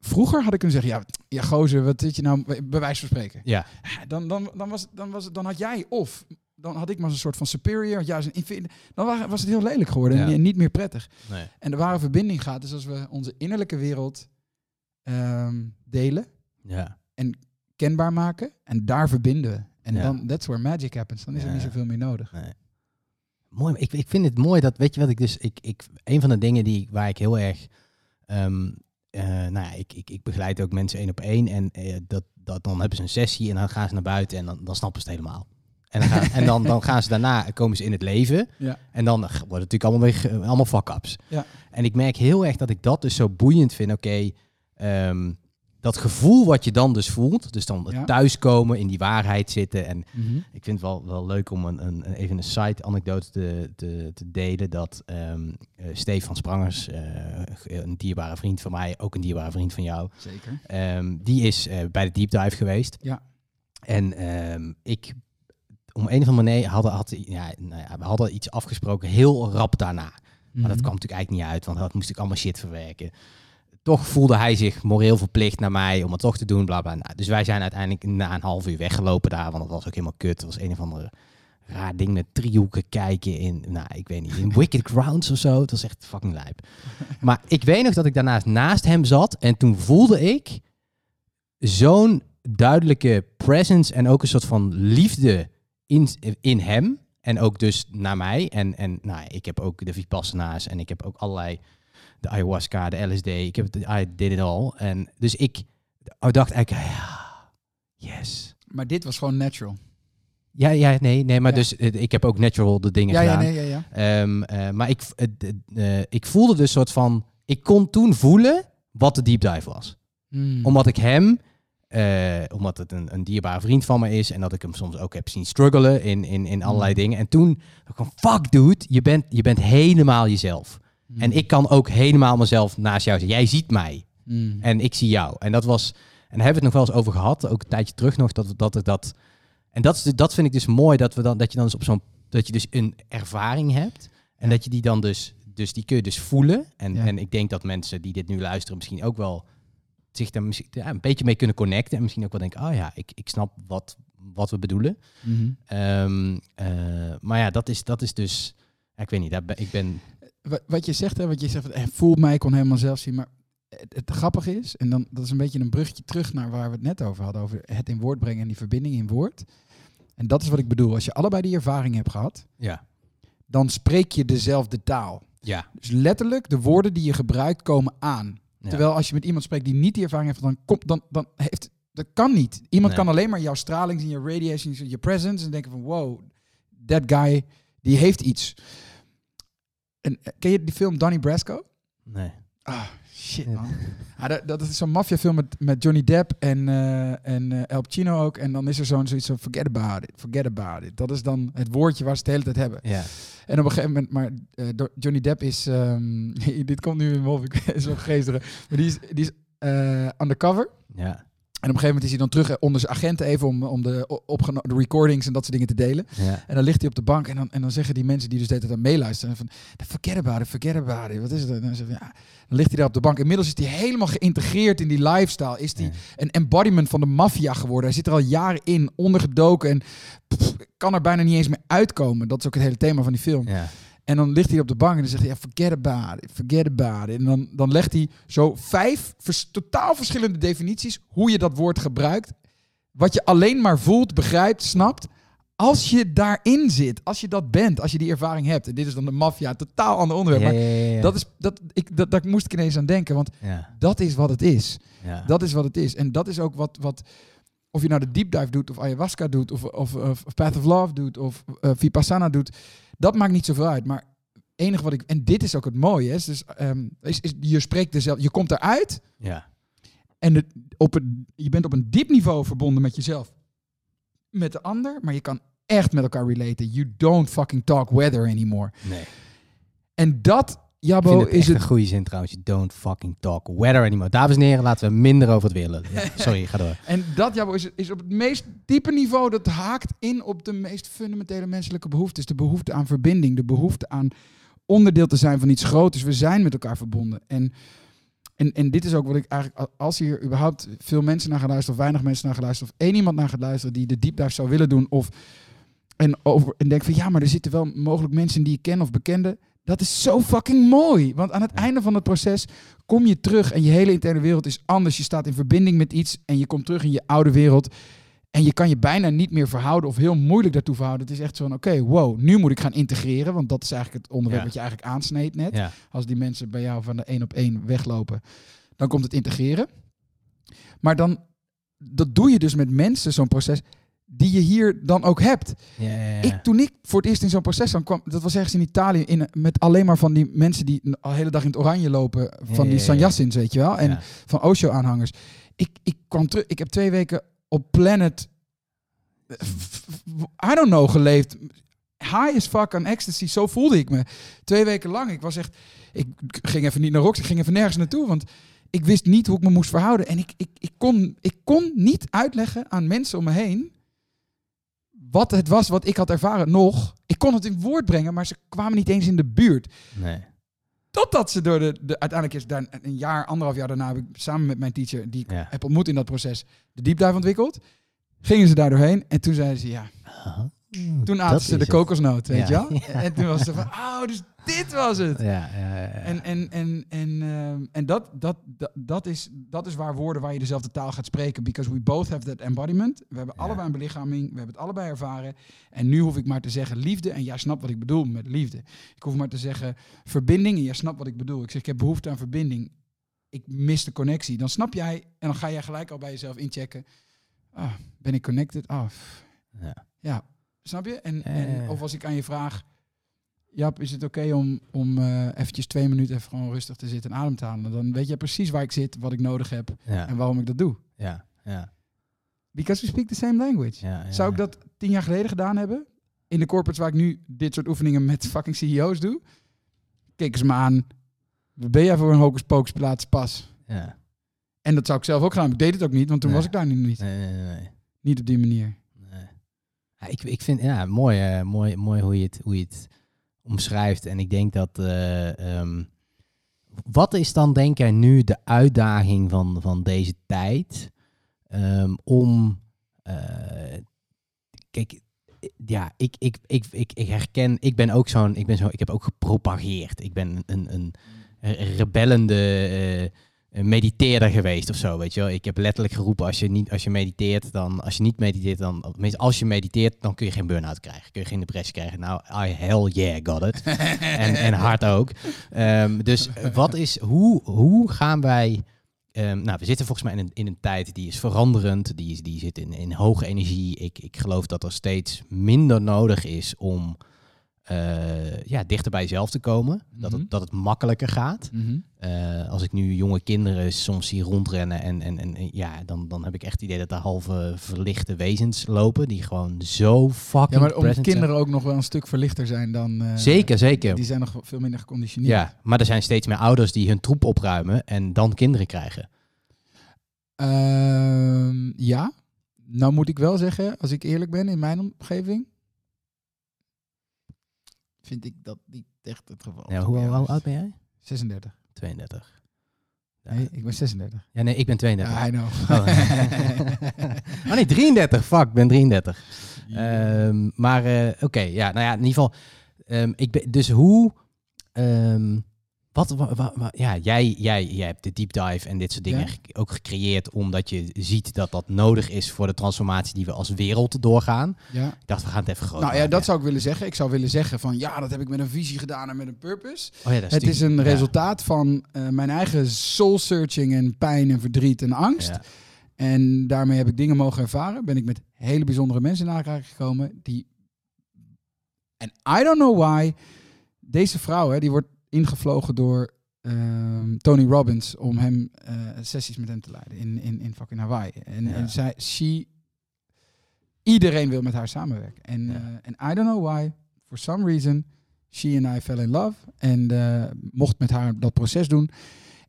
Vroeger had ik kunnen zeggen, ja, ja gozer, wat zit je nou bij wijze van spreken. Ja. Dan, dan, dan, was, dan, was, dan had jij of dan had ik maar een soort van superior, ja, als een. Dan wa- was het heel lelijk geworden Ja. en niet meer prettig. Nee. En de ware verbinding gaat dus als we onze innerlijke wereld ehm, delen, Ja. kenbaar maken en daar verbinden we. En Ja. dan, that's where magic happens. Dan is er niet zoveel meer nodig. Nee. Mooi, ik, ik vind het mooi dat, weet je wat ik dus, ik, ik, een van de dingen die, waar ik heel erg, ehm, eh, nou ja, ik, ik, ik begeleid ook mensen één op één en eh, dat, dat, dan hebben ze een sessie en dan gaan ze naar buiten en dan, dan snappen ze het helemaal. En, dan gaan, en dan, dan gaan ze daarna, komen ze in het leven Ja. en dan wordt het natuurlijk allemaal weer, allemaal fuck-ups. Ja. En ik merk heel erg dat ik dat dus zo boeiend vind. Oké, ehm, dat gevoel wat je dan dus voelt, dus dan het Ja. thuiskomen, in die waarheid zitten. En Mhm. ik vind het wel, wel leuk om een, een, even een side-anekdote te, te, te delen. Dat ehm eh, Stefan Sprangers, eh, een dierbare vriend van mij, ook een dierbare vriend van jou, Zeker. Ehm, die is eh, bij de deep dive geweest. Ja. En ik, om een of andere manier, hadden, had, ja, nou ja, we hadden iets afgesproken heel rap daarna. Maar dat Mhm. kwam natuurlijk eigenlijk niet uit, want dat moest ik allemaal shit verwerken. Toch voelde hij zich moreel verplicht naar mij om het toch te doen, bla bla. Nou, dus wij zijn uiteindelijk na een half uur weggelopen daar, want dat was ook helemaal kut. Het was een of andere raar ding met driehoeken kijken in, nou, ik weet niet, in Wicked Grounds of zo. Het was echt fucking lijp. Maar ik weet nog dat ik daarnaast naast hem zat en toen voelde ik zo'n duidelijke presence en ook een soort van liefde in, in hem. En ook dus naar mij. En, en nou, ik heb ook de Vipassana's en ik heb ook allerlei, de ayahuasca, de LSD. Ik heb het, I did it all. En dus ik dacht eigenlijk, ja, yes. Maar dit was gewoon natural. Ja, ja, nee, nee, maar Ja. dus eh, ik heb ook natural de dingen Ja, ja, gedaan. nee, ja, ja. Ehm, eh, maar ik, eh, ik voelde dus soort van, ik kon toen voelen wat de deep dive was Hmm. omdat ik hem, eh, omdat het een, een dierbare vriend van me is en dat ik hem soms ook heb zien struggelen in, in, in allerlei Mm. dingen. En toen dacht ik van, fuck dude, je bent, je bent helemaal jezelf. Hmm. En ik kan ook helemaal mezelf naast jou zijn. Jij ziet mij Hmm. en ik zie jou. En dat was, en daar hebben we het nog wel eens over gehad, ook een tijdje terug nog, dat dat, dat, dat en dat, is, dat vind ik dus mooi, dat, we dan, dat je dan dus op zo'n, dat je dus een ervaring hebt en Ja. dat je die dan dus, dus die kun je dus voelen. En, Ja. en ik denk dat mensen die dit nu luisteren misschien ook wel zich daar misschien, ja, een beetje mee kunnen connecten. En misschien ook wel denken, oh ja, ik, ik snap wat, wat we bedoelen. Mhm. Ehm, eh, maar ja, dat is, dat is dus, ja, ik weet niet, daar ben, ik ben, Wa- Wat je zegt, hè, wat je zegt, eh, voel mij, ik kon helemaal zelf zien. Maar het, het grappige is, en dan, dat is een beetje een bruggetje terug naar waar we het net over hadden, over het in woord brengen en die verbinding in woord. En dat is wat ik bedoel. Als je allebei die ervaring hebt gehad, ja, dan spreek je dezelfde taal. ja. Dus letterlijk, de woorden die je gebruikt komen aan. Ja. Terwijl als je met iemand spreekt die niet die ervaring heeft, dan, komt, dan, dan heeft dat kan niet. Iemand Nee. kan alleen maar jouw straling zien, je radiation, zien, je presence en denken van wow, that guy die heeft iets. En eh, ken je die film Donnie Brasco? nee. Ah, shit Ja. man. Ah, dat, dat is zo'n maffiafilm met, met Johnny Depp en, eh en eh, El Pacino ook. En dan is er zo'n zoiets van forget about it, forget about it. Dat is dan het woordje waar ze het de hele tijd hebben. Ja, En op een gegeven moment, maar eh, Johnny Depp is, ehm, dit komt nu in mijn hoofd, ik is wel geestig, maar die is, die is eh, undercover. ja, En op een gegeven moment is hij dan terug onder zijn agenten even om, om de, de recordings en dat soort dingen te delen. ja. En dan ligt hij op de bank en dan, en dan zeggen die mensen die dus de hele tijd aan meeluisteren van forget about it, forget about it. Wat is het? En dan, zeggen ze, ja. dan ligt hij daar op de bank. Inmiddels is hij helemaal geïntegreerd in die lifestyle. Is hij Ja. een embodiment van de maffia geworden. Hij zit er al jaren in, ondergedoken en pff, kan er bijna niet eens meer uitkomen. Dat is ook het hele thema van die film. ja. En dan ligt hij op de bank en dan zegt hij, ja, forget about it, forget about it. En dan, dan legt hij zo vijf vers- totaal verschillende definities hoe je dat woord gebruikt. Wat je alleen maar voelt, begrijpt, snapt. Als je daarin zit, als je dat bent, als je die ervaring hebt. En dit is dan de maffia, totaal ander onderwerp. Ja, maar ja, ja, ja. dat is, dat, ik, dat, daar moest ik ineens aan denken, want dat is wat het is. Dat is wat het is. En dat is ook wat, wat of je nou de deep dive doet, of ayahuasca doet, of, of, of Path of Love doet, of eh, Vipassana doet. Dat maakt niet zoveel uit. Maar enige wat ik. En dit is ook het mooie. Hè, is dus, is, is, je spreekt dezelfde. Je komt eruit ja. en het, op een, je bent op een diep niveau verbonden met jezelf. Met de ander, maar je kan echt met elkaar relaten. You don't fucking talk weather anymore. Nee. En dat, Het is echt het. een goede zin trouwens. Don't fucking talk weather anymore. Dames en heren, laten we minder over het weer lullen. Ja, sorry, ga door. En dat Jabo, is, is op het meest diepe niveau, dat haakt in op de meest fundamentele menselijke behoeftes. De behoefte aan verbinding, de behoefte aan onderdeel te zijn van iets groters. We zijn met elkaar verbonden. En, en, en dit is ook wat ik eigenlijk, als hier überhaupt veel mensen naar gaan luisteren, of weinig mensen naar gaan luisteren, of één iemand naar gaat luisteren die de deep dive zou willen doen, of en, over, en denkt van ja, maar er zitten wel mogelijk mensen die ik ken of bekende. Dat is zo fucking mooi. Want aan het einde van het proces kom je terug en je hele interne wereld is anders. Je staat in verbinding met iets en je komt terug in je oude wereld. En je kan je bijna niet meer verhouden of heel moeilijk daartoe verhouden. Het is echt zo van, oké, wow, nu moet ik gaan integreren. Want dat is eigenlijk het onderwerp Ja. wat je eigenlijk aansneed net. Ja, Als die mensen bij jou van de één op één weglopen, dan komt het integreren. Maar dan, dat doe je dus met mensen, zo'n proces, die je hier dan ook hebt. ja, ja, ja. Ik, toen ik voor het eerst in zo'n proces dan kwam, dat was ergens in Italië, in, met alleen maar van die mensen die de hele dag in het oranje lopen, van die ja, ja. sanyassins, weet je wel, en van Osho-aanhangers. ik, ik kwam terug. Ik heb twee weken op Planet. I don't know geleefd. High as fuck aan ecstasy. Zo voelde ik me. Twee weken lang. Ik was echt. Ik ging even niet naar Rox. Ik ging even nergens naartoe. Want ik wist niet hoe ik me moest verhouden. En ik, ik, ik, kon, ik kon niet uitleggen aan mensen om me heen. Wat het was wat ik had ervaren. Nog. Ik kon het in woord brengen. Maar ze kwamen niet eens in de buurt. Nee. Totdat ze door de, de uiteindelijk is daar een jaar, anderhalf jaar daarna heb ik samen met mijn teacher, die ik Ja. heb ontmoet in dat proces, de deep dive ontwikkeld. Gingen ze daar doorheen en toen zeiden ze ja. Toen Dat aten ze de kokosnoot, weet je wel? En toen was ze van, oh, dus dit was het. Ja, ja, ja. En, en, en, en, ehm, en dat, dat, dat, dat, is, dat is waar woorden waar je dezelfde taal gaat spreken. Because we both have that embodiment. We hebben Ja. allebei een belichaming. We hebben het allebei ervaren. En nu hoef ik maar te zeggen liefde. En jij snapt wat ik bedoel met liefde. Ik hoef maar te zeggen verbinding. En jij snapt wat ik bedoel. Ik zeg, ik heb behoefte aan verbinding. Ik mis de connectie. Dan snap jij. En dan ga jij gelijk al bij jezelf inchecken. Ah, ben ik connected? Ah. Ja. ja. Snap je? En, en, of als ik aan je vraag... Jap, is het oké om, om eh eventjes twee minuten even gewoon rustig te zitten en adem te halen? Dan weet jij precies waar ik zit, wat ik nodig heb ja, en waarom ik dat doe. ja, ja, Because we speak the same language. ja, ja, Zou ik dat tien jaar geleden gedaan hebben? In de corporates waar ik nu dit soort oefeningen met fucking CEO's doe? Keken ze me aan. Ben jij voor een hocus pocus plaats pas? Ja. En dat zou ik zelf ook hebben. Ik deed het ook niet, want toen Nee. was ik daar nu niet. Nee, nee, nee, nee. Niet op die manier. Ja, ik, ik vind ja, mooi, eh, mooi, mooi hoe, je het, hoe je het omschrijft. En ik denk dat. eh, ehm, wat is dan, denk jij, nu de uitdaging van, van deze tijd? ehm, om. eh, kijk, ja, ik, ik, ik, ik, ik herken. Ik ben ook zo'n. Ik ben zo. Ik heb ook gepropageerd. Ik ben een, een, een rebellende. Een mediteerder geweest of zo, weet je wel. Ik heb letterlijk geroepen, als je, niet, als je mediteert, dan... Als je niet mediteert, dan... als je mediteert, dan kun je geen burn-out krijgen. Kun je geen depressie krijgen. Nou, I hell yeah, got it. en, en hard ook. Ehm, dus wat is... Hoe, hoe gaan wij... ehm, nou, we zitten volgens mij in een, in een tijd die is veranderend. Die, is, die zit in, in hoge energie. Ik, ik geloof dat er steeds minder nodig is om... eh, ja, dichter bij jezelf te komen. dat, Mhm. het, dat het makkelijker gaat. Eh, als ik nu jonge kinderen soms zie rondrennen en, en, en ja, dan, dan heb ik echt het idee dat er halve verlichte wezens lopen die gewoon zo fucking Ja, maar omdat zijn. kinderen ook nog wel een stuk verlichter zijn dan... eh, Zeker, zeker. Die zijn nog veel minder geconditioneerd. Ja, maar er zijn steeds meer ouders die hun troep opruimen en dan kinderen krijgen. Ehm, ja. Nou moet ik wel zeggen, als ik eerlijk ben in mijn omgeving, vind ik dat niet echt het geval. Ja, hoe, oud ben jij? 36. 32. Ja, Nee, ik ben 36. ja nee, ik ben 32. Ja, I know. Oh. oh nee, 33. Fuck, ik ben 33. Ehm, maar eh, oké, ja, nou ja, in ieder geval. ehm, ik ben, dus hoe. ehm, wat, wa- wa- wa- ja, jij, jij, jij hebt de deep dive en dit soort dingen Ja. ook gecreëerd omdat je ziet dat dat nodig is voor de transformatie die we als wereld doorgaan. ja. Ik dacht, we gaan het even groot Nou ja, maken. dat zou ik willen zeggen. Ik zou willen zeggen van ja, dat heb ik met een visie gedaan en met een purpose. Oh ja, dat Het is een resultaat van eh, mijn eigen soul searching en pijn en verdriet en angst. En daarmee heb ik dingen mogen ervaren. Ben ik met hele bijzondere mensen in aanraking gekomen. Die. En I don't know why. Deze vrouw, hè, die wordt ingevlogen door ehm, Tony Robbins om hem eh, sessies met hem te leiden in, in, in fucking Hawaii. En, Ja. en zij, she, iedereen wil met haar samenwerken. En Ja. eh, I don't know why. For some reason, she and I fell in love. En eh, mocht met haar dat proces doen.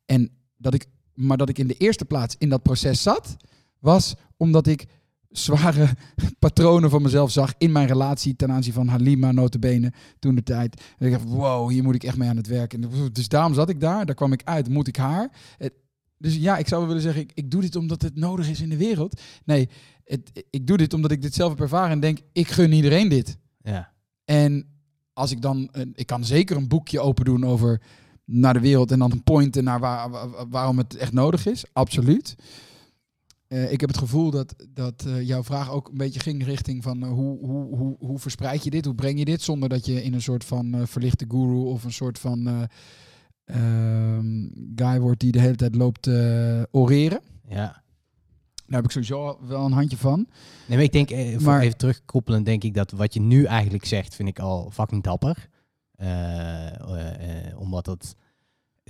En dat ik, maar dat ik in de eerste plaats in dat proces zat, was omdat ik zware patronen van mezelf zag in mijn relatie ten aanzien van Halima notabene toen de tijd. En ik dacht, wow, hier moet ik echt mee aan het werk. En dus daarom zat ik daar, daar kwam ik uit, moet ik haar. Dus ja, ik zou willen zeggen, ik, ik doe dit omdat het nodig is in de wereld. Nee, het, ik doe dit omdat ik dit zelf heb ervaren en denk, ik gun iedereen dit. Ja. En als ik dan, ik kan zeker een boekje open doen over naar de wereld en dan pointen naar waar, waar- waarom het echt nodig is. Absoluut. Eh, ik heb het gevoel dat, dat eh, jouw vraag ook een beetje ging richting van eh, hoe, hoe, hoe, hoe verspreid je dit, hoe breng je dit zonder dat je in een soort van verlichte guru of een soort van eh, ehm, guy wordt die de hele tijd loopt oreren. ja. Daar heb ik sowieso wel een handje van. Nee, maar ik denk, voor Maar- even terugkoppelen, denk ik dat wat je nu eigenlijk zegt, vind ik al fucking dapper. Omdat het,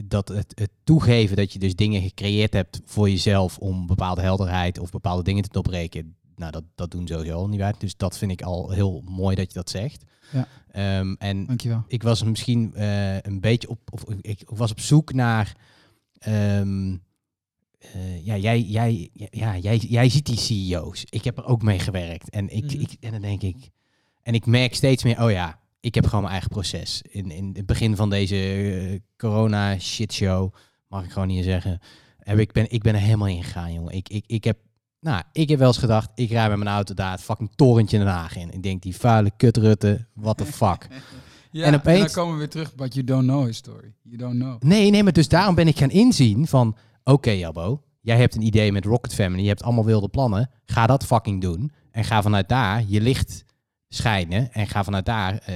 dat het, het toegeven dat je dus dingen gecreëerd hebt voor jezelf om bepaalde helderheid of bepaalde dingen te doorbreken, nou, dat, dat doen sowieso al niet uit. Dus dat vind ik al heel mooi dat je dat zegt. Ja. Ehm, en Dankjewel. ik was misschien eh, een beetje op, of ik, ik was op zoek naar. ehm, eh, ja, jij, jij, ja, jij, jij ziet die CEO's. Ik heb er ook mee gewerkt. En, ik, Mhm. ik, en dan denk ik. En ik merk steeds meer, oh ja, ik heb gewoon mijn eigen proces. In, in het begin van deze eh, corona shitshow, mag ik gewoon niet zeggen. Heb ik, ben, ik ben er helemaal in gegaan, jongen. Ik, ik, ik heb. Nou, ik heb wel eens gedacht, ik rij met mijn auto daar het fucking torentje Den Haag in. Ik denk, die vuile kutrutte, what the fuck. Ja, En opeens- dan komen we weer terug, but you don't know his story. You don't know. Nee, nee, maar dus daarom ben ik gaan inzien van... Oké, Jabbo, jij hebt een idee met Rocket Family. Je hebt allemaal wilde plannen. Ga dat fucking doen. En ga vanuit daar je licht schijnen. En ga vanuit daar eh,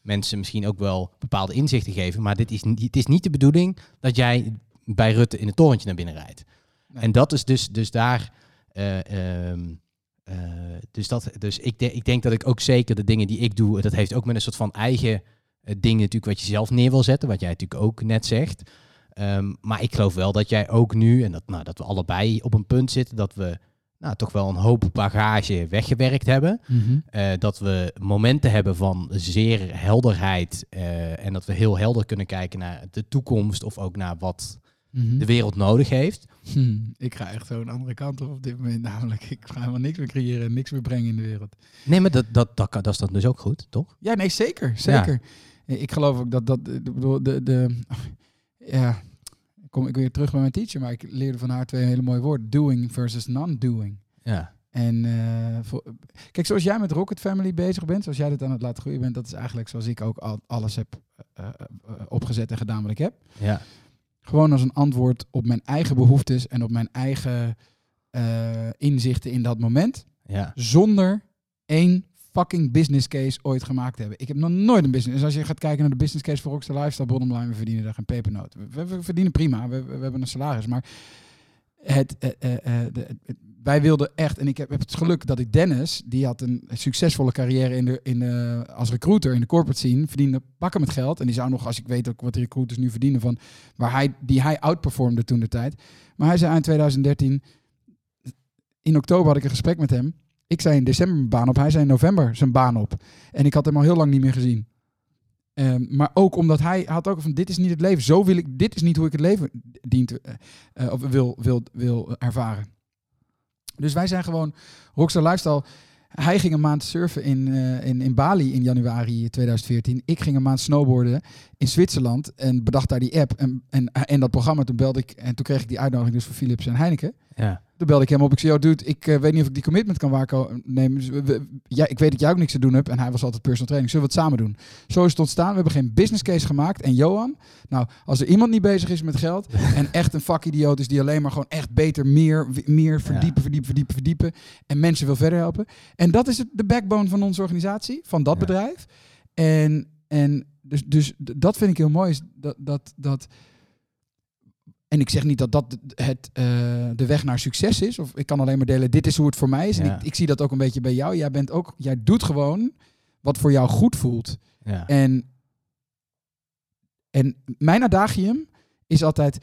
mensen misschien ook wel bepaalde inzichten geven. Maar dit is, niet- het is niet de bedoeling dat jij bij Rutte in het torentje naar binnen rijdt. Nee. En dat is dus, dus daar... eh, ehm, eh, dus dat, dus ik, de- ik denk dat ik ook zeker de dingen die ik doe... Dat heeft ook met een soort van eigen eh, ding natuurlijk wat je zelf neer wil zetten. Wat jij natuurlijk ook net zegt. Ehm, maar ik geloof wel dat jij ook nu, en dat, nou, dat we allebei op een punt zitten, dat we nou, toch wel een hoop bagage weggewerkt hebben. Eh, dat we momenten hebben van zeer helderheid eh, en dat we heel helder kunnen kijken naar de toekomst of ook naar wat Mhm. de wereld nodig heeft. Hm, ik ga echt zo een andere kant op op dit moment. Namelijk, ik ga helemaal niks meer creëren en niks meer brengen in de wereld. Nee, maar dat, dat, dat, kan- dat is dan dus ook goed, toch? Ja, nee, zeker. Zeker. Ik geloof ook dat dat. Ik bedoel, de, de, ja, kom ik weer terug bij mijn teacher, maar ik leerde van haar twee hele mooie woorden: doing versus non-doing. Ja, En eh, voor- kijk, zoals jij met Rocket Family bezig bent, zoals jij dit aan het laten groeien bent, dat is eigenlijk zoals ik ook al, alles heb eh, eh, opgezet en gedaan wat ik heb. ja, Gewoon als een antwoord op mijn eigen behoeftes en op mijn eigen inzichten in dat moment. ja. Zonder één fucking business case ooit gemaakt hebben. Ik heb nog nooit een business. Dus als je gaat kijken naar de business case voor Rockstar Lifestyle, bottom line, we verdienen daar geen pepernoot. We, verdienen prima, we, we, hebben een salaris. Maar het, eh, eh, eh, de, wij wilden echt, en ik heb, het geluk dat ik Dennis, die had een succesvolle carrière in de, in de, als recruiter in de corporate scene, verdiende pakken met geld. En die zou nog, als ik weet ook wat de recruiters nu verdienen, van waar hij, die hij outperformde toen de tijd. Maar hij zei eind 2013, in oktober had ik een gesprek met hem. Ik zei in december mijn baan op, hij zei in november zijn baan op. En ik had hem al heel lang niet meer gezien. Ehm, maar ook omdat hij had ook van dit is niet het leven. Zo wil ik, dit is niet hoe ik het leven dient, eh, eh, of wil, wil, wil ervaren. Dus wij zijn gewoon Rockstar Lifestyle. Hij ging een maand surfen in, eh, in, in Bali in januari 2014. Ik ging een maand snowboarden in Zwitserland en bedacht daar die app en, en, en dat programma. Toen belde ik en toen kreeg ik die uitnodiging dus voor Philips en Heineken. ja. Toen belde ik hem op. Ik zei, yo, dude, ik eh, weet niet of ik die commitment kan waarnemen. Dus we- ja, ik weet dat jij ook niks te doen hebt. En hij was altijd personal training. Zullen we het samen doen? Zo is het ontstaan. We hebben geen business case gemaakt. En Johan, nou, als er iemand niet bezig is met geld... en echt een vakidioot is die alleen maar gewoon echt beter... meer, meer verdiepen, verdiepen, verdiepen, verdiepen... en mensen wil verder helpen. En dat is het, de backbone van onze organisatie, van dat Ja. bedrijf. En, en dus, dus dat vind ik heel mooi. Is dat, dat, dat, en ik zeg niet dat dat het, eh, de weg naar succes is. Of ik kan alleen maar delen, dit is hoe het voor mij is. En ik zie dat ook een beetje bij jou. Jij bent ook, jij doet gewoon wat voor jou goed voelt. ja. En, en mijn adagium is altijd,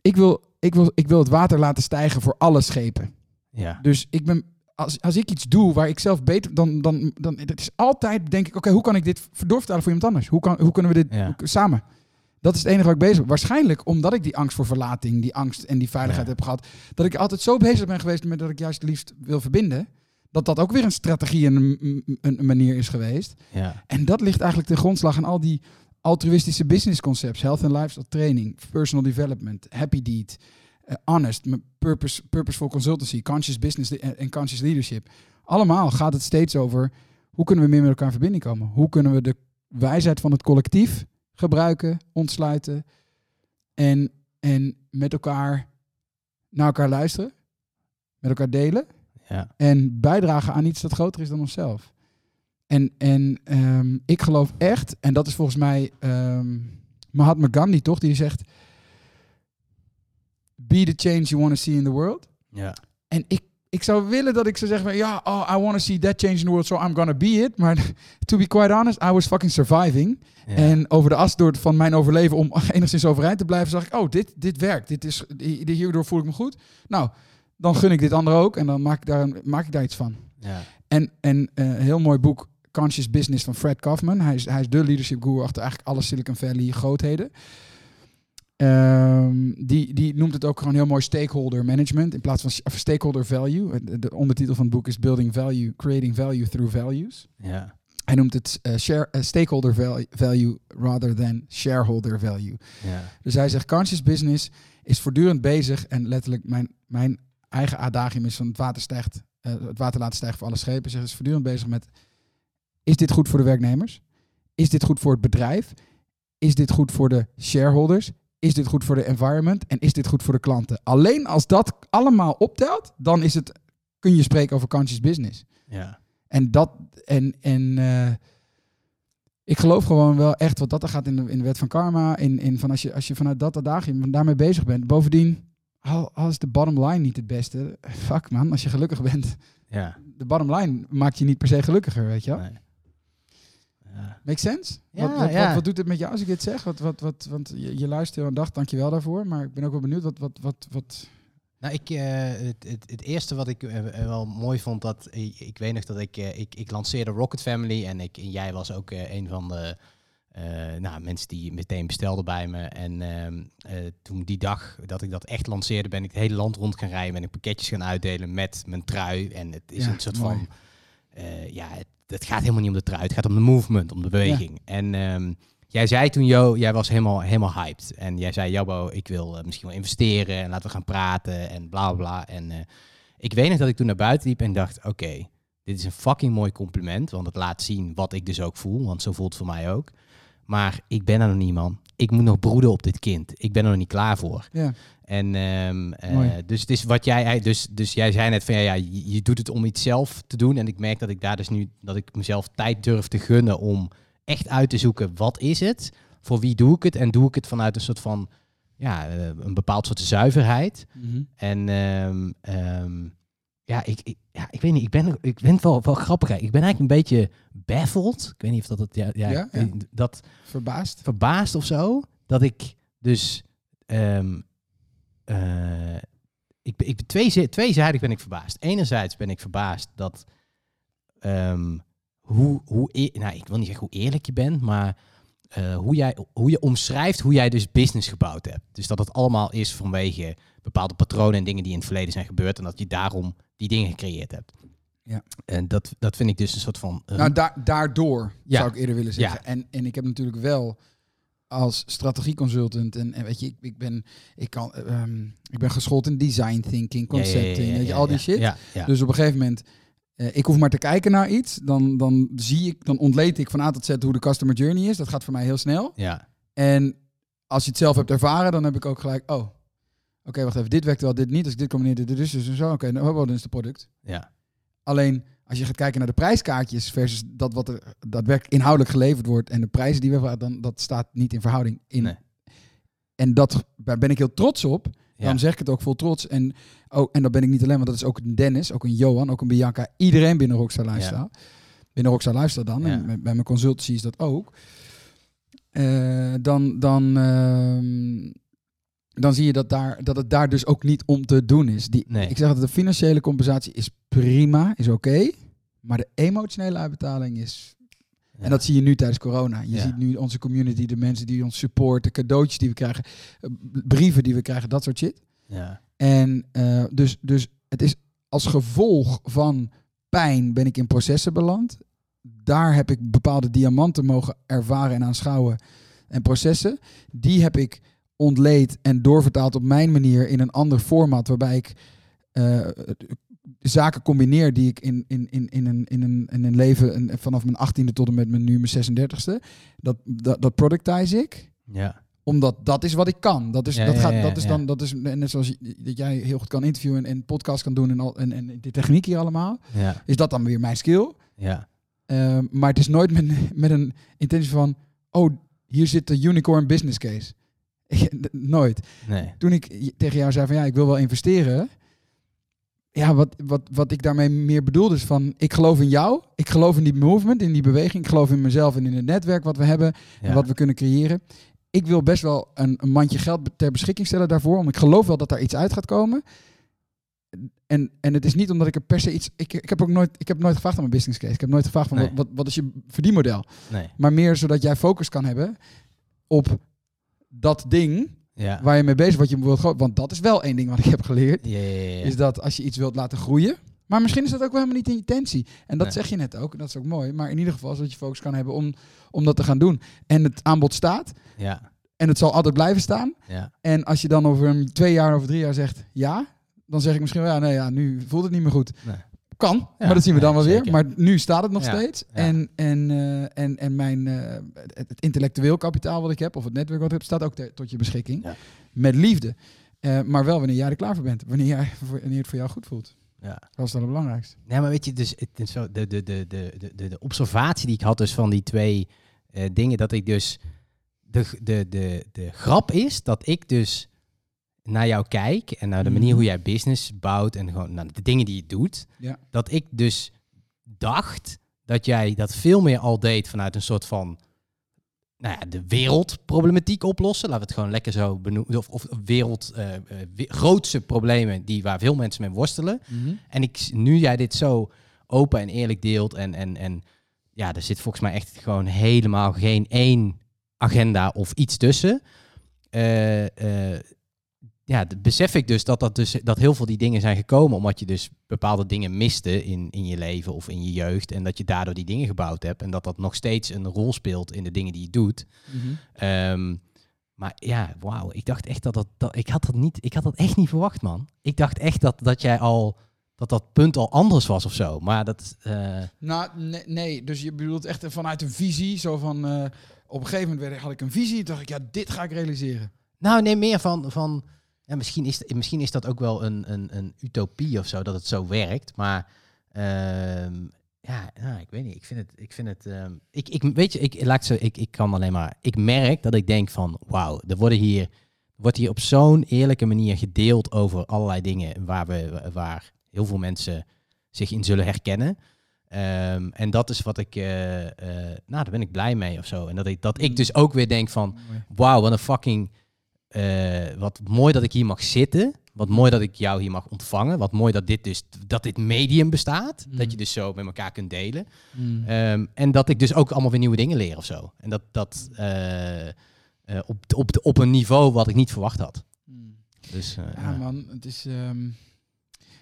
ik wil, ik, wil, ik wil het water laten stijgen voor alle schepen. ja. Dus ik ben, als, als ik iets doe waar ik zelf beter, dan, dan, dan het is altijd, denk ik, oké, hoe kan ik dit doorvertalen voor iemand anders? Hoe, kan, hoe kunnen we dit Ja. samen? Dat is het enige waar ik bezig ben. Waarschijnlijk omdat ik die angst voor verlating, die angst en die veiligheid Ja. heb gehad, dat ik altijd zo bezig ben geweest met dat ik juist het liefst wil verbinden. Dat dat ook weer een strategie en een, een, manier is geweest. ja. En dat ligt eigenlijk ten grondslag aan al die altruïstische business concepts. Health and lifestyle training, personal development, happy deed, eh, honest, purpose, purposeful consultancy, conscious business en en conscious leadership. Allemaal gaat het steeds over hoe kunnen we meer met elkaar in verbinding komen? Hoe kunnen we de wijsheid van het collectief gebruiken, ontsluiten en, en met elkaar naar elkaar luisteren, met elkaar delen ja. en bijdragen aan iets dat groter is dan onszelf. En, en ehm, ik geloof echt, en dat is volgens mij ehm Mahatma Gandhi toch, die zegt: Be the change you want to see in the world. ja. En ik, ik zou willen dat ik zou zeggen, van, ja, oh, I want to see that change in the world, so I'm gonna be it. Maar to be quite honest, I was fucking surviving. Ja. En over de as door van mijn overleven om enigszins overeind te blijven, zag ik, oh, dit, dit werkt. Dit is, hi- hierdoor voel ik me goed. Nou, dan gun ik dit andere ook en dan maak ik daar, maak ik daar iets van. ja. En, en eh, een heel mooi boek, Conscious Business van Fred Kaufman. Hij is, hij is de leadership guru achter eigenlijk alle Silicon Valley grootheden. Ehm, die, die noemt het ook gewoon heel mooi stakeholder management in plaats van stakeholder value. De, de ondertitel van het boek is Building Value, Creating Value Through Values. ja. Hij noemt het eh, share, eh, stakeholder value, value rather than shareholder value. ja. Dus hij zegt, conscious business is voortdurend bezig. En letterlijk mijn, mijn eigen adagium is van het water stijgt, eh, het water laten stijgen voor alle schepen. Zeg, is voortdurend bezig met, is dit goed voor de werknemers? Is dit goed voor het bedrijf? Is dit goed voor de shareholders? Is dit goed voor de environment? En is dit goed voor de klanten? Alleen als dat allemaal optelt, dan is het, kun je spreken over conscious business. ja. En dat, en, en eh, ik geloof gewoon wel echt wat dat er gaat in de, in de wet van karma. In, in van als, je, als je vanuit dat adagium daarmee bezig bent. Bovendien, al, al is de bottom line niet het beste. Fuck man, als je gelukkig bent. ja. De bottom line maakt je niet per se gelukkiger, weet je wel. Nee. Ja. Make sense? Ja, wat, wat, ja. Wat, wat doet het met jou als ik dit zeg? Wat, wat, wat, want je, je luistert heel dag, dankjewel daarvoor. Maar ik ben ook wel benieuwd wat... wat, wat, wat Nou, ik, eh, het, het, het eerste wat ik eh, eh, wel mooi vond, dat ik, ik weet nog dat ik, ik, ik lanceerde Rocket Family en, ik, en jij was ook een van de nou, mensen die meteen bestelden bij me. En ehm, eh, toen die dag dat ik dat echt lanceerde, ben ik het hele land rond gaan rijden, ben ik pakketjes gaan uitdelen met mijn trui. En het is Ja, een soort mooi. van, ja, het, het gaat helemaal niet om de trui, het gaat om de movement, om de beweging. En ehm, Jij zei toen, Jo, jij was helemaal, helemaal hyped. En jij zei, Jabbo, ik wil eh, misschien wel investeren en laten we gaan praten en bla bla bla. En eh, ik weet nog dat ik toen naar buiten liep en dacht, oké, dit is een fucking mooi compliment. Want het laat zien wat ik dus ook voel, want zo voelt het voor mij ook. Maar ik ben er nog niet, man. Ik moet nog broeden op dit kind. Ik ben er nog niet klaar voor. ja, En ehm, eh, dus het is wat jij, dus, dus jij zei net van ja, ja je, doet het om iets zelf te doen. En ik merk dat ik daar dus nu, dat ik mezelf tijd durf te gunnen om echt uit te zoeken wat is het, voor wie doe ik het en doe ik het vanuit een soort van, ja, eh, een bepaald soort zuiverheid. Mhm. En ehm, ja, ik, ik, ja, ik weet niet, ik ben, ik ben wel, wel grappig. hè. Ik ben eigenlijk een beetje baffled. Ik weet niet of dat het, ja, ja, dat verbaasd. verbaasd of zo. Dat ik dus. ehm, eh, ik, ik, twee, tweezijdig ben ik verbaasd. Enerzijds ben ik verbaasd dat. ehm, hoe, hoe, e- nou, ik wil niet zeggen hoe eerlijk je bent, maar eh, hoe, jij, hoe je omschrijft hoe jij dus business gebouwd hebt. Dus dat het allemaal is vanwege bepaalde patronen en dingen die in het verleden zijn gebeurd. En dat je daarom die dingen gecreëerd hebt. Ja. En dat, dat vind ik dus een soort van. eh, Nou, da daardoor Ja. zou ik eerder willen zeggen. Ja. En, en ik heb natuurlijk wel als strategieconsultant en, en weet je, ik, ik ben ik kan ehm, ik ben geschoold in design thinking, concepting, ja, weet je, al die shit. Ja, ja. Dus op een gegeven moment, eh, ik hoef maar te kijken naar iets, dan, dan zie ik, dan ontleed ik van A tot Z hoe de customer journey is. Dat gaat voor mij heel snel. ja. En als je het zelf hebt ervaren, dan heb ik ook gelijk, oh, oké, wacht even, dit werkt wel, dit niet. Als ik dit combineer, dit is dus en zo. Oké, nou, wat is het product? ja. Alleen als je gaat kijken naar de prijskaartjes versus dat wat er daadwerkelijk inhoudelijk geleverd wordt en de prijzen die we dan dat staat niet in verhouding. In. Nee. En dat, daar ben ik heel trots op. Daarom zeg ik het ook vol trots. En, oh, en dat ben ik niet alleen, want dat is ook een Dennis, ook een Johan, ook een Bianca. Iedereen binnen Rockstar Lifestyle. Binnen Rockstar Lifestyle dan. En bij mijn consultancy is dat ook. Eh, dan, dan, ehm, dan zie je dat, daar, dat het daar dus ook niet om te doen is. Die, Nee. Ik zeg dat de financiële compensatie is prima, is oké. maar de emotionele uitbetaling is... En dat zie je nu tijdens corona. Je ziet nu onze community, de mensen die ons supporten, cadeautjes die we krijgen, eh, brieven die we krijgen, dat soort shit. Ja. En eh, dus, dus het is als gevolg van pijn ben ik in processen beland. Daar heb ik bepaalde diamanten mogen ervaren en aanschouwen. En processen, die heb ik ontleed en doorvertaald op mijn manier in een ander format. Waarbij ik zaken combineer die ik in, in, in, in, een, in, een, in een leven en vanaf mijn 18e tot en met mijn, nu mijn 36e. Dat, dat, dat productize ik Ja. omdat dat is wat ik kan. Dat is, Ja, dat ja, gaat, ja, dat is dan, dat is net zoals dat jij heel goed kan interviewen en, en podcast kan doen en, al, en, en de techniek hier allemaal. Ja. Is dat dan weer mijn skill? Ja. Ehm, maar het is nooit met, met een intentie van, oh, hier zit de unicorn business case. nooit. Nee. Toen ik tegen jou zei van ja, ik wil wel investeren, ja, wat, wat, wat ik daarmee meer bedoel is van, ik geloof in jou, ik geloof in die movement, in die beweging, ik geloof in mezelf en in het netwerk wat we hebben Ja. en wat we kunnen creëren. Ik wil best wel een, een mandje geld ter beschikking stellen daarvoor, want ik geloof wel dat daar iets uit gaat komen. En, en het is niet omdat ik er per se iets. Ik, ik heb ook nooit, ik heb nooit gevraagd aan mijn business case. Ik heb nooit gevraagd van Nee. wat, wat, wat is je verdienmodel. Nee. Maar meer zodat jij focus kan hebben op dat ding Ja. waar je mee bezig wat je wilt. Want dat is wel één ding wat ik heb geleerd. Ja. Is dat als je iets wilt laten groeien. Maar misschien is dat ook wel helemaal niet in je intentie. En dat Nee. zeg je net ook. En dat is ook mooi. Maar in ieder geval zodat je focus kan hebben om, om dat te gaan doen. En het aanbod staat. ja, En het zal altijd blijven staan. ja. En als je dan over twee jaar of drie jaar zegt ja. Dan zeg ik misschien wel ja, nee, ja, nu voelt het niet meer goed. Nee. Kan, maar dat zien we dan wel weer. Maar nu staat het nog steeds. En, en, eh, en, en mijn, eh, het, intellectueel kapitaal wat ik heb, of het netwerk wat ik heb, staat ook tot je beschikking. Met liefde. Eh, maar wel wanneer jij er klaar voor bent. Wanneer, jij, wanneer het voor jou goed voelt. Ja. Dat is dan het belangrijkste. Ja, maar weet je, dus het zo, de, de, de, de, de, de, de observatie die ik had dus van die twee dingen, dat ik dus, de, de, de, de grap is dat ik dus naar jou kijk en naar de manier Mhm. hoe jij business bouwt en gewoon naar de dingen die je doet, Ja. dat ik dus dacht dat jij dat veel meer al deed vanuit een soort van, nou ja, de wereldproblematiek oplossen. Laten we het gewoon lekker zo benoemen. Of, of wereld, eh, eh, we- grootste problemen die, waar veel mensen mee worstelen. En ik, nu jij dit zo open en eerlijk deelt en, en, en ja, er zit volgens mij echt gewoon helemaal geen één agenda of iets tussen. Eh, eh, ja, besef ik dus dat, dat dus dat heel veel die dingen zijn gekomen omdat je dus bepaalde dingen miste in, in je leven of in je jeugd en dat je daardoor die dingen gebouwd hebt en dat dat nog steeds een rol speelt in de dingen die je doet. Ehm, maar ja, wauw, ik dacht echt dat dat, dat ik had dat niet, ik had dat echt niet verwacht, man. Ik dacht echt dat, dat jij al, dat dat punt al anders was of zo. Maar dat, eh, Nou, nee, nee, dus je bedoelt echt vanuit een visie. Zo van, eh, op een gegeven moment werd- had ik een visie. Dacht ik, ja, dit ga ik realiseren. nou nee, meer van, van ja, misschien, is, misschien is dat ook wel een, een, een utopie of zo, dat het zo werkt. Maar ehm, ja, nou, ik weet niet, ik vind het, ik vind het, ehm, ik, ik, weet je, ik, laat zo, ik, ik kan alleen maar, ik merk dat ik denk van, wauw, er worden hier, wordt hier op zo'n eerlijke manier gedeeld over allerlei dingen waar we, waar heel veel mensen zich in zullen herkennen. Ehm, en dat is wat ik, eh, eh, nou, daar ben ik blij mee of zo. En dat ik, dat ik dus ook weer denk van, wauw, wat een fucking, eh, wat mooi dat ik hier mag zitten. Wat mooi dat ik jou hier mag ontvangen. Wat mooi dat dit dus, dat dit medium bestaat. Mm. Dat je dus zo met elkaar kunt delen. Mm. Ehm, en dat ik dus ook allemaal weer nieuwe dingen leer of zo. En dat, dat eh, eh, op, op, op een niveau wat ik niet verwacht had. Mm. Dus Ja, ja. man, het is ehm,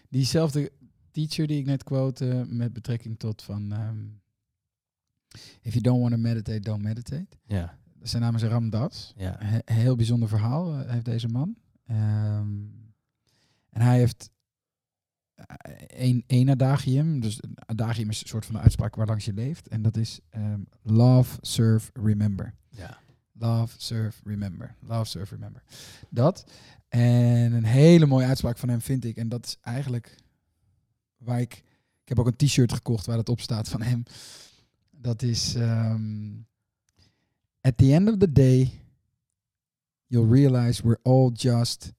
diezelfde teacher die ik net quote met betrekking tot van ehm, If you don't want to meditate, don't meditate. ja, Zijn naam is Ram Dass. ja, Een heel bijzonder verhaal eh, heeft deze man. Ehm, en hij heeft eh, één, één adagium. Dus een adagium is een soort van een uitspraak waar langs je leeft. En dat is ehm, love, serve, remember. ja. Love, serve, remember. Love, serve, remember. Dat. En een hele mooie uitspraak van hem vind ik. En dat is eigenlijk waar ik... Ik heb ook een t-shirt gekocht waar dat op staat van hem. Dat is... ehm, At the end of the day, you'll realize we're all just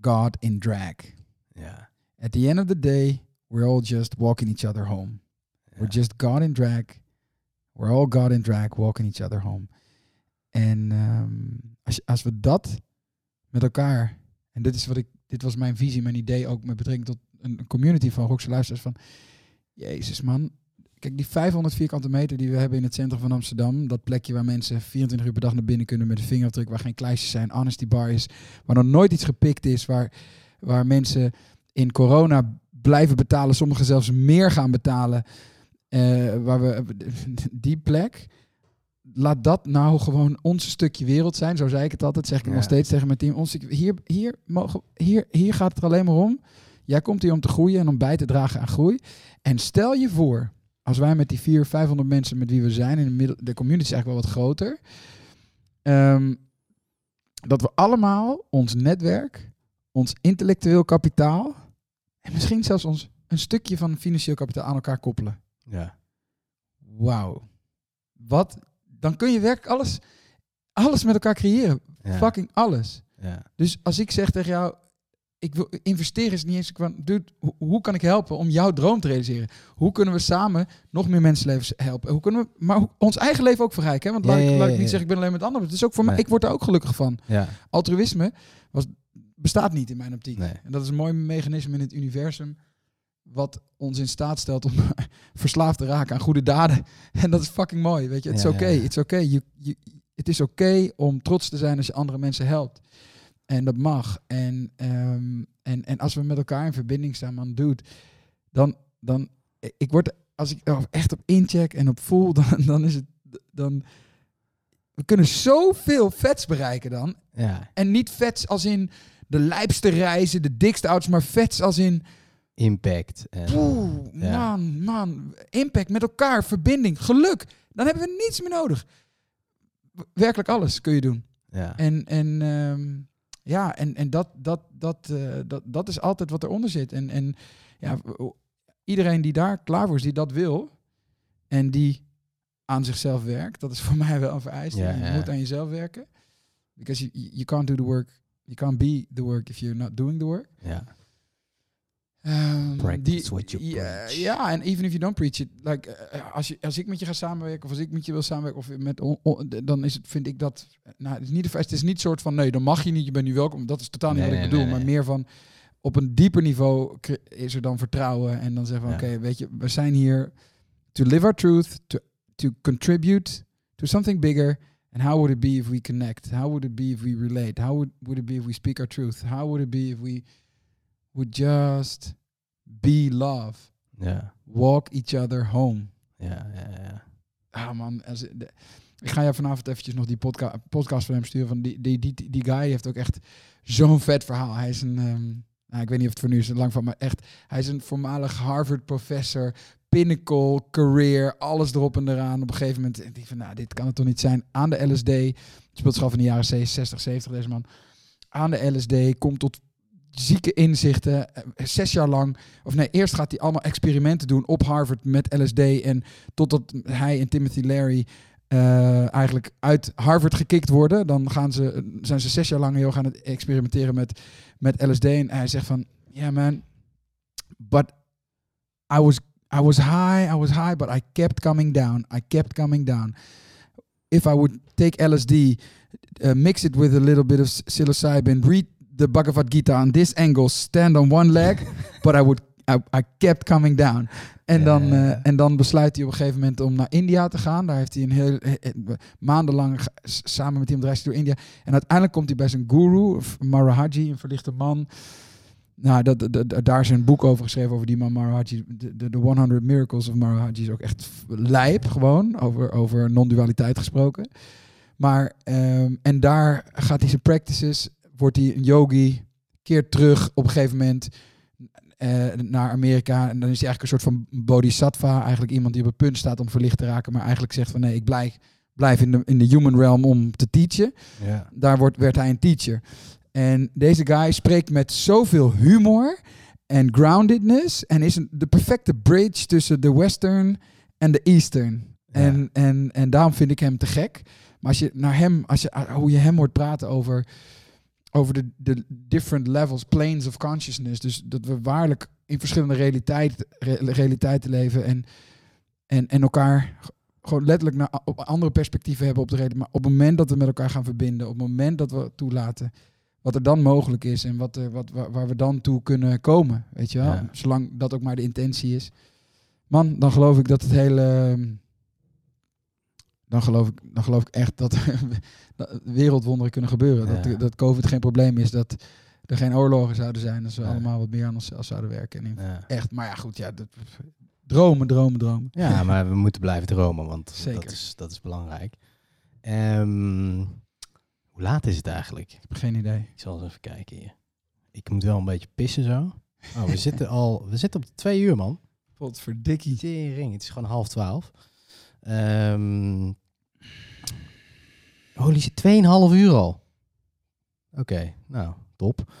God in drag. Yeah. At the end of the day, we're all just walking each other home. We're just God in drag. We're all God in drag, walking each other home. En ehm, um, als, als we dat met elkaar, en dit is wat ik, dit was mijn visie, mijn idee ook met betrekking tot een community van Rockse luisteraars van, Jezus man, kijk die 500 vierkante meter die we hebben in het centrum van Amsterdam, dat plekje waar mensen 24 uur per dag naar binnen kunnen met een vingerafdruk, waar geen kleisters zijn, honesty bar is, waar nog nooit iets gepikt is, waar, waar mensen in corona blijven betalen, sommigen zelfs meer gaan betalen, eh, waar we die plek, laat dat nou gewoon ons stukje wereld zijn. Zo zei ik het altijd, zeg ik Ja. nog steeds tegen mijn team. Ons hier, hier, mogen, hier, hier gaat het er alleen maar om. Jij komt hier om te groeien en om bij te dragen aan groei. En stel je voor, als wij met die 400, 500 mensen met wie we zijn, in de, middel, de community is eigenlijk wel wat groter, ehm, dat we allemaal ons netwerk, ons intellectueel kapitaal en misschien zelfs ons een stukje van financieel kapitaal aan elkaar koppelen. ja. Wauw. Wat? Dan kun je werkelijk alles, alles met elkaar creëren. Ja. Fucking alles. Ja. Dus als ik zeg tegen jou, ik wil investeren is niet eens van, dude, hoe, hoe kan ik helpen om jouw droom te realiseren? Hoe kunnen we samen nog meer mensenlevens helpen? Hoe kunnen we, maar hoe- ons eigen leven ook verrijken? Hè? Want Ja, laat, ik, ja, laat ja, ik niet zeggen, ik ben alleen met anderen. Het is ook voor mij, ik word er ook gelukkig van. Altruïsme was, bestaat niet in mijn optiek. nee. En dat is een mooi mechanisme in het universum. Wat ons in staat stelt om verslaafd te raken aan goede daden. En dat is fucking mooi. Weet je, het is oké. Het is oké. Het is oké om trots te zijn als je andere mensen helpt. En dat mag. En, ehm, en, en als we met elkaar in verbinding staan, man, dude, dan, dan ik word, als ik echt op incheck en op voel, dan, dan is het, dan, we kunnen zoveel vets bereiken dan. Ja, En niet vets als in de lijpste reizen, de dikste auto's, maar vets als in, impact. En, poeh, Ja. man, man, impact met elkaar, verbinding, geluk. Dan hebben we niets meer nodig. Werkelijk alles kun je doen. ja. En, en ehm, ja, en, en dat, dat, dat, eh, dat, dat is altijd wat eronder zit. En, en ja, iedereen die daar klaar voor is, die dat wil en die aan zichzelf werkt, dat is voor mij wel een vereiste. Ja, je ja. moet aan jezelf werken. Because you, you can't do the work, you can't be the work if you're not doing the work. ja. Ehm, Practice what you preach. Ja, en even if you don't preach it, like, eh, als, je, als ik met je ga samenwerken of als ik met je wil samenwerken of met, on- on- dan is het, vind ik dat, nou, het is niet het is niet soort van, nee, dan mag je niet, je bent nu welkom. Dat is totaal niet Nee, wat ik nee, bedoel, nee, maar meer van, op een dieper niveau is er dan vertrouwen en dan zeggen we, Ja. oké, weet je, we zijn hier to live our truth, to, to contribute to something bigger. And how would it be if we connect? How would it be if we relate? How would, would it be if we speak our truth? How would it be if we would just be love? Ja, Walk each other home. ja, ja, ja. Ah man, als, de- ik ga jou vanavond eventjes nog die podca podcast van hem sturen. Van die, die, die, die guy heeft ook echt zo'n vet verhaal. Hij is een, ehm, nou, ik weet niet of het voor nu is lang van, maar echt, hij is een voormalig Harvard professor, pinnacle, career, alles erop en eraan. Op een gegeven moment, denk ik van, nou, dit kan het toch niet zijn. Aan de LSD, speelt zich af in de jaren 60, 70 deze man. Aan de LSD, komt tot zieke inzichten, eh, zes jaar lang. Of nee, eerst gaat hij allemaal experimenten doen op Harvard met LSD. En totdat hij en Timothy Leary eh, eigenlijk uit Harvard gekikt worden. Dan gaan ze, zijn ze zes jaar lang heel gaan experimenteren met, met LSD. En hij zegt van, yeah man, but I was, I was high, I was high, but I kept coming down. I kept coming down. If I would take LSD, uh, mix it with a little bit of psilocybin, read the Bhagavad Gita on this angle, stand on one leg, but I would, I, I kept coming down. En, Ja, dan, eh, en dan besluit hij op een gegeven moment om naar India te gaan. Daar heeft hij een heel maandenlang samen met iemand reist door India. En uiteindelijk komt hij bij zijn guru, of Maharaji, een verlichte man. Nou, dat, dat, daar is een boek over geschreven over die man Maharaji. De, de, de 100 Miracles of Maharaji is ook echt lijp gewoon, over, over non-dualiteit gesproken. Maar, ehm, en daar gaat hij zijn practices, wordt hij een yogi, keert terug op een gegeven moment eh, naar Amerika. En dan is hij eigenlijk een soort van bodhisattva, eigenlijk iemand die op het punt staat om verlicht te raken, maar eigenlijk zegt van nee, ik blijf, blijf in, de, in de human realm om te teachen Ja, daar wordt, werd hij een teacher. En deze guy spreekt met zoveel humor en groundedness. En is een, de perfecte bridge tussen de western en de eastern. Ja. En, en, en daarom vind ik hem te gek. Maar als je naar hem, als je, hoe je hem hoort praten over, over de, de different levels, planes of consciousness. Dus dat we waarlijk in verschillende realiteit, re- realiteiten leven. En, en, en elkaar gewoon letterlijk naar op andere perspectieven hebben op de reden. Maar op het moment dat we met elkaar gaan verbinden, op het moment dat we toelaten wat er dan mogelijk is en wat er, wat, waar, waar we dan toe kunnen komen, weet je wel. Ja. Zolang dat ook maar de intentie is. Man, dan geloof ik dat het hele... Dan geloof ik, dan geloof ik echt dat, wereldwonderen kunnen gebeuren. Ja. Dat, dat COVID geen probleem is. Dat er geen oorlogen zouden zijn. Als we allemaal wat meer aan onszelf zouden werken. En ja. echt, maar ja, goed. Ja, dat, dromen, dromen, dromen. ja, maar we moeten blijven dromen, want Zeker. Dat, is, dat is belangrijk. Ehm, hoe laat is het eigenlijk? Ik heb geen idee. Ik zal eens even kijken hier. Ik moet wel een beetje pissen zo. Oh, we zitten al, we zitten op twee uur, man. Potverdikkie. Tering, het is gewoon half twaalf. Ehm holy shit, tweeënhalf uur al. Oké, nou, top.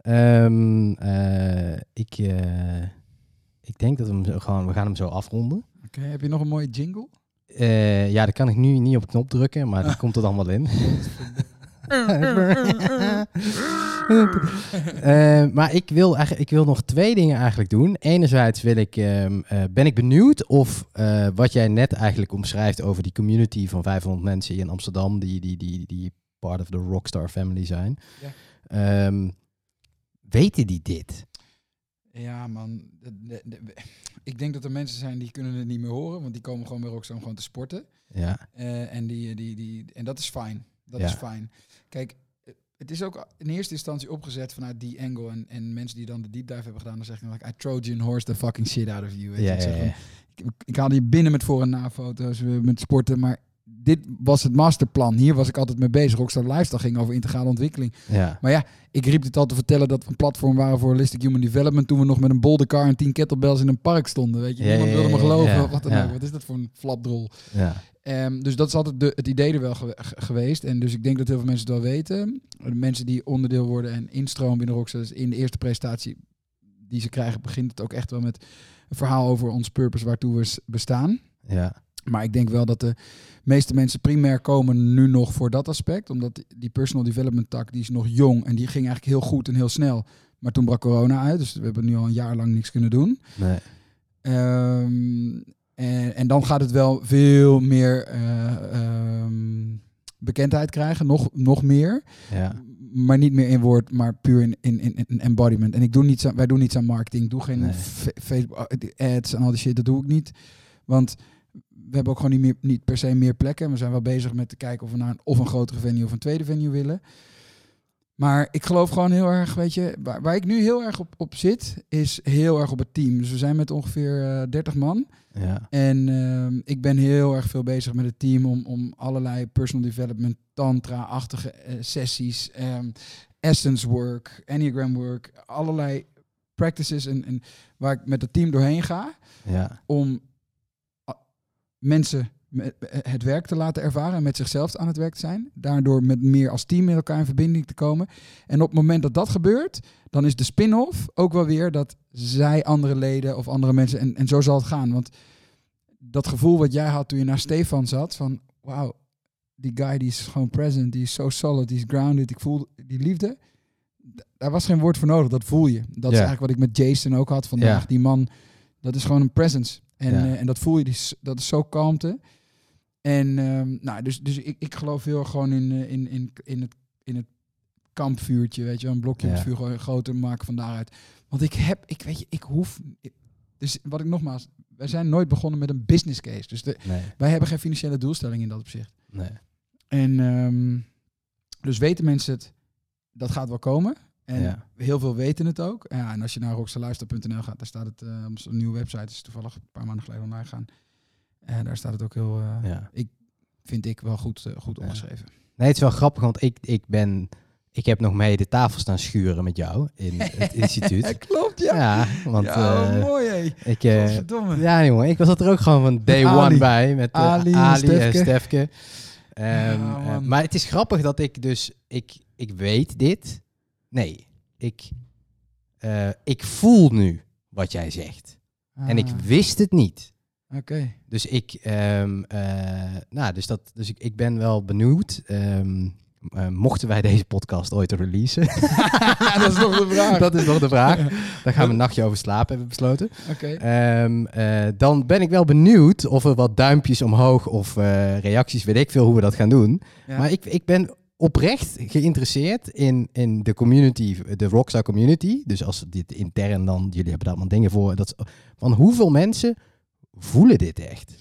Ehm, eh, ik, eh, ik denk dat we hem zo gewoon, we gaan hem zo afronden. Oké, heb je nog een mooie jingle? Eh, ja, daar kan ik nu niet op knop drukken, maar dat komt er dan wel in. Eh, maar ik wil, eigenlijk, ik wil nog twee dingen eigenlijk doen. Enerzijds wil ik, ehm, eh, ben ik benieuwd of eh, wat jij net eigenlijk omschrijft over die community van 500 mensen in Amsterdam, die, die, die, die part of the rockstar family zijn. Ja. Ehm, weten die dit? Ja, man. Ik denk dat er mensen zijn die kunnen het niet meer horen, want die komen gewoon bij Rockstar om gewoon te sporten. Ja, en, die, die, die, en dat is fijn. Dat Ja. is fijn. Kijk, het is ook in eerste instantie opgezet vanuit die angle. En, en mensen die dan de deep dive hebben gedaan, dan zeggen like, I Trojan horse the fucking shit out of you. Weet je. Ik ja, zeg ja. van, ik, ik haalde je binnen met voor- en na-foto's, met sporten, maar dit was het masterplan. Hier was ik altijd mee bezig. Rockstar Lifestyle ging over integrale ontwikkeling. ja. Maar ja, ik riep dit al te vertellen dat we een platform waren voor holistic human development toen we nog met een bouldercar en tien kettlebells in een park stonden. Weet je, niemand ja, wilde me geloven. wat dan ja. ook. Wat is dat voor een flapdrol? ja. Ehm, dus dat is altijd de, het idee er wel gewe- ge- geweest. En dus ik denk dat heel veel mensen het wel weten. De mensen die onderdeel worden en instromen binnen Rockstar. Dus in de eerste presentatie die ze krijgen, begint het ook echt wel met een verhaal over ons purpose waartoe we bestaan. ja. Maar ik denk wel dat de meeste mensen primair komen nu nog voor dat aspect. Omdat die personal development tak, die is nog jong en die ging eigenlijk heel goed en heel snel. Maar toen brak corona uit, dus we hebben nu al een jaar lang niks kunnen doen. Nee. Ehm, en, en dan gaat het wel veel meer eh, ehm, bekendheid krijgen, nog, nog meer. Ja. Maar niet meer in woord, maar puur in, in, in, in embodiment. En ik doe niets aan, wij doen niets aan marketing. Ik doe geen Nee. Facebook eh, ads en al die shit, dat doe ik niet. Want we hebben ook gewoon niet, meer, niet per se meer plekken. We zijn wel bezig met te kijken of we naar een, of een grotere venue of een tweede venue willen. Maar ik geloof gewoon heel erg, weet je, waar, waar ik nu heel erg op, op zit, is heel erg op het team. Dus we zijn met ongeveer eh 30 man. Ja. En ehm, ik ben heel erg veel bezig met het team om, om allerlei personal development, tantra-achtige eh, sessies, ehm, essence work, enneagram work, allerlei practices en, en waar ik met het team doorheen ga Ja. om mensen het werk te laten ervaren en met zichzelf aan het werk te zijn. Daardoor met meer als team met elkaar in verbinding te komen. En op het moment dat dat gebeurt, dan is de spin-off ook wel weer dat zij andere leden of andere mensen, en, en zo zal het gaan. Want dat gevoel wat jij had toen je naar Stefan zat, van wauw, die guy die is gewoon present, die is zo solid, die is grounded, ik voel die liefde. Daar was geen woord voor nodig, dat voel je. Dat is eigenlijk wat ik met Jason ook had vandaag. Die man, dat is gewoon een presence. En, Ja. eh, en dat voel je, die is- dat is zo kalmte. En ehm, nou, dus, dus ik, ik geloof heel erg gewoon in, eh, in, in, in, het, in het kampvuurtje, weet je, wel, een blokje op Ja. het vuur gooien, groter maken van daaruit. Want ik heb, ik weet je, ik hoef, ik- dus wat ik nogmaals, wij zijn nooit begonnen met een business case. Dus de, Nee. wij hebben geen financiële doelstelling in dat opzicht. Nee. En ehm, dus weten mensen het, dat gaat wel komen. En Ja. heel veel weten het ook. Ja, en als je naar rocksterluister.nl gaat, daar staat het eh, op onze nieuwe website. is toevallig een paar maanden geleden online gaan. En daar staat het ook heel, eh, Ja. vind ik, wel goed, eh, goed opgeschreven. Nee, het is wel grappig, want ik, ik ben... Ik heb nog mee de tafel staan schuren met jou in het instituut. klopt, ja. Ja, want ja, eh, mooi hé. ik... eh, ja, jongen, ik was er ook gewoon van day Ali. one bij. Met eh, Ali Ali, en en Stefke. Ehm, eh, maar het is grappig dat ik dus... Ik, ik weet dit. Nee, ik... eh, ik voel nu wat jij zegt. En ik Ah, wist het niet. Oké. Dus ik, ehm, eh, nou, dus dat, dus ik, ik ben wel benieuwd. ehm, eh, mochten wij deze podcast ooit releasen? dat is nog de vraag. dat is nog de vraag. Daar gaan we een nachtje over slapen, hebben we besloten. Oké. Ehm, eh, dan ben ik wel benieuwd of er wat duimpjes omhoog of reacties, weet ik veel hoe we dat gaan doen. Ja. Maar ik, ik ben oprecht geïnteresseerd in, in de community, de Rockstar community. Dus als dit intern dan, jullie hebben daar allemaal dingen voor. Dat, van hoeveel mensen voelen dit echt?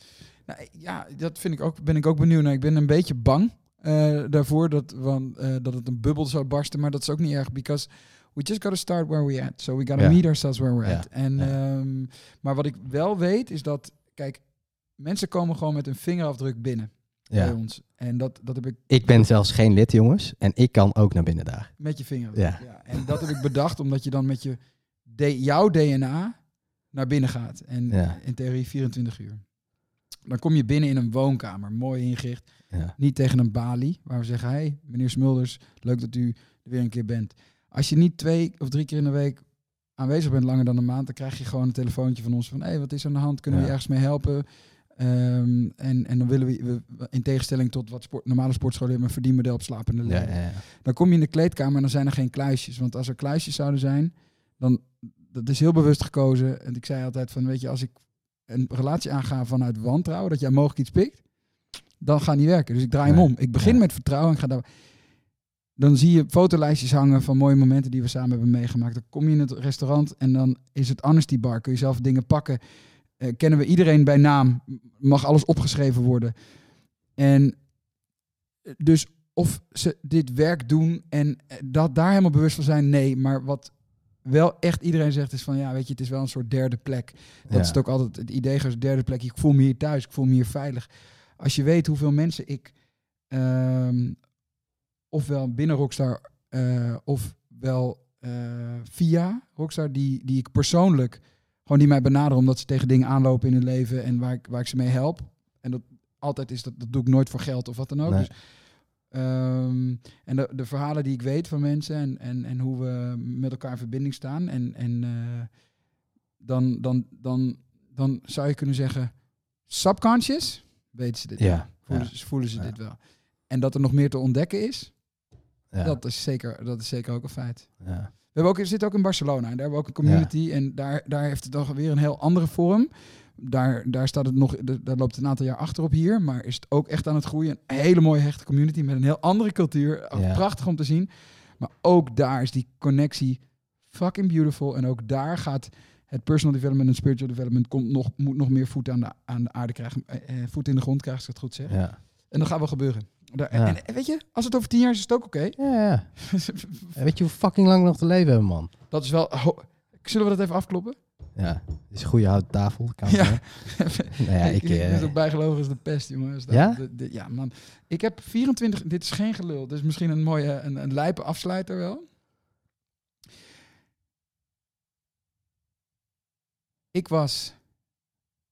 Nou, ja, dat vind ik ook, ben ik ook benieuwd naar. Ik ben een beetje bang eh, daarvoor dat, want, eh, dat het een bubbel zou barsten. Maar dat is ook niet erg, because we just gotta start where we at. So we gotta Ja. meet ourselves where we're Ja. at. En, Ja. ehm, maar wat ik wel weet, is dat, kijk, mensen komen gewoon met een vingerafdruk binnen bij Ja. ons. En dat, dat heb ik Ik ben zelfs geen lid, jongens. En ik kan ook naar binnen daar. met je vinger. Ja. En dat heb ik bedacht, omdat je dan met je, jouw DNA naar binnen gaat. En Ja. in theorie 24 uur. Dan kom je binnen in een woonkamer, mooi ingericht. Ja. Niet tegen een balie, waar we zeggen... hey, meneer Smulders, leuk dat u er weer een keer bent. Als je niet twee of drie keer in de week aanwezig bent, langer dan een maand... dan krijg je gewoon een telefoontje van ons van... hé, hey, wat is er aan de hand? Kunnen we Ja. je ergens mee helpen? Ehm, en, en dan willen we, in tegenstelling tot wat sport, normale sportscholen hebben, een verdienmodel op slapende Ja, leven. ja, ja. Dan kom je in de kleedkamer en dan zijn er geen kluisjes. Want als er kluisjes zouden zijn, dan dat is heel bewust gekozen. En ik zei altijd van, weet je, als ik een relatie aanga vanuit wantrouwen, dat jij mogelijk iets pikt, dan gaat niet werken. Dus ik draai hem om. Ik begin met vertrouwen en ga daar. Dan zie je fotolijstjes hangen van mooie momenten die we samen hebben meegemaakt. Dan kom je in het restaurant en dan is het honesty bar. Kun je zelf dingen pakken. Eh, kennen we iedereen bij naam. Mag alles opgeschreven worden. En eh, dus of ze dit werk doen en eh, dat daar helemaal bewust van zijn, nee. Maar wat wel echt iedereen zegt is van, ja, weet je, het is wel een soort derde plek. Dat Ja. is het ook altijd het idee, als derde plek. Ik voel me hier thuis, ik voel me hier veilig. Als je weet hoeveel mensen ik, ehm, ofwel binnen Rockstar, eh ofwel via Rockstar, die, die ik persoonlijk, gewoon die mij benaderen omdat ze tegen dingen aanlopen in hun leven en waar ik, waar ik ze mee help. En dat altijd is, dat, dat doe ik nooit voor geld of wat dan ook. Nee. Dus, ehm, en de, de verhalen die ik weet van mensen en, en, en hoe we met elkaar in verbinding staan. En, en eh, dan, dan, dan, dan zou je kunnen zeggen, subconscious, weten ze dit. Ja, Voelen, ja. ze, voelen ze Ja. dit wel. En dat er nog meer te ontdekken is, Ja. dat, is zeker, dat is zeker ook een feit. ja. We hebben ook, zitten ook in Barcelona en daar hebben we ook een community. En daar, daar heeft het dan weer een heel andere vorm. Daar, daar, staat het nog, daar loopt het een aantal jaar achter op hier. Maar is het ook echt aan het groeien. Een hele mooie hechte community met een heel andere cultuur. Ja. Prachtig om te zien. Maar ook daar is die connectie fucking beautiful. En ook daar gaat het personal development en spiritual development komt nog, moet nog meer voet aan de, aan de aarde krijgen. Eh, eh, voet in de grond krijgen, als ik het goed zeg. Ja. En dat gaat wel gebeuren. Daar, Ja. en, weet je, als het over tien jaar is, is het ook oké. Ja, ja. Weet je hoe fucking lang we nog te leven hebben, man? Dat is wel... Zullen we dat even afkloppen? Ja, dit is een goede houten tafel. Ja. Nou ja, ik... ik ben eh, ook bijgelovig is de pest, jongens. Dat- Ja? de- de- ja, man. Ik heb 24... Dit is geen gelul. Dit is misschien een mooie, een, een lijpe afsluiter wel. Ik was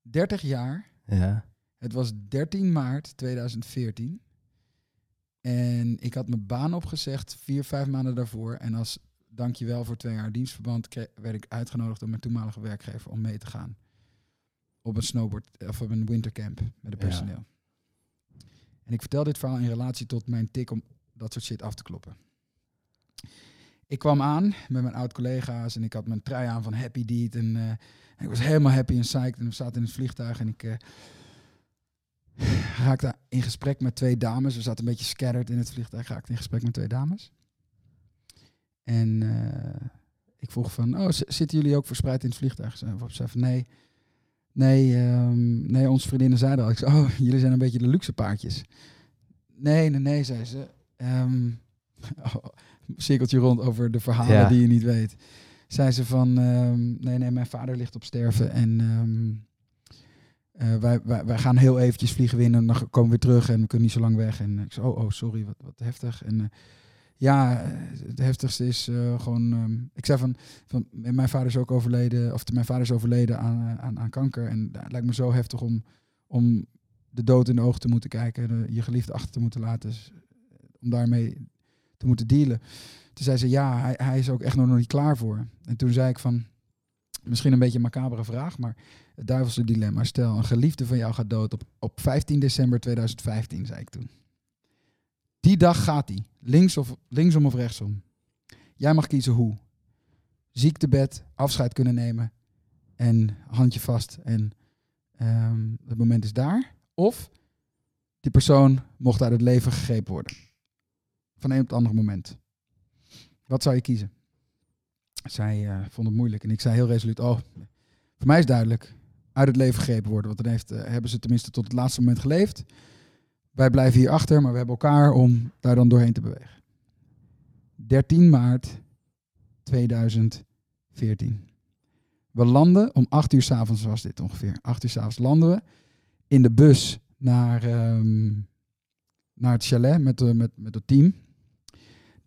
30 jaar. ja. Het was 13 maart 2014. En ik had mijn baan opgezegd vier, vijf maanden daarvoor. En als dankjewel voor twee jaar dienstverband werd ik uitgenodigd door mijn toenmalige werkgever om mee te gaan. Op een snowboard of op een wintercamp met het Ja. personeel. En ik vertel dit verhaal in relatie tot mijn tik om dat soort shit af te kloppen. Ik kwam aan met mijn oud-collega's en ik had mijn trui aan van Happy Deed. En, eh, en ik was helemaal happy en psyched. En we zaten in het vliegtuig en ik eh, raakte in gesprek met twee dames. We zaten een beetje scattered in het vliegtuig. Raakte in gesprek met twee dames. En eh, ik vroeg van, oh, zitten jullie ook verspreid in het vliegtuig? Ze zei van, nee, nee, ehm, nee, onze vriendinnen zeiden al. Ik zei, oh, jullie zijn een beetje de luxe paardjes. Nee, nee, nee, zei ze. Ehm, oh, cirkeltje rond over de verhalen Ja. die je niet weet. Zei ze van, ehm, nee, nee, mijn vader ligt op sterven en eh, wij, wij, gaan heel eventjes vliegen winnen en dan komen we weer terug en we kunnen niet zo lang weg. En ik zei, oh, oh sorry, wat, wat heftig. En eh, ja, het heftigste is eh, gewoon, ehm, ik zei van, van, mijn vader is ook overleden, of mijn vader is overleden aan, aan, aan kanker. En het lijkt me zo heftig om, om de dood in de ogen te moeten kijken, de- je geliefde achter te moeten laten, om daarmee te moeten dealen. Toen zei ze, ja, hij, hij is ook echt nog niet klaar voor. En toen zei ik van, misschien een beetje een macabere vraag, maar het duivelse dilemma. Stel, een geliefde van jou gaat dood op, op 15 december 2015, zei ik toen. Die dag gaat hij, links of, linksom of rechtsom. Jij mag kiezen hoe. Ziektebed, afscheid kunnen nemen en handje vast en ehm, het moment is daar. Of die persoon mocht uit het leven gegrepen worden. Van een op het andere moment. Wat zou je kiezen? Zij eh, vond het moeilijk en ik zei heel resoluut, oh, voor mij is duidelijk, uit het leven gegrepen worden. Want dan heeft, eh, hebben ze tenminste tot het laatste moment geleefd. Wij blijven hier achter, maar we hebben elkaar om daar dan doorheen te bewegen. 13 maart 2014. We landen om 8 uur s'avonds was dit ongeveer. 8 uur s'avonds landen we in de bus naar, ehm, naar het chalet met, de, met, met het team.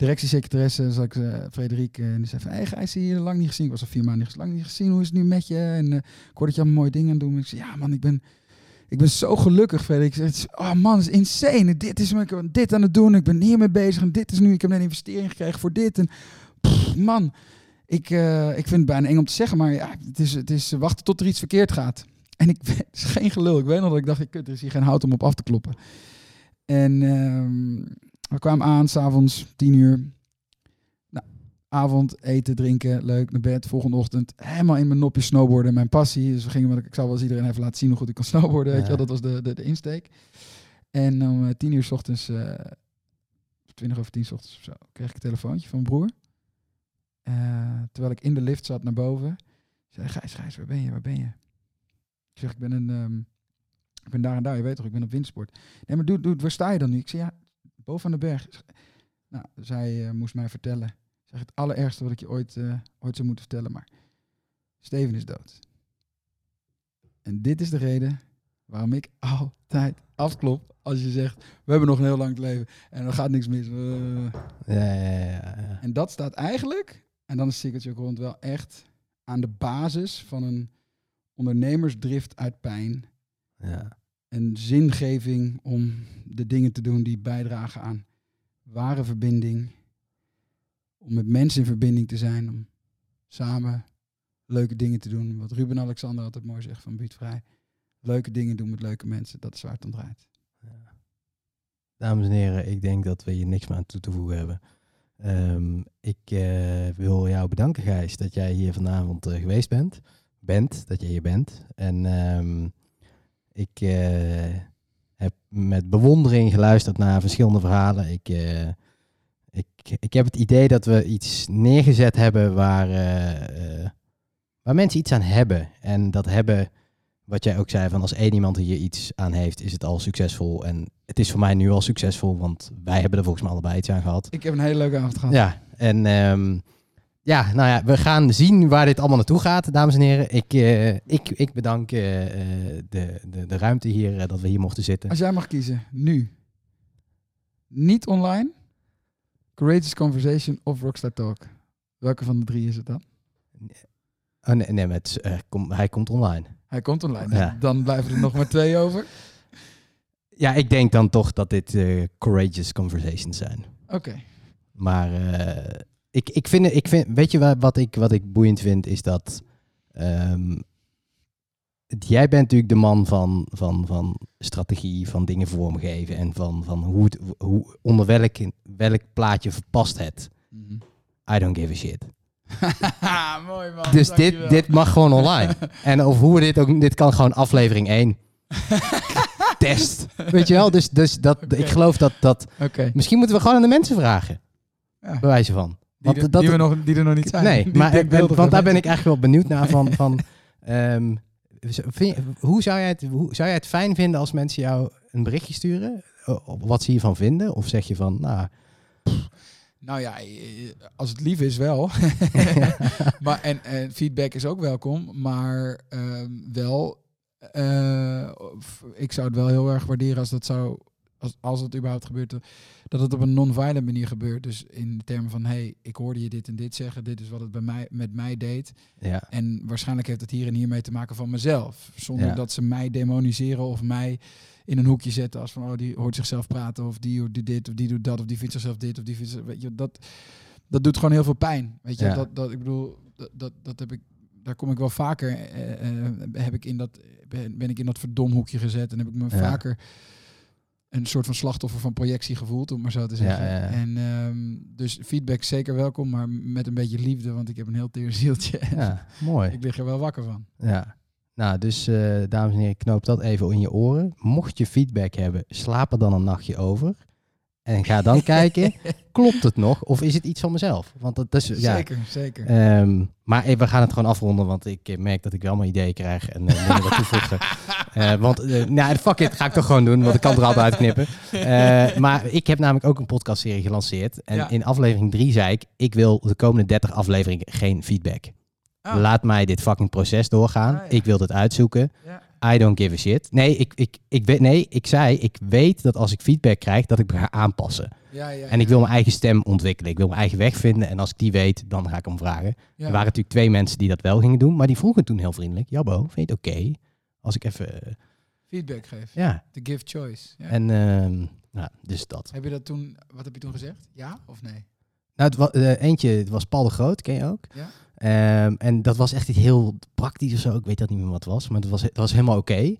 Directiesecretaresse, zag ik, eh, Frederik, eh, en die zei van, hey Gijs, je lang niet gezien. Ik was al vier maanden lang niet gezien. Hoe is het nu met je? En eh, ik hoor dat je allemaal mooie dingen aan doen. Ik zei, ja man, ik ben, ik ben zo gelukkig, Frederik. Ik zei, oh man, het is insane. Dit is ik dit aan het doen. Ik ben hiermee bezig. En dit is nu, ik heb een investering gekregen voor dit. En man, ik, eh, ik vind het bijna eng om te zeggen, maar ja, het is, het is wachten tot er iets verkeerd gaat. En ik, is geen gelul. Ik weet nog dat ik dacht, ik kut, er is hier geen hout om op af te kloppen. En ehm, we kwamen aan, s'avonds, tien uur. Nou, avond, eten, drinken, leuk, naar bed. Volgende ochtend helemaal in mijn nopje snowboarden, mijn passie. Dus we gingen, want ik zal wel eens iedereen even laten zien hoe goed ik kan snowboarden. Weet je wel, dat was de, de, de insteek. En om eh, tien uur s ochtends, eh, twintig over tien s ochtends of zo, kreeg ik een telefoontje van mijn broer. Eh, terwijl ik in de lift zat naar boven. Ik zei, Gijs, Gijs, waar ben je, waar ben je? Ik zeg, ik ben, een, ehm, ik ben daar en daar, je weet toch, ik ben op windsport. Nee, maar doe, doe, waar sta je dan nu? Ik zei, ja, boven de berg. Nou, zij eh, moest mij vertellen. Zeg, het allerergste wat ik je ooit, eh, ooit zou moeten vertellen, maar Steven is dood. En dit is de reden waarom ik altijd afklop als je zegt, we hebben nog een heel lang leven en er gaat niks mis. Eh. Ja, ja, ja. En dat staat eigenlijk, en dan is Secret Joke rond wel echt aan de basis van een ondernemersdrift uit pijn. ja. Een zingeving om de dingen te doen die bijdragen aan ware verbinding. Om met mensen in verbinding te zijn. Om samen leuke dingen te doen. Wat Ruben Alexander altijd mooi zegt van Bied Vrij. Leuke dingen doen met leuke mensen. Dat is waar het om draait. Dames en heren, ik denk dat we hier niks meer aan toe te voegen hebben. Ehm, ik eh, wil jou bedanken, Gijs, dat jij hier vanavond eh, geweest bent. Bent, dat jij hier bent. En ehm, ik eh, heb met bewondering geluisterd naar verschillende verhalen. Ik, eh, ik, ik heb het idee dat we iets neergezet hebben waar, eh, waar mensen iets aan hebben. En dat hebben, wat jij ook zei, van als één iemand hier iets aan heeft, is het al succesvol. En het is voor mij nu al succesvol, want wij hebben er volgens mij allebei iets aan gehad. Ik heb een hele leuke avond gehad. Ja, en ehm, ja, nou ja, we gaan zien waar dit allemaal naartoe gaat, dames en heren. Ik, eh, ik, ik bedank eh, de, de, de ruimte hier, eh, dat we hier mochten zitten. Als jij mag kiezen, nu. Niet online. Courageous Conversation of Rockstar Talk. Welke van de drie is het dan? Oh, nee, nee, eh, kom, hij komt online. Hij komt online. Ja. Dan blijven er nog maar twee over. Ja, ik denk dan toch dat dit courageous conversations zijn. Oké. Maar ik, ik vind, ik vind, weet je wa- wat ik, wat ik boeiend vind, is dat ehm, jij bent natuurlijk de man van, van, van strategie, van dingen vormgeven en van, van hoe, het, hoe onder welk, welk plaatje verpast het. Mhm. I don't give a shit. Mooi man. Dus dankjewel. dit, dit mag gewoon online. en of hoe we dit ook, dit kan gewoon aflevering 1. Test. Weet je wel? Dus, dus dat, ik geloof dat, dat, misschien moeten we gewoon aan de mensen vragen. Ja. Bij wijze van. Die, Want er- dat- die, we nog, die er nog niet zijn. Nee, Die maar, denkbeeldige want daar ben ik eigenlijk wel benieuwd naar. Van, van, ehm, vind hoe, zou jij het, hoe zou jij het fijn vinden als mensen jou een berichtje sturen? Wat ze hiervan vinden? Of zeg je van, nou, Nou ja, eh, als het lief is wel. maar, en, en feedback is ook welkom. Maar ehm, wel, eh, ik zou het wel heel erg waarderen als dat zou, als, als het überhaupt gebeurt, dat het op een non-violent manier gebeurt. Dus in de termen van, hey, ik hoorde je dit en dit zeggen. Dit is wat het bij mij, met mij deed. ja, En waarschijnlijk heeft het hier en hier mee te maken van mezelf. Zonder Ja. dat ze mij demoniseren of mij in een hoekje zetten als van oh die hoort zichzelf praten of die doet dit of die doet dat of die vindt zichzelf dit of die vindt weet je dat dat doet gewoon heel veel pijn. Weet je Ja. dat dat ik bedoel dat, dat dat heb ik daar kom ik wel vaker eh, eh, heb ik in dat ben, ben ik in dat verdomhoekje gezet en heb ik me Ja. vaker een soort van slachtoffer van projectie gevoeld, om maar zo te zeggen. Ja, ja, ja. En ehm, dus feedback zeker welkom, maar met een beetje liefde, want ik heb een heel teer zieltje. ja, mooi. Ik lig er wel wakker van. Ja. Nou, dus eh, dames en heren, knoop dat even in je oren. Mocht je feedback hebben, slaap er dan een nachtje over. En ga dan kijken, klopt het nog? Of is het iets van mezelf? Want dat is, ja, Zeker, zeker. Ehm, maar eh, we gaan het gewoon afronden, want ik eh, merk dat ik wel mijn ideeën krijg en uh, dingen wat toevoegen. Eh, want, eh, nou, fuck it, ga ik toch gewoon doen, want ik kan er altijd uitknippen. Eh, maar ik heb namelijk ook een podcastserie gelanceerd. En Ja. in aflevering 3 zei ik, ik wil de komende 30 afleveringen geen feedback. Oh. Laat mij dit fucking proces doorgaan. Ah, ja. Ik wil het uitzoeken. Ja. I don't give a shit. Nee ik, ik, ik weet, nee, ik zei, ik weet dat als ik feedback krijg, dat ik me ga aanpassen. Ja, ja, En ik wil mijn eigen stem ontwikkelen. Ik wil mijn eigen weg vinden. En als ik die weet, dan ga ik hem vragen. Er waren natuurlijk twee mensen die dat wel gingen doen. Maar die vroegen toen heel vriendelijk. Jabbo, vind je het oké? Als ik even... eh, feedback geef. ja. The give choice. Ja. En ehm, nou, dus dat. Heb je dat toen, wat heb je toen gezegd? Ja of nee? Nou, het wa- eh, eentje het was Paul de Groot, ken je ook? Ja. Ehm, en dat was echt iets heel praktisch of zo. Ik weet dat niet meer wat het was, maar het was, het was helemaal oké.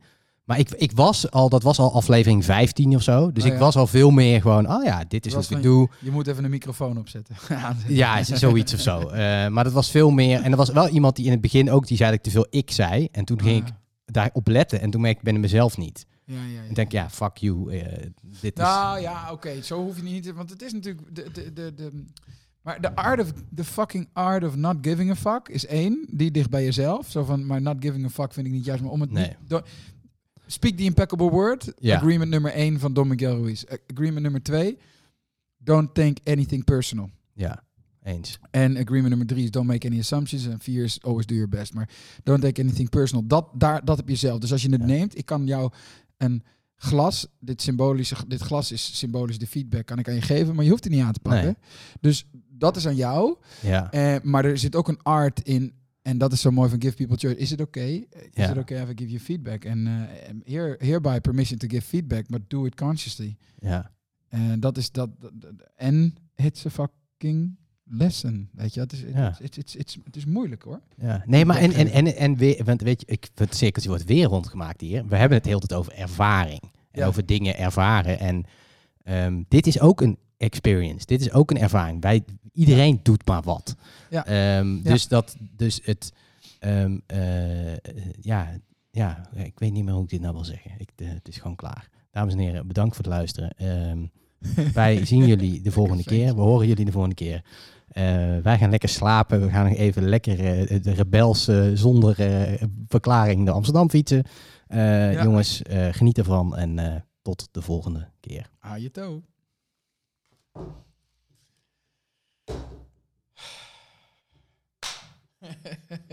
Maar ik, ik was al, dat was al aflevering 15 of zo. Dus Oh, ik was al veel meer gewoon, oh ja, dit is was wat ik doe. Je moet even een microfoon opzetten. Ja, zoiets of zo. Eh, maar dat was veel meer. En er was wel iemand die in het begin ook, die zei dat ik te veel ik zei. En toen ging ik daarop letten. En toen merkte ik, ben mezelf niet. Ja, ja, ja. En denk, ja, fuck you. eh, dit is... Nou ja, oké, zo hoef je niet. Want het is natuurlijk... De, de, de, de, maar de art of... The fucking art of not giving a fuck is één. Die dicht bij jezelf. Zo van, maar not giving a fuck vind ik niet juist. Maar om het Nee. niet... speak the impeccable word. Ja. Agreement nummer één van Don Miguel Ruiz. Agreement nummer twee. Don't think anything personal. Ja, eens. En agreement nummer drie is don't make any assumptions. En vier is always do your best. Maar don't take anything personal. Dat, daar, dat heb je zelf. Dus als je het Ja. neemt, ik kan jou een glas, dit, symbolische, dit glas is symbolisch de feedback, kan ik aan je geven, maar je hoeft het niet aan te pakken. Nee. Dus dat is aan jou. Ja, Eh, maar er zit ook een art in. En dat is zo mooi van Give People Choice. Is het oké? Is Ja. het oké if I give you feedback? En eh, here, hereby permission to give feedback, but do it consciously. ja. En dat is dat- En it's a fucking lesson. Weet je, het is, Ja. het, het, het, is moeilijk hoor. Ja, nee, maar en, en, en, en weer, want weet je, ik, het cirkeltje wordt weer rondgemaakt hier. We hebben het heel tijd over ervaring. En Ja. over dingen ervaren. En ehm, dit is ook een experience. Dit is ook een ervaring. Wij, iedereen doet maar wat. Ja. Ehm, Ja. Dus dat, dus het, ehm, eh, ja, ja, ik weet niet meer hoe ik dit nou wil zeggen. Ik, de, het is gewoon klaar. Dames en heren, bedankt voor het luisteren. Wij zien jullie de volgende keer. We horen jullie de volgende keer. Eh, wij gaan lekker slapen. We gaan nog even lekker eh, de rebels zonder eh, verklaring naar Amsterdam fietsen. Eh, Ja. Jongens, eh, geniet ervan en eh, tot de volgende keer. Je toe.